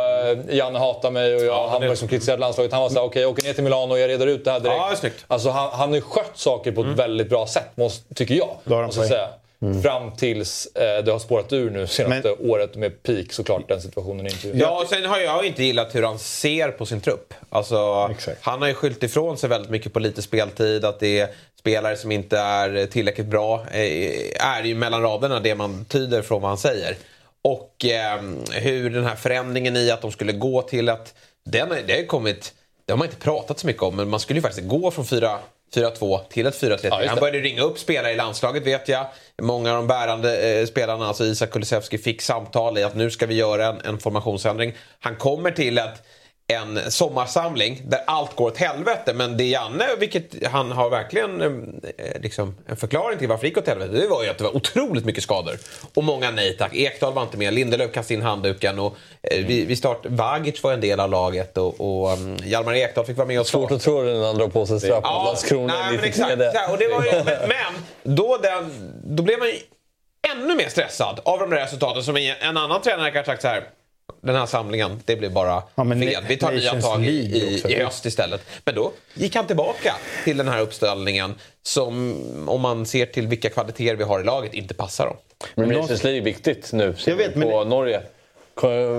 eh, Janne hatar mig och jag, Ja, han det- liksom kritiserade landslaget. Han var såhär, okej jag åker ner till Milano och jag reder ut det här direkt. Ja, det är snyggt. Alltså han, han har ju skött saker på ett väldigt bra sätt, måste, tycker jag. Då har han måste säga. Fram tills eh, det har spårat ur nu senaste året med peak såklart, den situationen i intervjun. Ja, och sen har jag inte gillat hur han ser på sin trupp. Alltså, Exakt. han har ju skyllt ifrån sig väldigt mycket på lite speltid, att det är spelare som inte är tillräckligt bra. Eh, är ju mellan raderna det man tyder från vad han säger. Och eh, hur den här förändringen i att de skulle gå till att... Den, har- det har ju kommit... Det har man inte pratat så mycket om, men man skulle ju faktiskt gå från 4 4-2 till ett 4-3. Ja, han började ringa upp spelare i landslaget vet jag. Många av de bärande eh, spelarna, alltså Isak Kulusevski, fick samtal i att nu ska vi göra en, en formationsändring. Han kommer till ett, en sommarsamling där allt går åt helvete. Men det Janne, vilket han har verkligen eh, liksom, en förklaring till varför det gick åt helvete. Det var ju att det var otroligt mycket skador. Och många nej tack. Ekdal var inte med, Lindelöf kastade in handduken. Och, eh, vi, vi start, Vagic var en del av laget och, och um, Hjalmar Ekdal fick vara med och Svårt starta. att tro det när han drar på sig straff mot Landskrona. ju, men men då, den, då blev man ju ännu mer stressad av de där resultaten som en, en annan tränare kanske sagt så här. Den här samlingen, det blev bara Ja, men fel. Vi tar nya tag i, i, i höst istället. Men då gick han tillbaka till den här uppställningen som, om man ser till vilka kvaliteter vi har i laget, inte passar dem. Men Nations League är viktigt nu. Jag vet, men- på Norge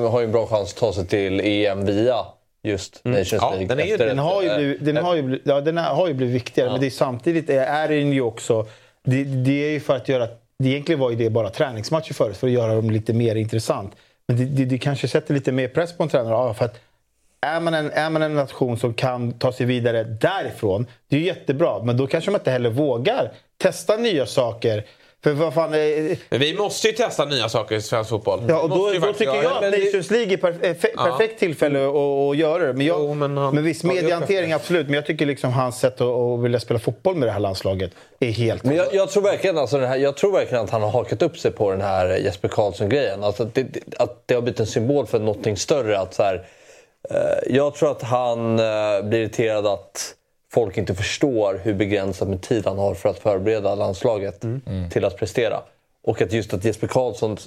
har ju en bra chans att ta sig till EM via just Nations Ja, League. den är ju- Den har ju eh, blivit, den har ju blivit, ja, den har ju blivit viktigare, men det är samtidigt är, är den ju också... Det, det är ju för att göra... Det egentligen var ju det bara träningsmatcher förut, för att göra dem lite mer intressant. Men det, det, det kanske sätter lite mer press på en tränare. Ja, för att är man, en, är man en nation som kan ta sig vidare därifrån, det är ju jättebra. Men då kanske man inte heller vågar testa nya saker. För vad fan... eh, Men vi måste ju testa nya saker i svensk fotboll. Ja, och då, då tycker jag att Nations League är perf- är fe- perfekt tillfälle att, att göra det. Men, jag, Jo, men han- men visst, Ja, mediehantering absolut. Men jag tycker liksom hans sätt att, att vilja spela fotboll med det här landslaget är helt... Men jag, jag, tror verkligen, alltså den här, jag tror verkligen att han har hakat upp sig på den här Jesper Karlsson-grejen. Alltså att, det, att det har blivit en symbol för någonting större. Att så här, eh, jag tror att han eh, blir irriterad att folk inte förstår hur begränsat med tid han har för att förbereda landslaget till att prestera. Och att just att Jesper Karlsson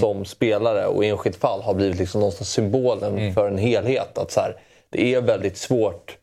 som spelare och enskilt fall har blivit liksom någonstans symbolen för en helhet. Att så här, det är väldigt svårt.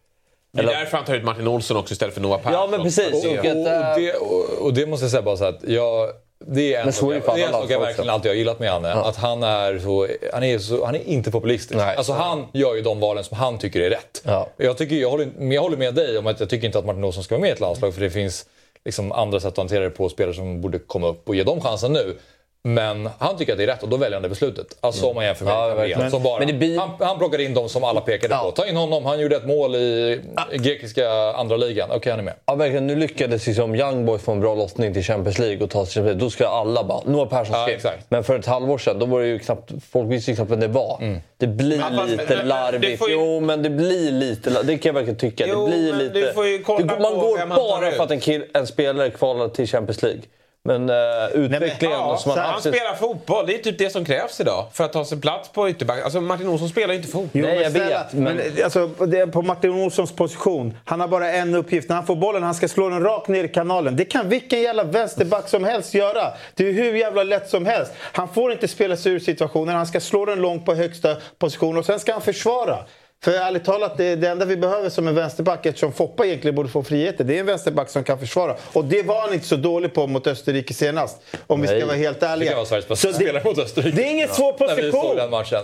Det är Eller- därför han tar ut Martin Olsson också istället för Noah Persson. Ja, men precis. Och Och, eh, och, det, och, och det måste jag säga bara så att jag... Det är en sak, jag, det är en sak jag verkligen alltid har gillat med Janne. Att han är, så, han, är så, han är inte populistisk. Nej. Alltså han gör ju de valen som han tycker är rätt. Ja. Jag, tycker, jag, håller, jag håller med dig om att jag tycker inte att Martin Olsson ska vara med i ett landslag. För det finns liksom andra sätt att hantera det på. Spelare som borde komma upp och ge dem chansen nu. Men han tycker att det är rätt och då väljer han det beslutet. Alltså om man jämför med Ja, Hamrén, som bara, Men det blir- han, han plockade in de som alla pekade Ja. på. Ta in honom, han gjorde ett mål i grekiska andra ligan. Okej, han är med. Ja, verkligen. Nu lyckades liksom Young Boys få en bra lottning till Champions League och ta sig till. Då ska alla bara Noah Persson Ja, skrev. exakt. Men för ett halvår sedan, då var det ju knappt, folk visste ju knappt vem det var. Det blir Men lite men- larvigt. det får ju- Jo, men det blir lite larvigt. Det kan jag verkligen tycka. Jo, det blir lite... du får ju kolla det, går- man går bara ut. för att en, kill, en spelare kvalar till Champions League. Men uh, utvecklingen Ja, som man han anser... spelar fotboll. Det är typ det som krävs idag för att ta sig plats på ytterback. Alltså Martin Olsson spelar ju inte fotboll. Jo, Nej, men jag vet, men- men... alltså, det är på Martin Olssons position. Han har bara en uppgift. När han får bollen han ska slå den rakt ner i kanalen. Det kan vilken jävla vänsterback som helst göra. Det är hur jävla lätt som helst. Han får inte spela sig ur situationen. Han ska slå den långt på högsta position och sen ska han försvara. För ärligt talat, det, det enda vi behöver som en vänsterback, eftersom Foppa egentligen borde få friheter, det är en vänsterback som kan försvara. Och det var han inte så dålig på mot Österrike senast. Om vi ska Nej. vara helt Det ärliga. kan vara Sveriges bästa det- spelare mot Österrike. Det är ingen svår position.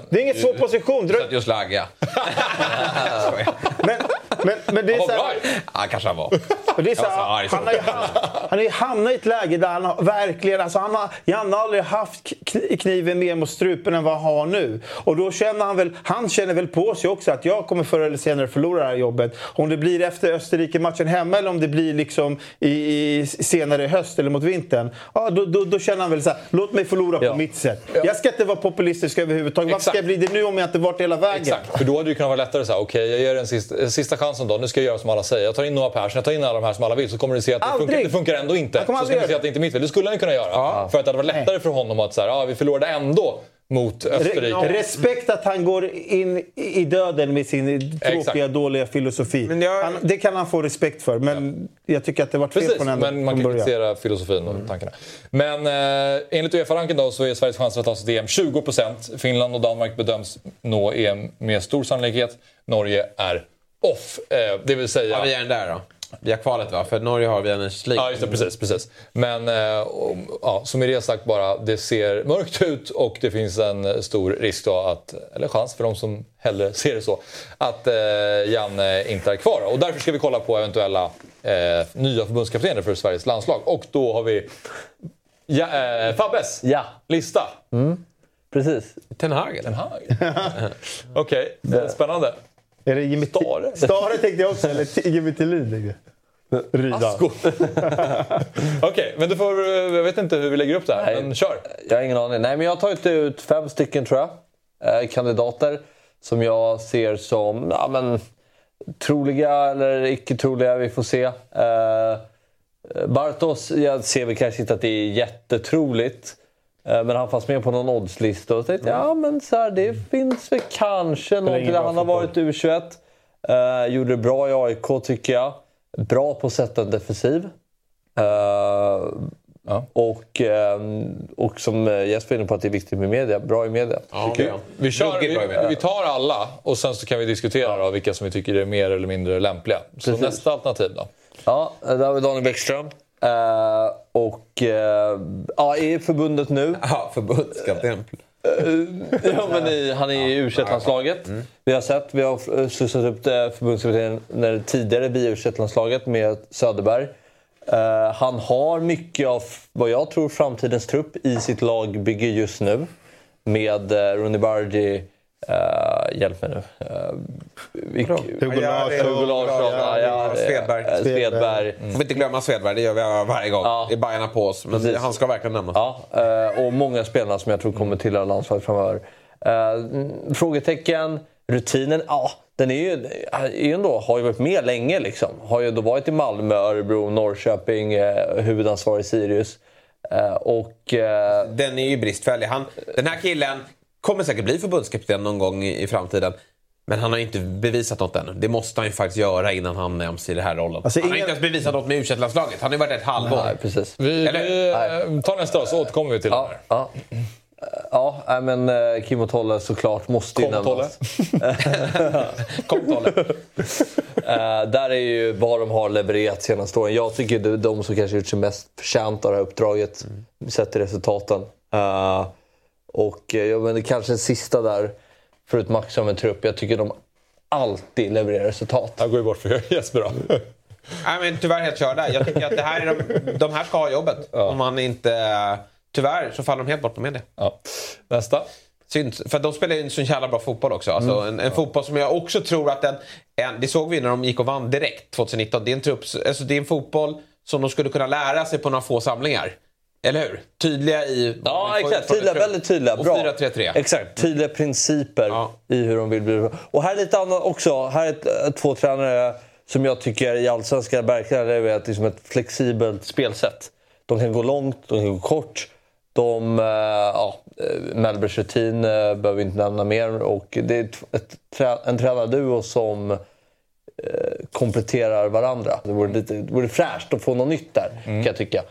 Det är ingen svår position. Drö- Just Lagga. Men, men, men det är Han så var här, bra. Ja, kanske han var. Och det är så här, han, har ju, han har ju hamnat i ett läge där han har verkligen... Alltså han har, Janne har aldrig haft kn- kniven mer mot strupen än vad han har nu. Och då känner han väl... Han känner väl på sig också att jag kommer förr eller senare förlora det här jobbet. Om det blir efter Österrike-matchen hemma eller om det blir liksom i, i senare i höst eller mot vintern. Ja, då, då, då känner han väl så här, låt mig förlora på mitt sätt. Jag ska inte vara populistisk överhuvudtaget. Varför ska jag bli det nu om jag inte varit hela vägen? Exakt, för då hade det kunnat vara lättare så här, okej jag ger en sista, en sista chansen då, nu ska jag göra som alla säger. Jag tar in Noah Persson, jag tar in alla de här som alla vill, så kommer du se att det funkar, det funkar ändå inte. Så ska du se att det inte är mitt fel. Det skulle han kunna göra. För att det hade varit lättare för honom att säga, ah, vi förlorade ändå mot Österrike. Re- Respekt att han går in i döden med sin tråkiga, Exakt. dåliga filosofi. Men jag- Han, det kan han få respekt för, men jag tycker att det var fel Precis, från men änden man kan början. kritisera filosofin och tankarna. Men eh, enligt Uefa-ranken då så är Sveriges chanser att ta sig till EM 20%. Finland och Danmark bedöms nå EM med stor sannolikhet. Norge är off. Eh, det vill säga... Ja, vi är den där då. Via kvalet va? För Norge har vi en League. Ja, just det. Precis. precis. Men eh, och, ja, som Irene sagt bara, det ser mörkt ut och det finns en stor risk då att, eller chans för de som hellre ser det så, att eh, Janne inte är kvar. Och därför ska vi kolla på eventuella eh, nya förbundskaptener för Sveriges landslag. Och då har vi ja, eh, Fabbes Ja. lista. Precis. Ten Hag? Den här. Okej, okay, spännande. Är det Jimmy Stare. Stare tänkte jag också, eller Jimmy Tillin. Ryda. Asko. Okej, men du får, jag vet inte hur vi lägger upp det här, Nej. men kör. Jag har ingen aning. Nej, men jag har tagit ut fem stycken tror jag. Eh, kandidater som jag ser som ja, men, troliga eller icke troliga. Vi får se. Eh, Bartos, jag ser väl kanske inte att det är jättetroligt. Eh, Men han fanns med på någon oddslista och tänkte ja men så här, det finns väl kanske någonting. Han har varit U21. Eh, gjorde det bra i AIK tycker jag. Bra på att sätta en defensiv. Eh, och, eh, och som eh, Jesper är inne på att det är viktigt med media. Bra i media. Ja, är Vi, kör, vi, vi tar alla och sen så kan vi diskutera då, vilka som vi tycker är mer eller mindre lämpliga. Så Precis. nästa alternativ då? Ja, där har vi Daniel Bäckström. Eh, och eh, ja, är i förbundet nu. Ja, förbundskapten. ja, men i, han är i u landslaget Vi har sett, vi har slussat upp förbundskaptenen tidigare via u landslaget med Söderberg. Han har mycket av vad jag tror framtidens trupp i sitt lagbygge just nu. Med uh, Rooney Bardi, uh, hjälp mig nu. Uh, Hugo Larsson. Hugo Larsson, ja, ja, eh, Svedberg. eh, Svedberg. Får vi inte glömma Svedberg, det gör vi varje gång. Ja. Det är Bajarna på oss. Men Precis. han ska verkligen nämnas. Ja, eh, och många spelare som jag tror kommer tillhöra landslaget framöver. Eh, mm, Frågetecken, rutinen, ja. Den är ju, är ju ändå, har ju varit med länge. Liksom. Har ju då varit i Malmö, Örebro, Norrköping, eh, huvudansvarig i Sirius. Eh, och... Eh, Den är ju bristfällig. Han, den här killen kommer säkert bli förbundskapten någon gång i, i framtiden. Men han har ju inte bevisat något än. Det måste han ju faktiskt göra innan han nämns i den här rollen. Alltså, han har ingen- inte ens bevisat något med u landslaget Han har ju varit ett halvår. nej, precis. Vi, Eller? vi eh, tar nästa då, så återkommer vi till Ja, det. ja. Ja, nej, men eh, Kim och Tolle såklart måste ju Kom Tolle. nämnas. Kom Tolle. Eh, där är ju vad de har levererat senaste åren. Jag tycker det är de som kanske gjort sig mest förtjänta av det här uppdraget. Sett till resultaten. Eh, och eh, ja, men kanske den sista där, förut Max som en trupp. Jag tycker de alltid levererar resultat. Jag går ju bort för Jesper då. Nej, men tyvärr helt körda. Jag tycker att det här är de, de här ska ha jobbet. Om man inte... Tyvärr så faller de helt bort på media. Ja. Nästa. Synd, för de spelar ju en så jävla bra fotboll också. Alltså en, en fotboll som jag också tror att den... En, det såg vi när de gick och vann direkt 2019. Det är en, trupp, alltså det är en fotboll som de skulle kunna lära sig på några få samlingar. Eller hur? Tydliga i... Ja, exakt. Tydliga, väldigt tydliga. Och Bra. 4-3-3. Exakt. Tydliga principer Ja. i hur de vill bli. Och här är lite annat också. Här är äh, två tränare som jag tycker i Allsvenskan verkligen levererat liksom ett flexibelt spelsätt. De kan gå långt, de kan gå kort. De, eh, ja, eh, Melbers rutin eh, behöver vi inte nämna mer. Och det är ett, en tränarduo som eh, kompletterar varandra. Det vore, lite, det vore fräscht att få något nytt där, kan jag tycka.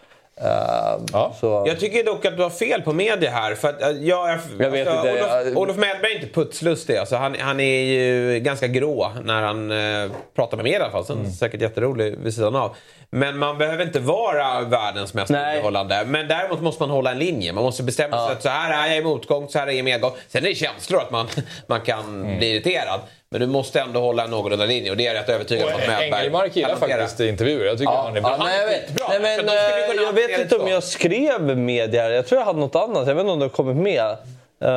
Eh, så, Jag tycker dock att du har fel på media här. För att, eh, jag, jag, vet alltså, inte, Olof, jag- Olof Mellberg är inte putslustig. Alltså, han, han är ju ganska grå när han eh, pratar med media i alla fall. Sen Mm. säkert jätterolig vid sidan av. Men man behöver inte vara världens mest underhållande. Men däremot måste man hålla en linje. Man måste bestämma sig att så här är jag i motgång, så här är jag i medgång. Sen är det känslor att man, man kan Mm. bli irriterad. Men du måste ändå hålla en någorlunda linje och det är jag rätt övertygad om att Mellberg Engelmark gillar kan hantera. faktiskt intervjuer. Jag tycker han är bra. Ja, nej, jag vet, nej, men, eh, jag vet inte om jag skrev media här. Jag tror jag hade något annat. Jag vet inte om det har kommit med. Eh,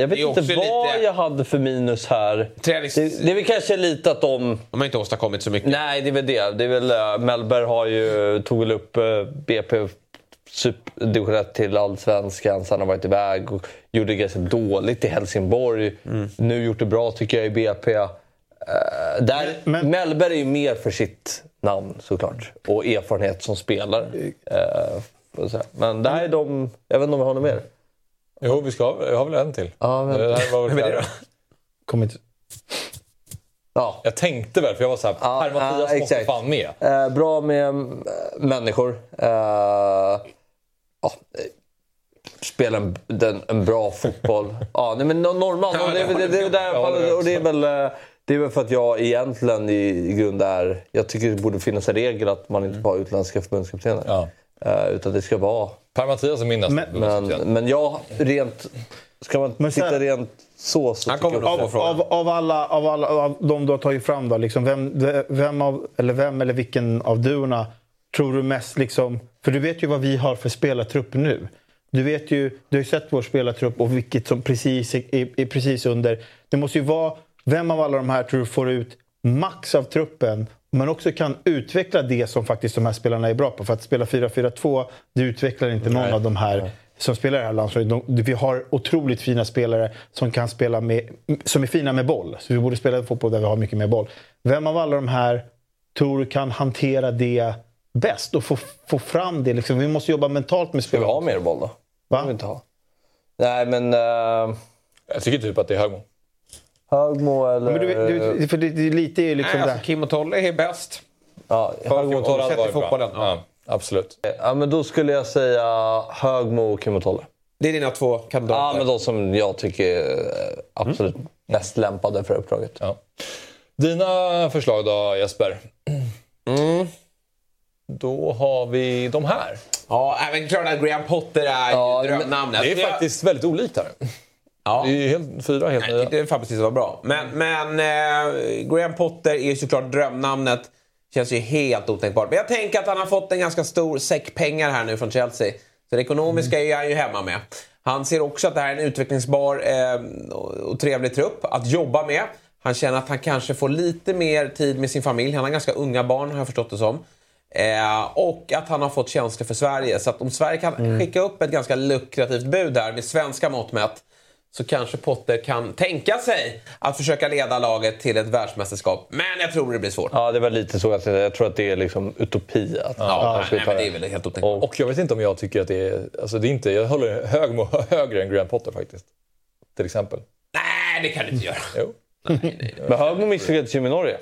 jag vet Det inte vad lite- jag hade för minus här. Tränings- Det, det är väl kanske lite att de... De har inte åstadkommit så mycket. Nej, det är väl det. det är väl, uh, Mellberg har ju, tog väl upp uh, BP super- division 1 till allsvenskan, sen har varit iväg och gjorde ganska dåligt i Helsingborg. Nu gjort det bra tycker jag i BP. Uh, där, Mellberg är ju mer för sitt namn såklart och erfarenhet som spelare. Uh, men det här är de... Jag vet inte om vi har något mer? Jo, vi ska, jag har väl en till. Ja, men- Det här var väl det. Kommer inte... Ja. Jag tänkte väl, för jag var såhär, Per Mattias måste exakt. fan med. Eh, bra med eh, människor. Eh, ja, eh, spelar en, den, en bra fotboll. ja, nej, men no- normal. Och det, det, det, det, Ja, är och det är väl... eh, Det är väl för att jag egentligen i, i grund är... Jag tycker det borde finnas en regel att man inte får ha utländska förbundskaptener. Eh, utan det ska vara... Per Mattias är min nästa Men, förbundskapten. men jag rent... Ska man Men här- titta rent så så tycker jag av, av, av, alla, av alla av de du har tagit fram, då, liksom, vem, vem, av, eller vem eller vilken av duorna tror du mest... Liksom, för du vet ju vad vi har för spelartrupp nu. Du, vet ju, du har ju sett vår spelartrupp och vilket som precis är, är, är precis under. Det måste ju vara... Vem av alla de här tror du får ut max av truppen men också kan utveckla det som faktiskt de här spelarna är bra på. För att spela 4-4-2, det utvecklar inte någon Nej. av de här som spelar i det här landslaget. De, vi har otroligt fina spelare som kan spela med, som är fina med boll. Så vi borde spela fotboll där vi har mycket mer boll. Vem av alla de här tror du kan hantera det bäst och få, få fram det? Liksom, vi måste jobba mentalt med Ska vi spelarna. ha mer boll då? Va? Vi inte ha. Nej, men... Uh, jag tycker typ att det är Högmo. Högmo eller... Men du, du, för det, det är lite är liksom Nej, alltså, Kim och Tolle är bäst. Ja, Högmo och Torre hade Sett i varit bra. fotbollen. Ja, absolut. Ja, men då skulle jag säga Högmo och Kim och Tolle. Det är dina två kandidater. Ja, men de som jag tycker är absolut mest lämpade för uppdraget. Ja. Dina förslag då Jesper? Mm. Då har vi de här. Ja, även klart att Graham Potter är Ja, ju drömnamnet. Det är faktiskt väldigt olikt här. Ja. Det är ju helt, fyra helt nya. tyckte fan precis det var bra. Men, men eh, Graham Potter är ju såklart drömnamnet. Känns ju helt otänkbart. Men jag tänker att han har fått en ganska stor säck pengar här nu från Chelsea. Så det ekonomiska är han ju hemma med. Han ser också att det här är en utvecklingsbar eh, och trevlig trupp att jobba med. Han känner att han kanske får lite mer tid med sin familj. Han har ganska unga barn har jag förstått det som. Eh, och att han har fått känslor för Sverige. Så att om Sverige kan skicka upp ett ganska lukrativt bud där med svenska mått mätt så kanske Potter kan tänka sig att försöka leda laget till ett världsmästerskap. Men jag tror det blir svårt. Ja, det var lite så. Att jag tror att det är liksom utopi. Att Ja, han nej, nej, det är väl helt otänkbart. Och jag vet inte om jag tycker att det är... Alltså det är inte, jag håller Högmo högre än Graham Potter faktiskt. Till exempel. Nej, det kan du inte göra. Jo. Men Högmo misslyckades ju med Norge.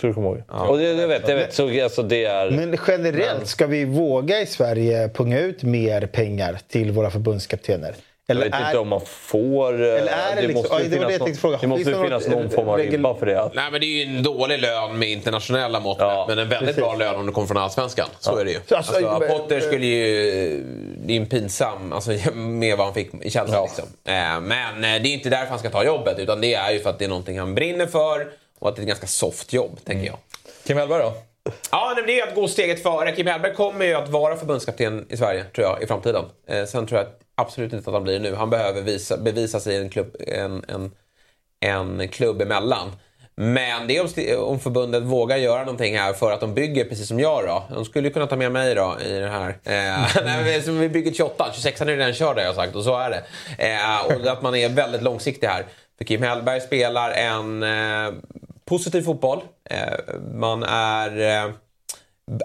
Tror du kommer ihåg. Och det, det vet jag. Vet. Så, alltså, det är... Men generellt, ska vi våga i Sverige punga ut mer pengar till våra förbundskaptener? Jag Eller vet är, inte om man får... eh, Eller är det liksom- måste ja, ju det jag någon- måste ju finnas någon form av ribba för det. Att, Nej, men det är ju en dålig lön med internationella mått Ja, men en väldigt precis. bra lön om du kommer från Allsvenskan. Så är det ju. Så alltså, Alltså, men- Potter skulle ju... Det är en pinsam alltså, med vad han fick i Chelsea. Liksom. Eh, Men eh, det är inte därför han ska ta jobbet utan det är ju för att det är någonting han brinner för och att det är ett ganska soft jobb, tänker jag. Kim Hellberg då? Ja, men det är att gå steget före. Kim Hellberg kommer ju att vara förbundskapten i Sverige, tror jag, i framtiden. Eh, sen tror jag absolut inte att han blir det nu. Han behöver visa, bevisa sig i en klubb, en, en, en klubb emellan. Men det är om, om förbundet vågar göra någonting här för att de bygger precis som jag då. De skulle ju kunna ta med mig då i det här. Eh, nej, men vi bygger 28, 26 är redan körd har jag sagt och så är det. Eh, och att man är väldigt långsiktig här. För Kim Hellberg spelar en eh, positiv fotboll. Eh, man är, eh,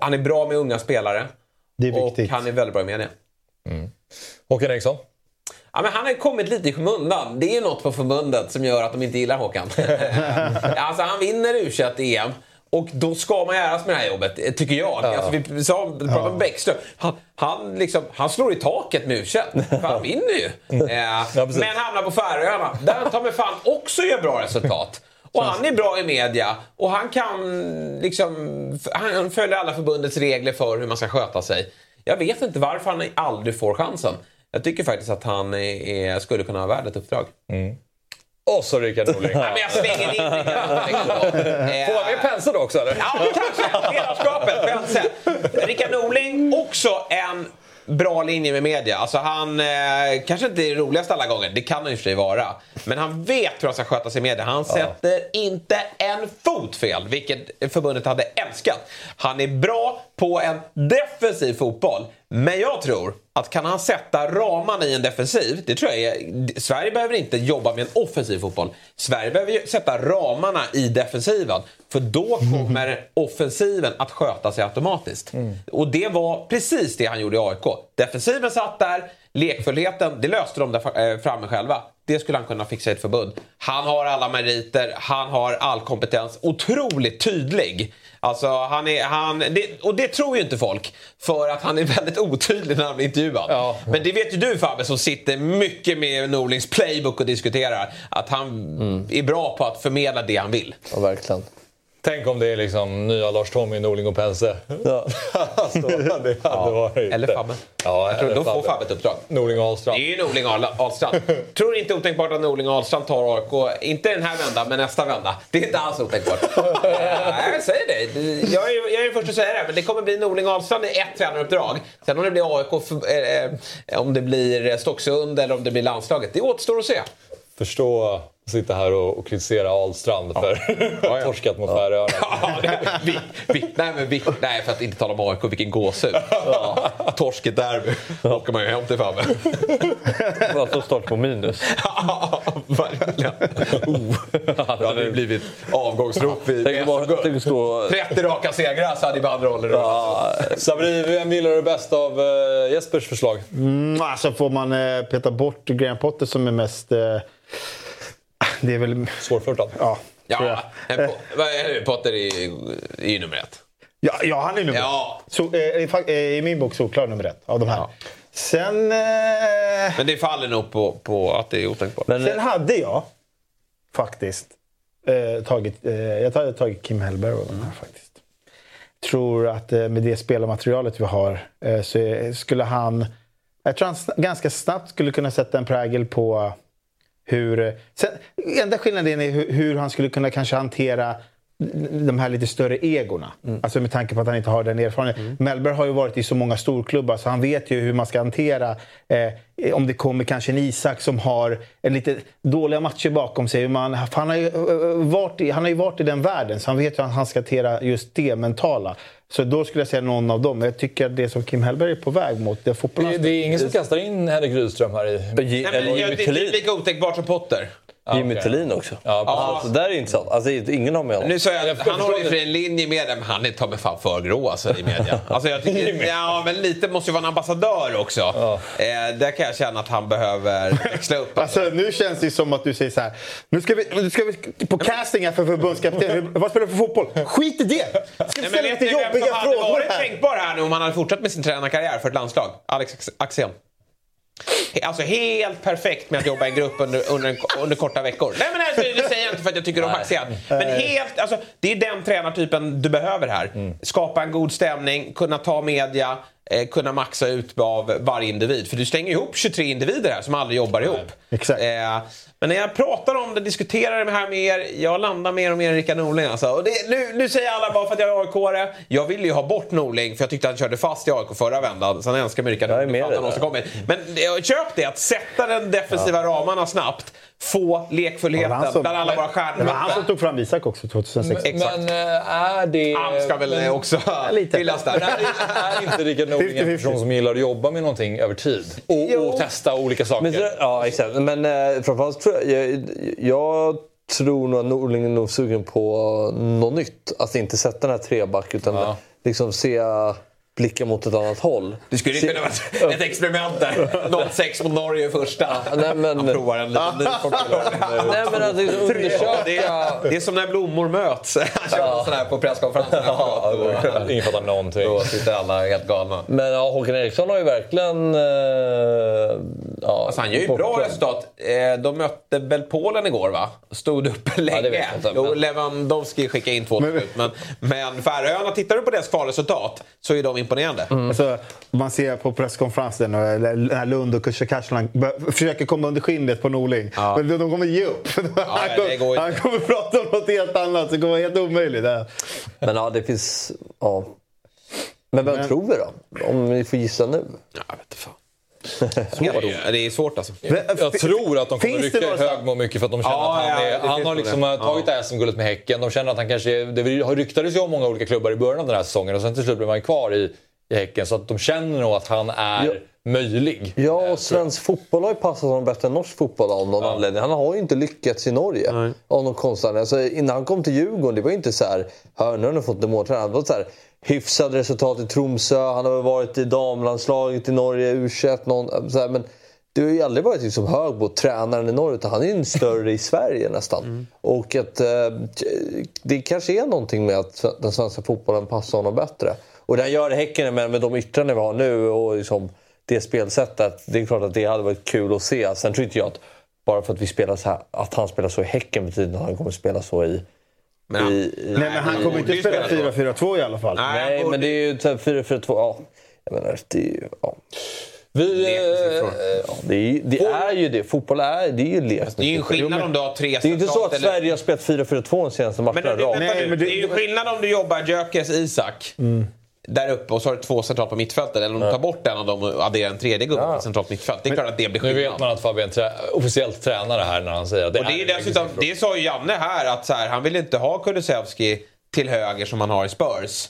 han är bra med unga spelare. Det är och viktigt. han är väldigt bra i media. Håkan Eriksson? Ja, men han har kommit lite i skymundan. Det är ju något på förbundet som gör att de inte gillar Håkan. alltså, han vinner u EM Och då ska man göras med det här jobbet, tycker jag. Alltså, vi sa, pratade om Bäckström. Han, han, liksom, han slår i taket med u för han vinner ju. Eh, men hamnar på Färöarna, där han tar med fan också gör bra resultat. Och han är bra i media och han kan liksom... Han följer alla förbundets regler för hur man ska sköta sig. Jag vet inte varför han aldrig får chansen. Jag tycker faktiskt att han är, skulle kunna ha värd ett uppdrag. Och så Rickard Norling. Men jag svänger in Rickard Norling då. Får man med Pense då också eller? Ja, kanske. Ledarskapet, Pense. Rickard Norling, också en bra linje med media. Alltså han eh, kanske inte är roligast alla gånger, det kan han i och för sig vara. Men han vet hur han ska sköta sig i media. Han sätter inte en fot fel, vilket förbundet hade älskat. Han är bra på en defensiv fotboll. Men jag tror att kan han sätta ramarna i en defensiv, det tror jag är, Sverige behöver inte jobba med en offensiv fotboll. Sverige behöver sätta ramarna i defensiven. För då kommer offensiven att sköta sig automatiskt. Och det var precis det han gjorde i AIK. Defensiven satt där, lekfullheten, det löste de där eh, framme själva. Det skulle han kunna fixa i ett förbund. Han har alla meriter, han har all kompetens. Otroligt tydlig. Alltså, han är, han, det, och det tror ju inte folk. För att han är väldigt otydlig när han blir intervjuad. Men det vet ju du Fabbe som sitter mycket med Norlings playbook och diskuterar. Att han är bra på att förmedla det han vill. Ja, verkligen. Tänk om det är liksom nya Lars-Tommy, Norling och Pense. Ja. alltså, det hade varit... Eller Fabbe. Ja, Jag tror får Fabbe. Ett uppdrag. Norling och Ahlstrand. Det är ju Norling och Ahl- Ahlstrand. Tror inte otänkbart att Norling och Ahlstrand tar AIK. Inte den här vändan, men nästa vända. Det är inte alls otänkbart. Jag säger det. Jag är, jag är den första att säga det. Men det kommer bli Norling och Ahlstrand i ett tränaruppdrag. Sen om det blir AIK, för, eh, eh, om det blir Stocksund eller om det blir landslaget. Det återstår att se. Förstå sitta här och, och kritisera Ahlstrand för att ha torskat mot Färöarna. Ja, det, vi, vi, nej, men vi, nej, för att inte tala om AIK, vilken gåshud. Ja. Torsket derby. Då åker man ju hem till Fabbe. Alltså start på minus. Ja, verkligen. Oh. Det hade ju blivit avgångsrop vid Tänk bara- tänk stå... 30 raka segrar så hade ju banderollen rullat. Sabri, vem gillar du bäst av uh, Jespers förslag? Mm, alltså får man eh, peta bort Graham Potter som är mest... Eh, det är väl... Svårflörtad? Ja. Ja, det? Potter är, är ju nummer ett. Ja, ja, han är nummer Ja. ett. Så, eh, i, eh, I min bok solklar nummer ett av de här. Sen, eh, Men det faller nog på, på att det är otänkbart. sen hade jag faktiskt eh, tagit, eh, jag hade tagit Kim Hellberg av de här faktiskt. Tror att eh, med det spelarmaterialet vi har eh, så skulle han... Jag tror han ganska snabbt skulle kunna sätta en prägel på hur... Sen, enda skillnaden är hur, hur han skulle kunna kanske hantera de här lite större egorna. Alltså med tanke på att han inte har den erfarenheten. Mellberg har ju varit i så många storklubbar så han vet ju hur man ska hantera eh, om det kommer kanske en Isak som har en lite dåliga matcher bakom sig. Man, han, har ju, eh, varit i, han har ju varit i den världen så han vet hur han ska hantera just det mentala. Så då skulle jag säga någon av dem. Jag tycker att det som Kim Hellberg är på väg mot, det är fotbollen. Det, det är ingen som kastar in Henrik Rydström här i. Nej, men eller jag, Jimmy det är lika otänkbart som Potter. Jimmy okej. Thulin också. Ja, Alltså, det där är intressant. Alltså, ingen har med honom. Nu sa jag att Jag han håller ju för en linje med det, men han är ta mig fan för grå alltså, i media. Alltså, jag tycker, ja, men lite måste ju vara en ambassadör också. Eh, där kan jag känna att han behöver växla upp. Alltså, nu känns det som att du säger så här. Nu ska vi, nu ska vi på casting här för förbundskapten. Vad spelar du för fotboll? Skit i det! Ska vi ställa lite ni vem jobbiga som hade frågor varit här? tänkbar här nu om han hade fortsatt med sin tränarkarriär för ett landslag? Alex Axén. Alltså helt perfekt med att jobba i en grupp under, under, under korta veckor. Nej men alltså, det säger jag inte för att jag tycker om Axén. Men helt, alltså, det är den tränartypen du behöver här. Skapa en god stämning, kunna ta media, eh, kunna maxa ut av varje individ. För du stänger ihop 23 individer här som aldrig jobbar ihop. Exakt. Eh, men när jag pratar om det, diskuterar det här med er, jag landar mer och mer i Rickard Norling. Alltså. Och det, nu, nu säger alla bara för att jag är aik Jag ville ju ha bort Norling för jag tyckte han körde fast i AIK förra vändan. Sen älskar jag Rickard Jag är Norling med han. Men jag köp det, att sätta den defensiva ramarna snabbt. Få lekfullheten han som- bland alla våra Det var han som stjärnor. tog fram Isak också 2006. Exakt. Men eh, är det... Han ska väl men- också hyllas där. Men är, är inte Rickard Norling en 50-50. person som gillar att jobba med någonting över tid? Och, och testa olika saker? Men, ja, exakt. Men eh, framförallt tror jag, jag... Jag tror nog att Norling är nog sugen på något nytt. Alltså inte sätta den här treback utan Ja. liksom se blickar mot ett annat håll. Det skulle ju kunna vara ett experiment där. 0-6 mot Norge i första. nej, men- Han provar en liten ny. Nej, men att liksom undersöka... Det är, det är som när blommor möts. Han kör en sån här på presskonferensen. Ingen fattar någonting. Då sitter alla helt galna. Men ja, Håkan Eriksson har ju verkligen... Eh, ja, Alltså han gör ju bra resultat. Eh, De mötte väl Polen igår va? Stod upp länge. det vet jag inte, Jo, men- Lewandowski skickade in två slut. Men, men Färöarna, tittar du på deras kvalresultat så är de imponerande. Alltså, man ser på presskonferensen och när Lund och Kushakashlan försöker komma under skinnet på Norling. Men de kommer ge upp. han, det går kommer, inte. han kommer prata om något helt annat. Det kommer vara helt omöjligt. Ja. Men ja, det finns... Ja. Men vem tror vi då? Om vi får gissa nu? Ja, jag vet inte fan. Ja, det är svårt alltså. Jag tror att de kommer det rycka i Högmo mycket för att de känner Ja, att han, ja, är, det han har liksom det. tagit det här SM-guldet med Häcken. De känner att han kanske... Det har ryktades ju om många olika klubbar i början av den här säsongen och sen till slut blev han kvar i, i Häcken. Så att de känner nog att han är Ja. möjlig. Ja, och svensk fotboll har ju passat honom bättre än norsk fotboll av någon anledning. Han har ju inte lyckats i Norge av någon konstig alltså, Innan han kom till Djurgården, det var ju inte så här, hör nu har fått måltränare. Det var så här, hyfsade resultat i Tromsö, han har väl varit i damlandslaget i Norge, U21, någon, så här, men det har ju aldrig varit liksom Högbo, tränaren i Norge, utan han är ju en större i Sverige nästan. Och att eh, det kanske är någonting med att den svenska fotbollen passar honom bättre. Och han gör i Häcken med, med de yttranden vi har nu och liksom det spelsättet, det är klart att det hade varit kul att se. Sen tror inte jag att bara för att vi spelar så här, att han spelar så i Häcken betyder att han kommer spela så i... Men han- i, i Nej, men han kommer inte spela spela 4-4-2 i alla fall. Nej, nej, borde- men det är ju så här 4-4-2. Ja. Jag menar, det är ju... Ja. Vi, Det är eh. Ja, det, är, ju- det är ju det. Fotboll är, det är ju lek. Det är ju en skillnad om du har tre Det är ju inte så att eller- Sverige har spelat 4-4-2 de senaste Men matcherna vänta Nej, men det, det- är ju skillnad om du jobbar Gyökeres Isak där uppe och så har du två centralt på mittfältet. Eller om du tar bort en av dem och adderar en tredje gubbe på centralt mittfält. Det är klart att det blir nu skillnad. vet man att Fabian trä, officiellt tränar det här när han säger att det Och det är är dessutom, det sa ju Janne här, att så här, han vill inte ha Kulusevski till höger som han har i Spurs.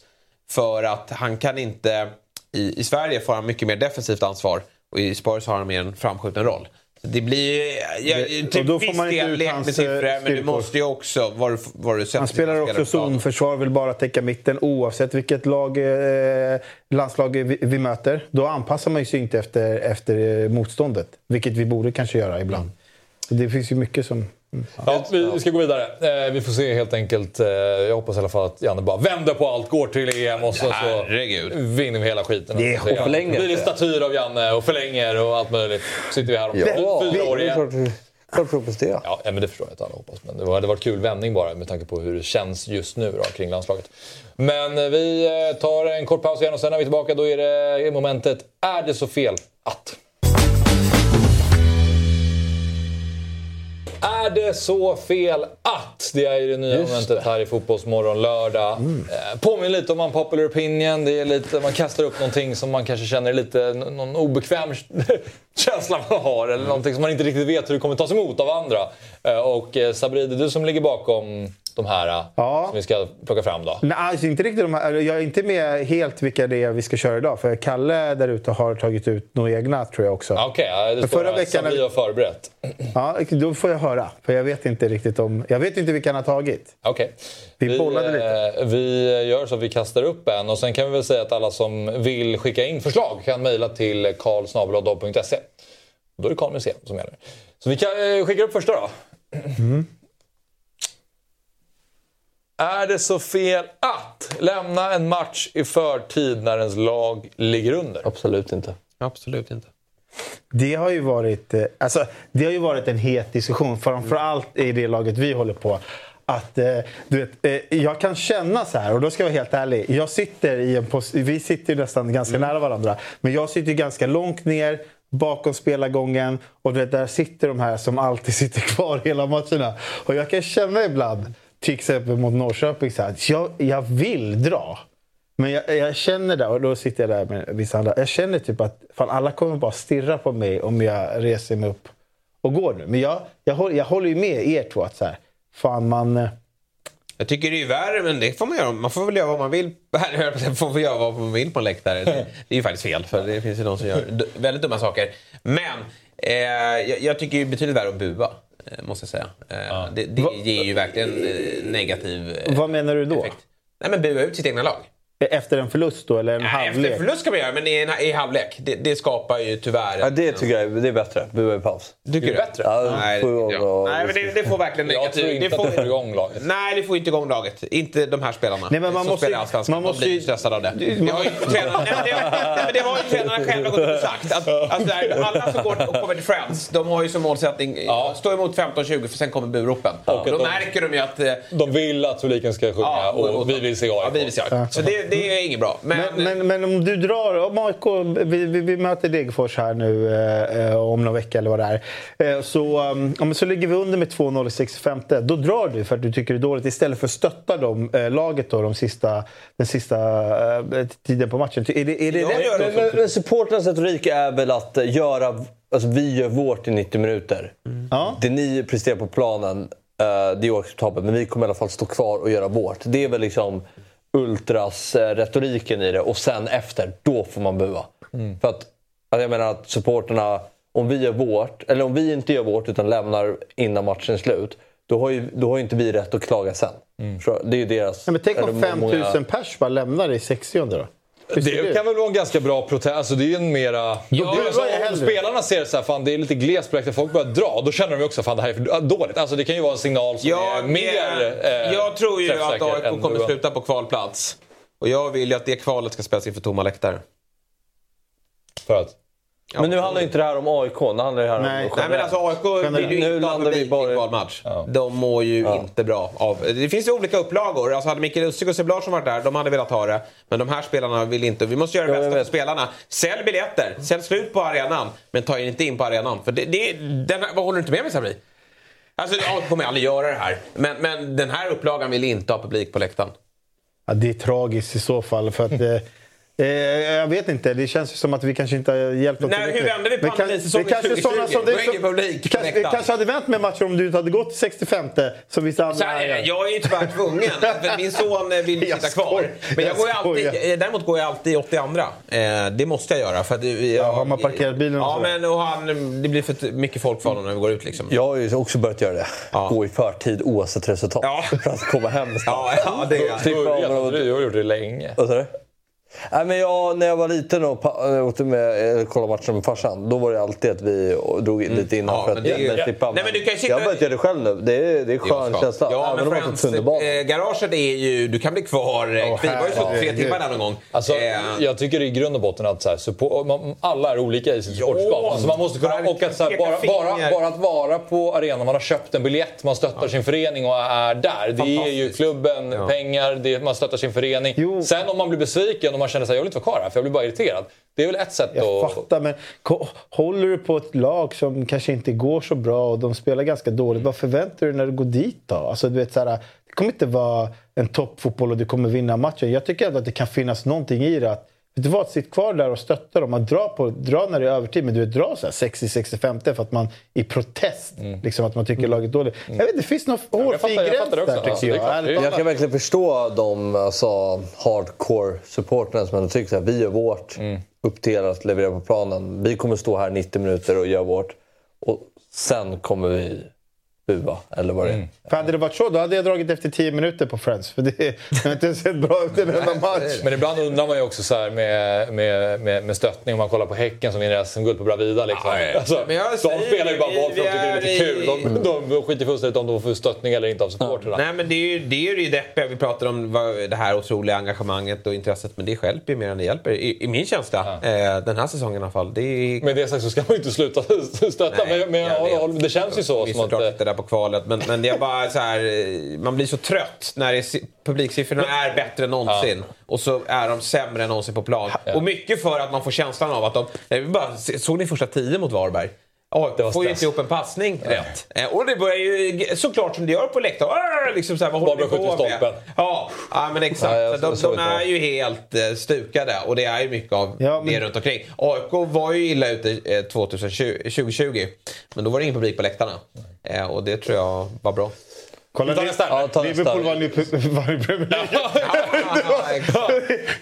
För att han kan inte... I, I Sverige får han mycket mer defensivt ansvar och i Spurs har han mer en framskjuten roll. Det blir... Ja, Det- till och då får man inte ut hans, siffror, eh, men du måste ju också... Vad du, vad du Han spelar också zonförsvar, vill bara täcka mitten oavsett vilket lag, eh, landslag vi, vi möter. Då anpassar man sig inte efter, efter eh, motståndet, vilket vi borde kanske göra ibland. Det finns ju mycket som... Ja, vi ska gå vidare. Eh, vi får se helt enkelt. Eh, jag hoppas i alla fall att Janne bara vänder på allt, går till EM och så, så vinner vi hela skiten. Det är ja, förlänger. blir det statyer av Janne och förlänger och allt möjligt. Så sitter vi här om Ja, fyra år det är igen. klart det. Ja, men det förstår jag att alla hoppas. Men det hade varit kul vändning bara med tanke på hur det känns just nu då, kring landslaget. Men eh, vi tar en kort paus igen och sen när vi är tillbaka då är det momentet Är det så fel att? Är det så fel att? Det är ju det nya Just momentet här i Fotbollsmorgon lördag. Eh, Påminner lite om en popular opinion. Det är lite, man kastar upp någonting som man kanske känner lite någon obekväm känsla man har. Eller någonting som man inte riktigt vet hur det kommer tas emot av andra. Eh, Och eh, Sabri, det är du som ligger bakom de här eh, Ja. som vi ska plocka fram då. Nej, alltså inte riktigt de här, jag är inte med helt vilka det är vi ska köra idag. För Kalle där ute har tagit ut några egna tror jag också. Okej, ja, det Men står förra veckan när vi- har förberett. Ja, då får jag höra. För jag vet inte riktigt om... Jag vet inte vilka han har tagit. Okej. Vi bollade lite. eh, Vi gör så att vi kastar upp en och sen kan vi väl säga att alla som vill skicka in förslag kan mejla till karlsnabelad.se. Då är det Karl Museum som gäller. Så vi kan eh, skicka upp första då. Är det så fel att lämna en match i förtid när ens lag ligger under? Absolut inte. Absolut inte. Det har ju varit, eh, alltså, det har ju varit en het diskussion, framförallt i det laget vi håller på. Att, eh, du vet, eh, jag kan känna så här, och då ska jag vara helt ärlig. Jag sitter i en vi sitter ju nästan ganska nära varandra. Men jag sitter ju ganska långt ner bakom spelargången. Och du vet, där sitter de här som alltid sitter kvar hela matcherna. Och jag kan känna ibland, till exempel mot Norrköping, så här, jag, jag vill dra. Men jag, jag känner där, och då sitter jag där med vissa andra. Jag känner typ att fan, alla kommer bara stirra på mig om jag reser mig upp och går nu. Men jag, jag, håller, jag håller ju med er två att så här, fan man... Eh, jag tycker det är värre, men det får man göra. Man får väl göra vad man vill. Man får väl göra vad man vill på en läktare. Det, det är ju faktiskt fel, för det finns ju de som gör väldigt dumma saker. Men eh, jag, jag tycker det är betydligt värre att bua, måste jag säga. Eh, Det, det ger ju verkligen eh, negativ eh, Vad menar du då? effekt. Nej, men bua ut sitt egna lag. Efter en förlust då, eller en Nej, halvlek? efter förlust kan man göra, men i, en, i halvlek. Det, det skapar ju tyvärr... Ja, det tycker jag det är bättre. Bua i paus. Tycker du? bättre? Ja, Nej, det, och- Nej, men det, det får verkligen Jag tror inte det får, att det får igång laget. Nej, det får inte igång laget. Inte de här spelarna Nej, men man som måste ju- spelar Allsvenskan. man måste blir stressade av det. Det- har ju tränarna, själva gått ut och sagt. Att, att här, alla som går och kommer till Friends, de har ju som målsättning Ja. stå emot 15-20 för sen kommer buropen. Att då de- märker de ju att... eh, De vill att publiken ska sjunga Ja, och, vi vill se AIK. Ja, vi vill se AIK. Det, är inget bra. Men, Men, men, men om du drar, om AIK, vi, vi, vi möter Degerfors här nu eh, eh, om någon vecka eller vad det är. Eh, så, um, ja, så ligger vi under med 2-0 i 65. Då drar du för att du tycker det är dåligt istället för att stötta dem, eh, laget då, de sista, den sista eh, tiden på matchen. Är det, är det Jag rätt? Men, men, men supportrarnas retorik är väl att göra... Alltså vi gör vårt i 90 minuter. Ja. Det ni presterar på planen, eh, det är oacceptabelt. Men vi kommer i alla fall stå kvar och göra vårt. Det är väl liksom ultras-retoriken i det. Och sen efter, då får man bua. För att, att jag menar att supporterna om vi gör vårt, eller om vi inte gör vårt utan lämnar innan matchen är slut. Då har ju, då har ju inte vi rätt att klaga sen. Så Det är ju deras... Ja, men tänk om eller 5000 många- pers bara lämnar i 60 då? Det kan väl vara en ganska bra protest. Alltså det är ju en mera... Ja, alltså, om spelarna ser så här, fan det är lite glest läktaren, folk börjar dra. Då känner de ju också fan det här är för dåligt. Alltså det kan ju vara en signal som Ja, är mer eh, jag tror ju att AIK kommer sluta på kvalplats. Och jag vill ju att det kvalet ska spelas inför tomma läktare. För att? Ja, Men nu handlar inte det här om AIK, nu handlar det här Nej. om Nej men alltså AIK vill ju inte ha publik i bara- kvalmatch. De mår ju inte bra av... Det finns ju olika upplagor. Alltså hade Mikael Lustig och Seb Larsson varit där, de hade velat ha det. Men de här spelarna vill inte. Vi måste göra det Ja, bästa för spelarna. Sälj biljetter, sälj slut på arenan. Men ta inte in på arenan. För det, det, den, vad håller du inte med mig Sabri? Alltså AIK kommer aldrig göra det här. Men, men den här upplagan vill inte ha publik på läktaren. Ja, det är tragiskt i så fall. För att, eh, jag vet inte, det känns som att vi kanske inte har hjälpt dem Nej, hur tillräckligt. vände vi kan- pandemisäsongen det kanske är sådana 2020? som- det är Då är ingen så- publik på kanske, kanske hade vänt med matchen om du inte hade gått till 65 som vissa andra. Så här, jag är ju tyvärr tvungen. För min son eh, vill Jag sitta kvar. skojar. Men jag Jag går ju alltid, eh, däremot går jag alltid 82. Eh, det måste jag göra. För att, det- jag, Ja, har man parkerat bilen och Ja, så? men och han, det blir för mycket folk för honom när vi går ut. Liksom. Jag har ju också börjat göra det. Gå i förtid oavsett resultat. Ja. För att komma hem snabbt. Ja, ja, det är Slippa Jag av har gjort det länge. Vad sa du? Nej, men jag, när jag var liten och åkte med, eh, kollade matchen med farsan, då var det alltid att vi drog in lite innan Ja, för men att det slippa. Nej, men du kan sitta- Jag har börjat göra det själv nu. Det är, det är var skön känsla. Ja, Även men Friends, eh, garaget är ju... Du kan bli kvar. Åh, vi var ju så tre timmar där någon gång. Alltså, Eh, jag tycker i grund och botten att så här, support, man, alla är olika i sitt supporterskap. Alltså, man måste kunna, och att, så här, bara, bara, bara att vara på arenan, man har köpt en biljett, man stöttar sin förening och är där. Det ger ju klubben pengar, det, man stöttar sin förening. Jo. Sen om man blir besviken man känner att jag vill inte vara kvar här för jag blir bara irriterad. Det är väl ett sätt Jag att... fattar, men håller du på ett lag som kanske inte går så bra och de spelar ganska dåligt, vad förväntar du dig när du går dit då? Alltså, du vet, så här, det kommer inte vara en toppfotboll och du kommer vinna matchen. Jag tycker ändå att det kan finnas någonting i det. Att, vet du vad, sitt kvar där och stötta dem. Man drar, på, drar när det är övertid, men du vet, drar så här 60-65 för att man i protest, liksom, att man tycker laget är dåligt. Jag vet det finns någon hårfin jag gräns där Alltså, tycker jag. talat. Jag kan verkligen förstå de alltså, hardcore-supportrarna som ändå tycker att vi gör vårt upp till er att leverera på planen. Vi kommer stå här 90 minuter och göra vårt. Och sen kommer vi bua, eller vad det är. För hade det varit så, då hade jag dragit efter 10 minuter på Friends. För det, har inte sett bra ut en enda match. Men ibland undrar man ju också så här med, med, med, med stöttning om man kollar på Häcken som vinner SM-guld på Bravida. Liksom. Alltså, Men jag de säger, spelar ju bara boll för att de tycker det är lite kul. i- De, de skiter fullständigt om de får stöttning eller inte av supportrarna. Nej men det är ju det, är ju det deppiga. Vi pratar om det här otroliga engagemanget och intresset. Men det stjälper ju mer än det hjälper. I, i min känsla. Eh, den här säsongen i alla fall. Det är... Med det sagt så ska man ju inte sluta stötta. Nej, men men det känns ju så. Som att, på kvalet. Men, men det är bara så här, eh, man blir så trött när det, publiksiffrorna är bättre än någonsin. Och så är de sämre än någonsin på plan. Och mycket för att man får känslan av att de... Bara, såg ni första tio mot Varberg? Ja, Det var får ju inte ihop en passning rätt. Eh, Och det börjar ju såklart som det gör på läktaren. Liksom så här, vad håller ni på med? stolpen. Ja, ja, men exakt. Ja, jag de de är ju helt eh, stukade och det är ju mycket av Ja, men- det runt omkring. AIK var ju illa ute eh, 2020, 2020 men då var det ingen publik på läktarna. Eh, och det tror jag var bra. Kolla, tar nästa. Ja, ta. Liverpool vann ju Premier League.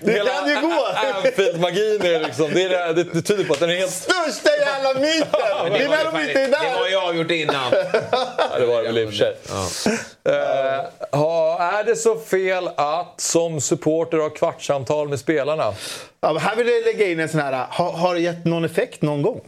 Det kan ju gå! Anfield-magin är liksom, det, är det, det, det tyder på att den är helt... Största jävla myten! Det är när de inte är Det var där! ju avgjort innan. Ja, det var det väl i och för sig. Eh, Är det så fel att som supporter ha kvartssamtal med spelarna? Ja, här vill jag lägga in en sån här, har, har det gett någon effekt någon gång?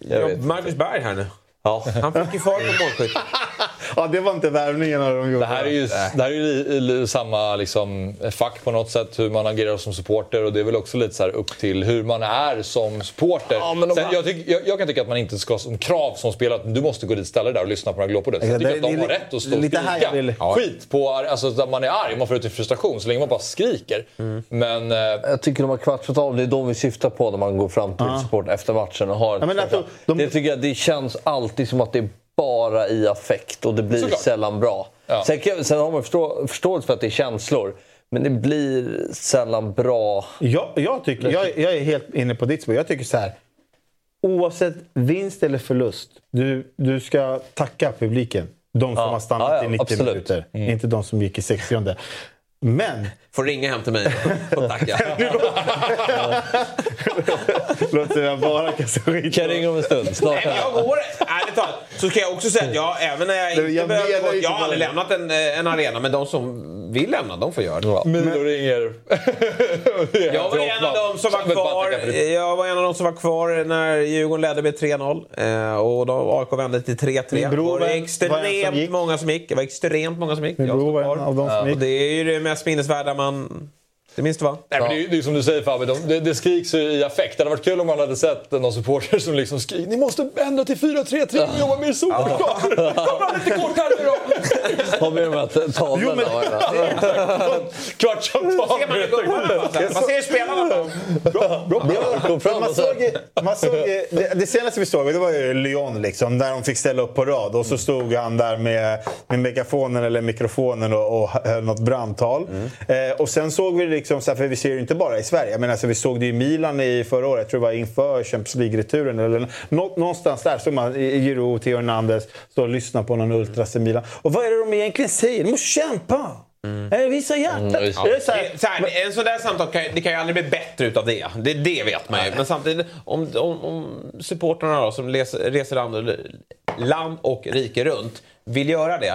Ja, Marcus Berg här nu. Ja. Han fick ju fart på målskytt. Ja, det var inte värvningen de gjorde. Det här är ju, det här är ju li, li, samma liksom, fack på något sätt, hur man agerar som supporter. Och det är väl också lite så här upp till hur man är som supporter. Ja, Sen, jag, tyck, jag, jag kan tycka att man inte ska ha som krav som spelare att du måste gå dit och ställa dig där och lyssna på glåpordet. Ja, Jag tycker det- att de det har rätt att stå och skrika vill- skit på alltså, att man är arg. Man får ut i frustration så länge man bara skriker. Mm. Men... Eh, Jag tycker de har kvartssamtal, det är de vi syftar på när man går fram till support efter matchen och har Ja, men att de- de- Det tycker jag, det känns alltid som att det är bara i affekt och det blir Såklart. sällan bra. Ja. Sen, sen har man förstå, förståelse för att det är känslor, men det blir sällan bra. Jag, jag, tycker, jag, jag är helt inne på ditt spår. Jag tycker så här. Oavsett vinst eller förlust, du, du ska tacka publiken. De som Ja. har stannat Ja, ja, i 90 absolut. minuter. Inte de som gick i 60 Men, Får ringa hem till mig och tacka. låt säga bara kasta skit. Kan jag ringa om en stund? Snart Nej, men jag går, ärligt talat, så kan jag också säga att jag, även när jag inte jag behöver inte jag har aldrig lämnat en, eh, en arena, men de som vill lämna, de får göra det. Milo ringer. Jag var, en av dem som var kvar, jag var en av dem som var kvar när Djurgården ledde med 3-0 eh, och då AIK vände till 3-3. Min bror var var det var extremt många som gick. Det var extremt många som gick. Min Jag bror var en kvar. av de som Och gick. det är ju det mest minnesvärda man... Det minns du va? Nej, men det, är, det är som du säger Fabbe, de, det, det skriks ju i affekt. Det hade varit kul om man hade sett någon supporter som liksom skriker Ni måste ändra till 4-3-3 och jobba mer solklart! Kom han lite kort här nu då! Har vi de här tavlorna? Kvartssamtal! Ser man? Vad säger spelarna då? Kom fram man såg, man såg, det, det senaste vi såg det var ju Lyon, liksom, där de fick ställa upp på rad. Och så stod han där med, med megafonen eller mikrofonen och, och höll något brandtal. Eh, och sen såg vi det liksom, så här, för vi ser ju inte bara i Sverige, men alltså, vi såg det i Milan i förra året, jag tror det var inför Champions League-returen. Eller nå, någonstans där såg man och Theo Hernandez stå och lyssna på någon ultras i Milan. Och vad är det de egentligen säger? De måste kämpa! Eh, visa hjärtat! Mm, så här- Så här, en sån där samtal kan, det kan ju aldrig bli bättre utav det. Det, det vet man ju. Men samtidigt, om, om, om supportrarna då, som reser, reser land, land och rike runt vill göra det,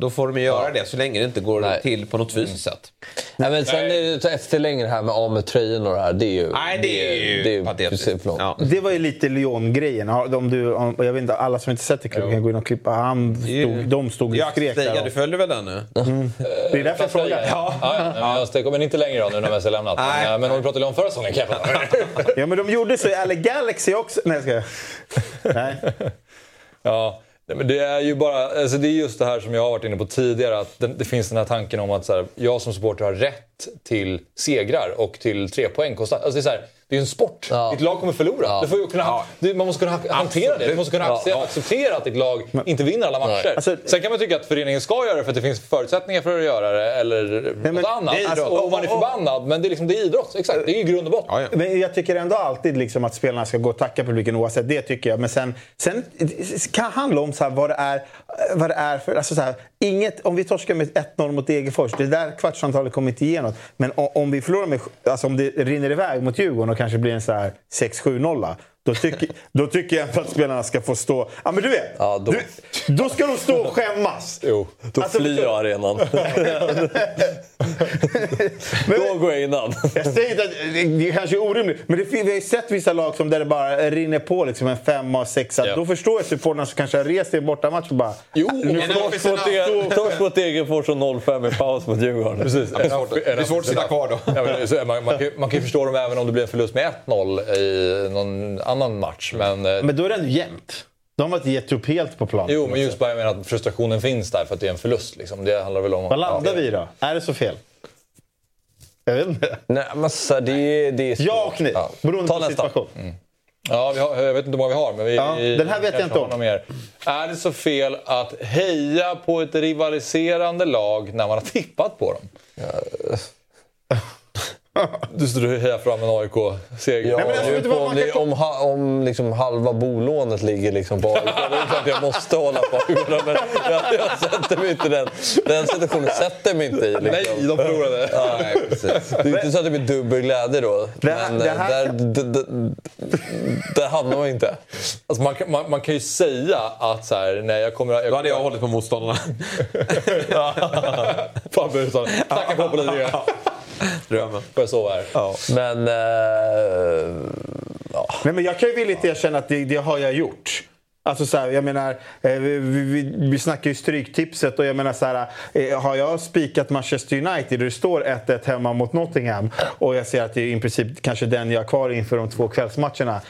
då får de ju göra det så länge det inte går Nej. till på något fysiskt sätt. Nej, men sen är det så efterlängre här med av med tröjorna och det här. Det är ju, Nej, det är ju det är patetiskt. precis för långt. Ja. Det var ju lite Lyon-grejen. Om du, om, jag vet inte, alla som inte sett det kan gå in och klippa. Han stod, de stod och Ja, skrek Stiga, där. du följer väl den nu? Det är därför jag frågar. Ja, ja, jag men inte längre då nu när Messi har lämnat. Men, Nej. eh, men om vi pratar om förra säsongen kan jag. Ja, men de gjorde så i LA Galaxy också. Nej, jag ska. Nej. Ja, nej, men det är ju bara, alltså det är just det här som jag har varit inne på tidigare. Att det, det finns den här tanken om att så här, jag som supporter har rätt till segrar och till tre poäng konstant. Alltså det är så här, det är en sport. Ja. Ditt lag kommer förlora. Ja. Du får ju kunna, du, man måste kunna ha- hantera det. Du måste kunna Ja. acceptera, acceptera att ditt lag inte vinner alla matcher. Alltså- Sen kan man tycka att föreningen ska göra det för att det finns förutsättningar för att göra det. Eller men något annat. det. Alltså, och man är förbannad. Men det är, liksom, det är idrott. Exakt. Det är ju grund och botten. Ja, ja. Men jag tycker ändå alltid liksom att spelarna ska gå och tacka publiken oavsett. Det tycker jag. Men sen, sen det kan handla om så här, vad, det är, vad det är för... Alltså så här, inget, om vi torskar med 1-0 mot Degerfors, det där kvartsantalet kommer inte ge något. Men om, om vi förlorar med... Alltså om det rinner iväg mot Djurgården och kanske blir en så här 6-7-0. Då tycker, då tycker jag ändå att spelarna ska få stå... Ja men du vet! Ja, då- Du, då ska de stå och skämmas! Jo. Då Alltså, flyr jag arenan. Då går jag innan. Jag säger inte att det kanske är orimligt, men det, vi har ju sett vissa lag som där det bara rinner på liksom en femma och sexa. Ja. Då förstår jag supportrarna som kanske har rest i en bortamatch och bara... Jo, Torsk mot Degerfors och 0-5 i paus mot Djurgården. Precis. Det är svårt, det är svårt att sitta kvar då. Ja, men, så, man, man, kan, man kan ju förstå dem även om det blir en förlust med 1-0 i någon annan match. Men, eh, Men då är det ändå jämnt. De har inte gett upp helt på plan. jo, men just bara jag menar att frustrationen finns där för att det är en förlust. Liksom. Det handlar väl om... Vad landar vi då? Är det så fel? Jag vet inte. Nej, men så det, är- det är svårt. Ja och nej. Beroende Ta på nästa. situation. Ja, vi har, jag vet inte hur många vi har, men vi, Ja, vi den här vet jag inte om. någon Mer. Är det så fel att heja på ett rivaliserande lag när man har tippat på dem? Du står och hejar fram en AIK-seger. Ja, alltså, om, kan- om, ha, om liksom halva bolånet ligger liksom på AIK, då är det klart jag måste hålla på AIK. Men jag, jag sätter mig inte i den, den situationen sätter mig inte i. Liksom. Nej, de förlorade. Ja, Nej, precis. det är inte så att det blir dubbel glädje då. Det här- men det eh, här där, d, d, där hamnar man inte. Alltså man, kan, man, man kan ju säga att så här, nej jag kommer... Jag Då hade jag hållit på motståndarna. Fan Burenstam, knacka på politiker. Drömmen. Får jag sova här? Men... Eh, ja. Nej, men jag kan ju villigt erkänna att det, det har jag gjort. Alltså så här, jag menar, eh, vi, vi, vi snackar ju stryktipset och jag menar så här, eh, har jag spikat Manchester United och det står 1-1 hemma mot Nottingham och jag ser att det är i princip kanske den jag har kvar inför de två kvällsmatcherna.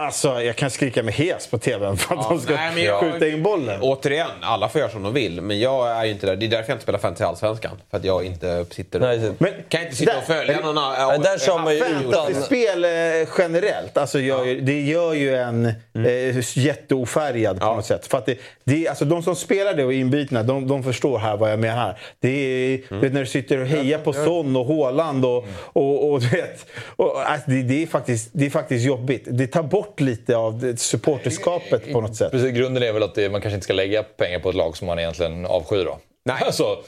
Alltså, jag kan skrika mig hes på TVn för att Ja, de ska nej, men jag- skjuta in bollen. Återigen, alla får göra som de vill. Men jag är ju inte där. Det är därför jag inte spelar fantasy Allsvenskan. För att jag inte sitter och... Nej, Men kan inte sitta och där- följa någon annan. Nej, där kör man ju utan- Spel eh, generellt, alltså gör ju, det gör ju en eh, jätteofärgad på något sätt. För att det, det, alltså, de som spelar det och är inbitna, de, de förstår här vad jag menar. Det är, vet, när du sitter och hejar på Son och Haaland och, och, och, du vet, och alltså, det, det, är faktiskt, det är faktiskt jobbigt. Det tar bort lite av supporterskapet på något sätt. Precis, grunden är väl att det, man kanske inte ska lägga pengar på ett lag som man egentligen avskyr då. Nej. Alltså,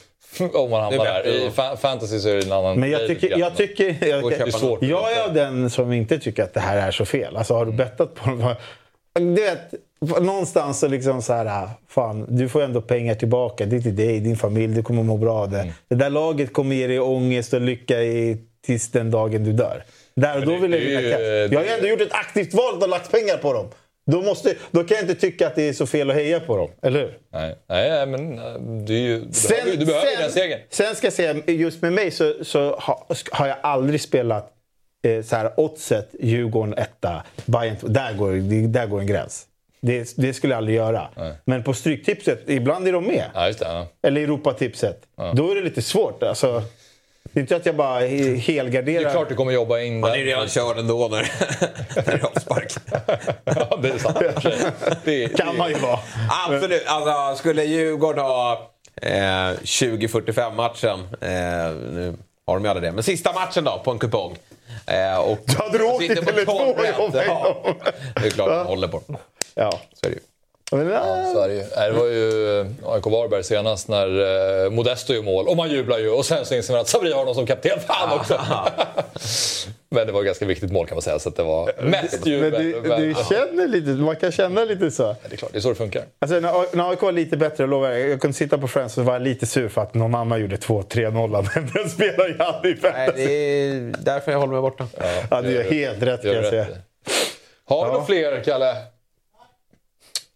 om man hamnar där. I fantasy så är det en annan Men jag tycker, jag, tycker jag, svårt. jag är av den som inte tycker att det här är så fel. Alltså har du bettat på det? Du vet, någonstans så liksom så här, fan, du får ändå pengar tillbaka. Det är till dig, din familj, du kommer må bra av det. Det där laget kommer ge dig ångest och lycka i, tills den dagen du dör. Där och då vill jag vinna cash. Jag har ju ändå gjort ett aktivt val och lagt pengar på dem. Då, måste, då kan jag inte tycka att det är så fel att heja på dem, eller hur? Nej, nej, men eh, ju, du behöver, du behöver ju den segern. sen ska jag säga, just med mig så, så ha, har jag aldrig spelat eh, så här, oddset, Djurgården etta, Bayern där går, där går en gräns. Det, det skulle jag aldrig göra. Men på Stryktipset, ibland är de med. Ja, det. Ja. Eller Europatipset. Då är det lite svårt. Alltså, det är inte att jag bara he- Det helgarderar. är klart du kommer jobba in där. är ju redan körd ändå när, när det är avspark. Ja, det är sant. Det är- kan man ju vara. Absolut. Alltså, skulle Djurgården ha eh, 20-45 matchen, eh, nu har de ju aldrig det, men sista matchen då på en kupong. Eh, och Då hade du åkt till på Tele2 12 och rätt. jobbat Ja. Det är klart man håller på det. Ja. Så är det ju. Men, Ja, så är det, ju. Det var ju eh, AIK Varberg senast när eh, Modesto gör mål. Och man jublar ju. Och sen så inser man att Sabri har någon som kapten. Fan också! Men det var ett ganska viktigt mål kan man säga. Så att det var mest men jubel. du, Men- du ja, känner lite, man kan känna lite så. det är klart, det är så det funkar. Alltså, när, när AIK var lite bättre, jag lovar, jag kunde sitta på Friends och vara lite sur för att någon annan gjorde 2-3-0. Men den spelar ju aldrig i Nej, det är därför jag håller mig borta. Ja, du gör helt rätt kan jag säga. Har vi Ja. några fler, Kalle?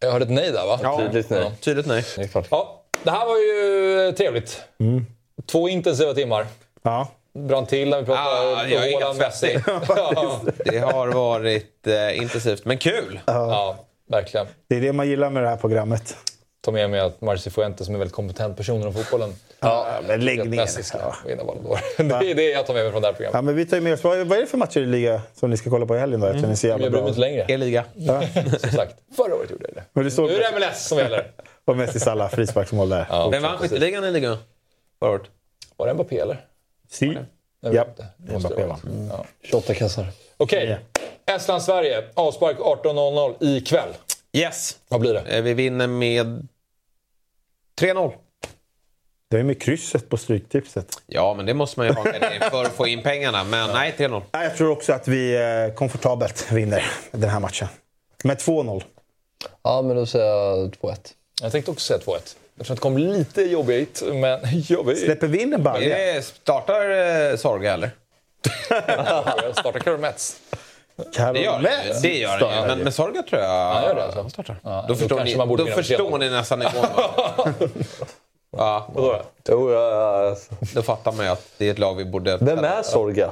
Jag hörde ett nej där, va? Tydligt nej. Tydligt nej. Det är klart. Ja, det här var ju trevligt. Mm. Två intensiva timmar. Ja. Brann till när vi pratade Ah, jag är helt ja, Det har varit eh, intensivt, men kul. ja, verkligen. Det är det man gillar med det här programmet. Ta med mig att Marci Fuentes som är en väldigt kompetent person inom fotbollen. Ja, men lägg ner Messi ska vinna Ballon d'Or. Det är det jag tar med mig från det här programmet. Ja, men vi tar med oss. Vad, är det för matcher i liga som ni ska kolla på i helgen då? Eftersom ni är så jävla Jag bryr mig bra. inte längre. E-liga. Som sagt, förra året gjorde jag det. Men det står Nu är det MLS som gäller. och Messi Salah frisparksmål där. Ja, Vem vann skytteligan i ligan förra året? Var det Mbappé eller? Si. Ja, Mbappé det vann. vara. Ja. 28 kassar. Okej. Estland-Sverige. Avspark 18.00 ikväll. Yes. Vad blir det? Eh, Vi vinner med 3-0. Det är med krysset på Stryktipset. Ja, men det måste man ju ha för att få in pengarna. Men nej, 3-0. Nej, Jag tror också att vi eh, komfortabelt vinner den här matchen. Med 2-0. Ja, men då säger jag 2-1. Jag tänkte också säga 2-1. Jag tror att det kommer lite jobbigt, men jobbigt. Släpper vi in en balja? Startar eh, Sorga eller? Jag startar Karol Karol Det gör det. Han startar ju. Men, men Sorga tror jag Han gör det alltså? startar. Ja, då då förstår, ni, man borde då förstår 3-0. ni nästan nivån. ja, då? Jo, ja, ja, alltså. då fattar man ju att det är ett lag vi borde... Vem är Sorga?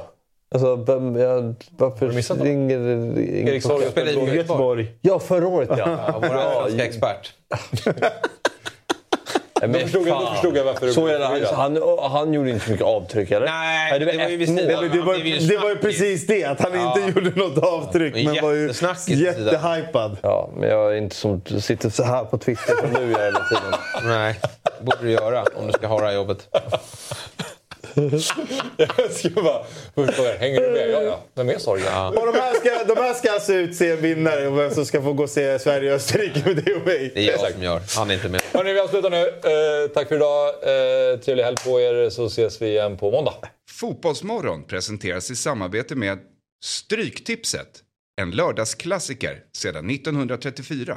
Alltså, vem, jag, varför ringer ingen Erik Sorga spelar i Göteborg. Ja, förra året ja. Ja, vår allsvenska expert. Nej, Då men förstod, jag, då förstod jag varför du Så är blev. Han, han, han gjorde inte så mycket avtryck, eller? Nej, det det var var ju vid sidan. Men det, var, ju det var ju precis det, att han Ja. inte gjorde något avtryck. Men Men var ju jättehypad. Ja, men jag är inte som sitter så här på Twitter som du gör hela tiden. Nej, det borde du göra om du ska ha det här jobbet. jag ska bara... Först fråga, hänger du med? Ja, ja. Vem är Sorgen? Och de, här ska, de här ska alltså utse en vinnare och vem som ska få gå och se Sverige och Österrike med dig och mig. Det är jag som gör. Han är inte med. Hörni, vi avslutar nu. Eh, tack för idag. Eh, trevlig helg på er så ses vi igen på måndag. Fotbollsmorgon presenteras i samarbete med Stryktipset. En lördagsklassiker sedan 1934.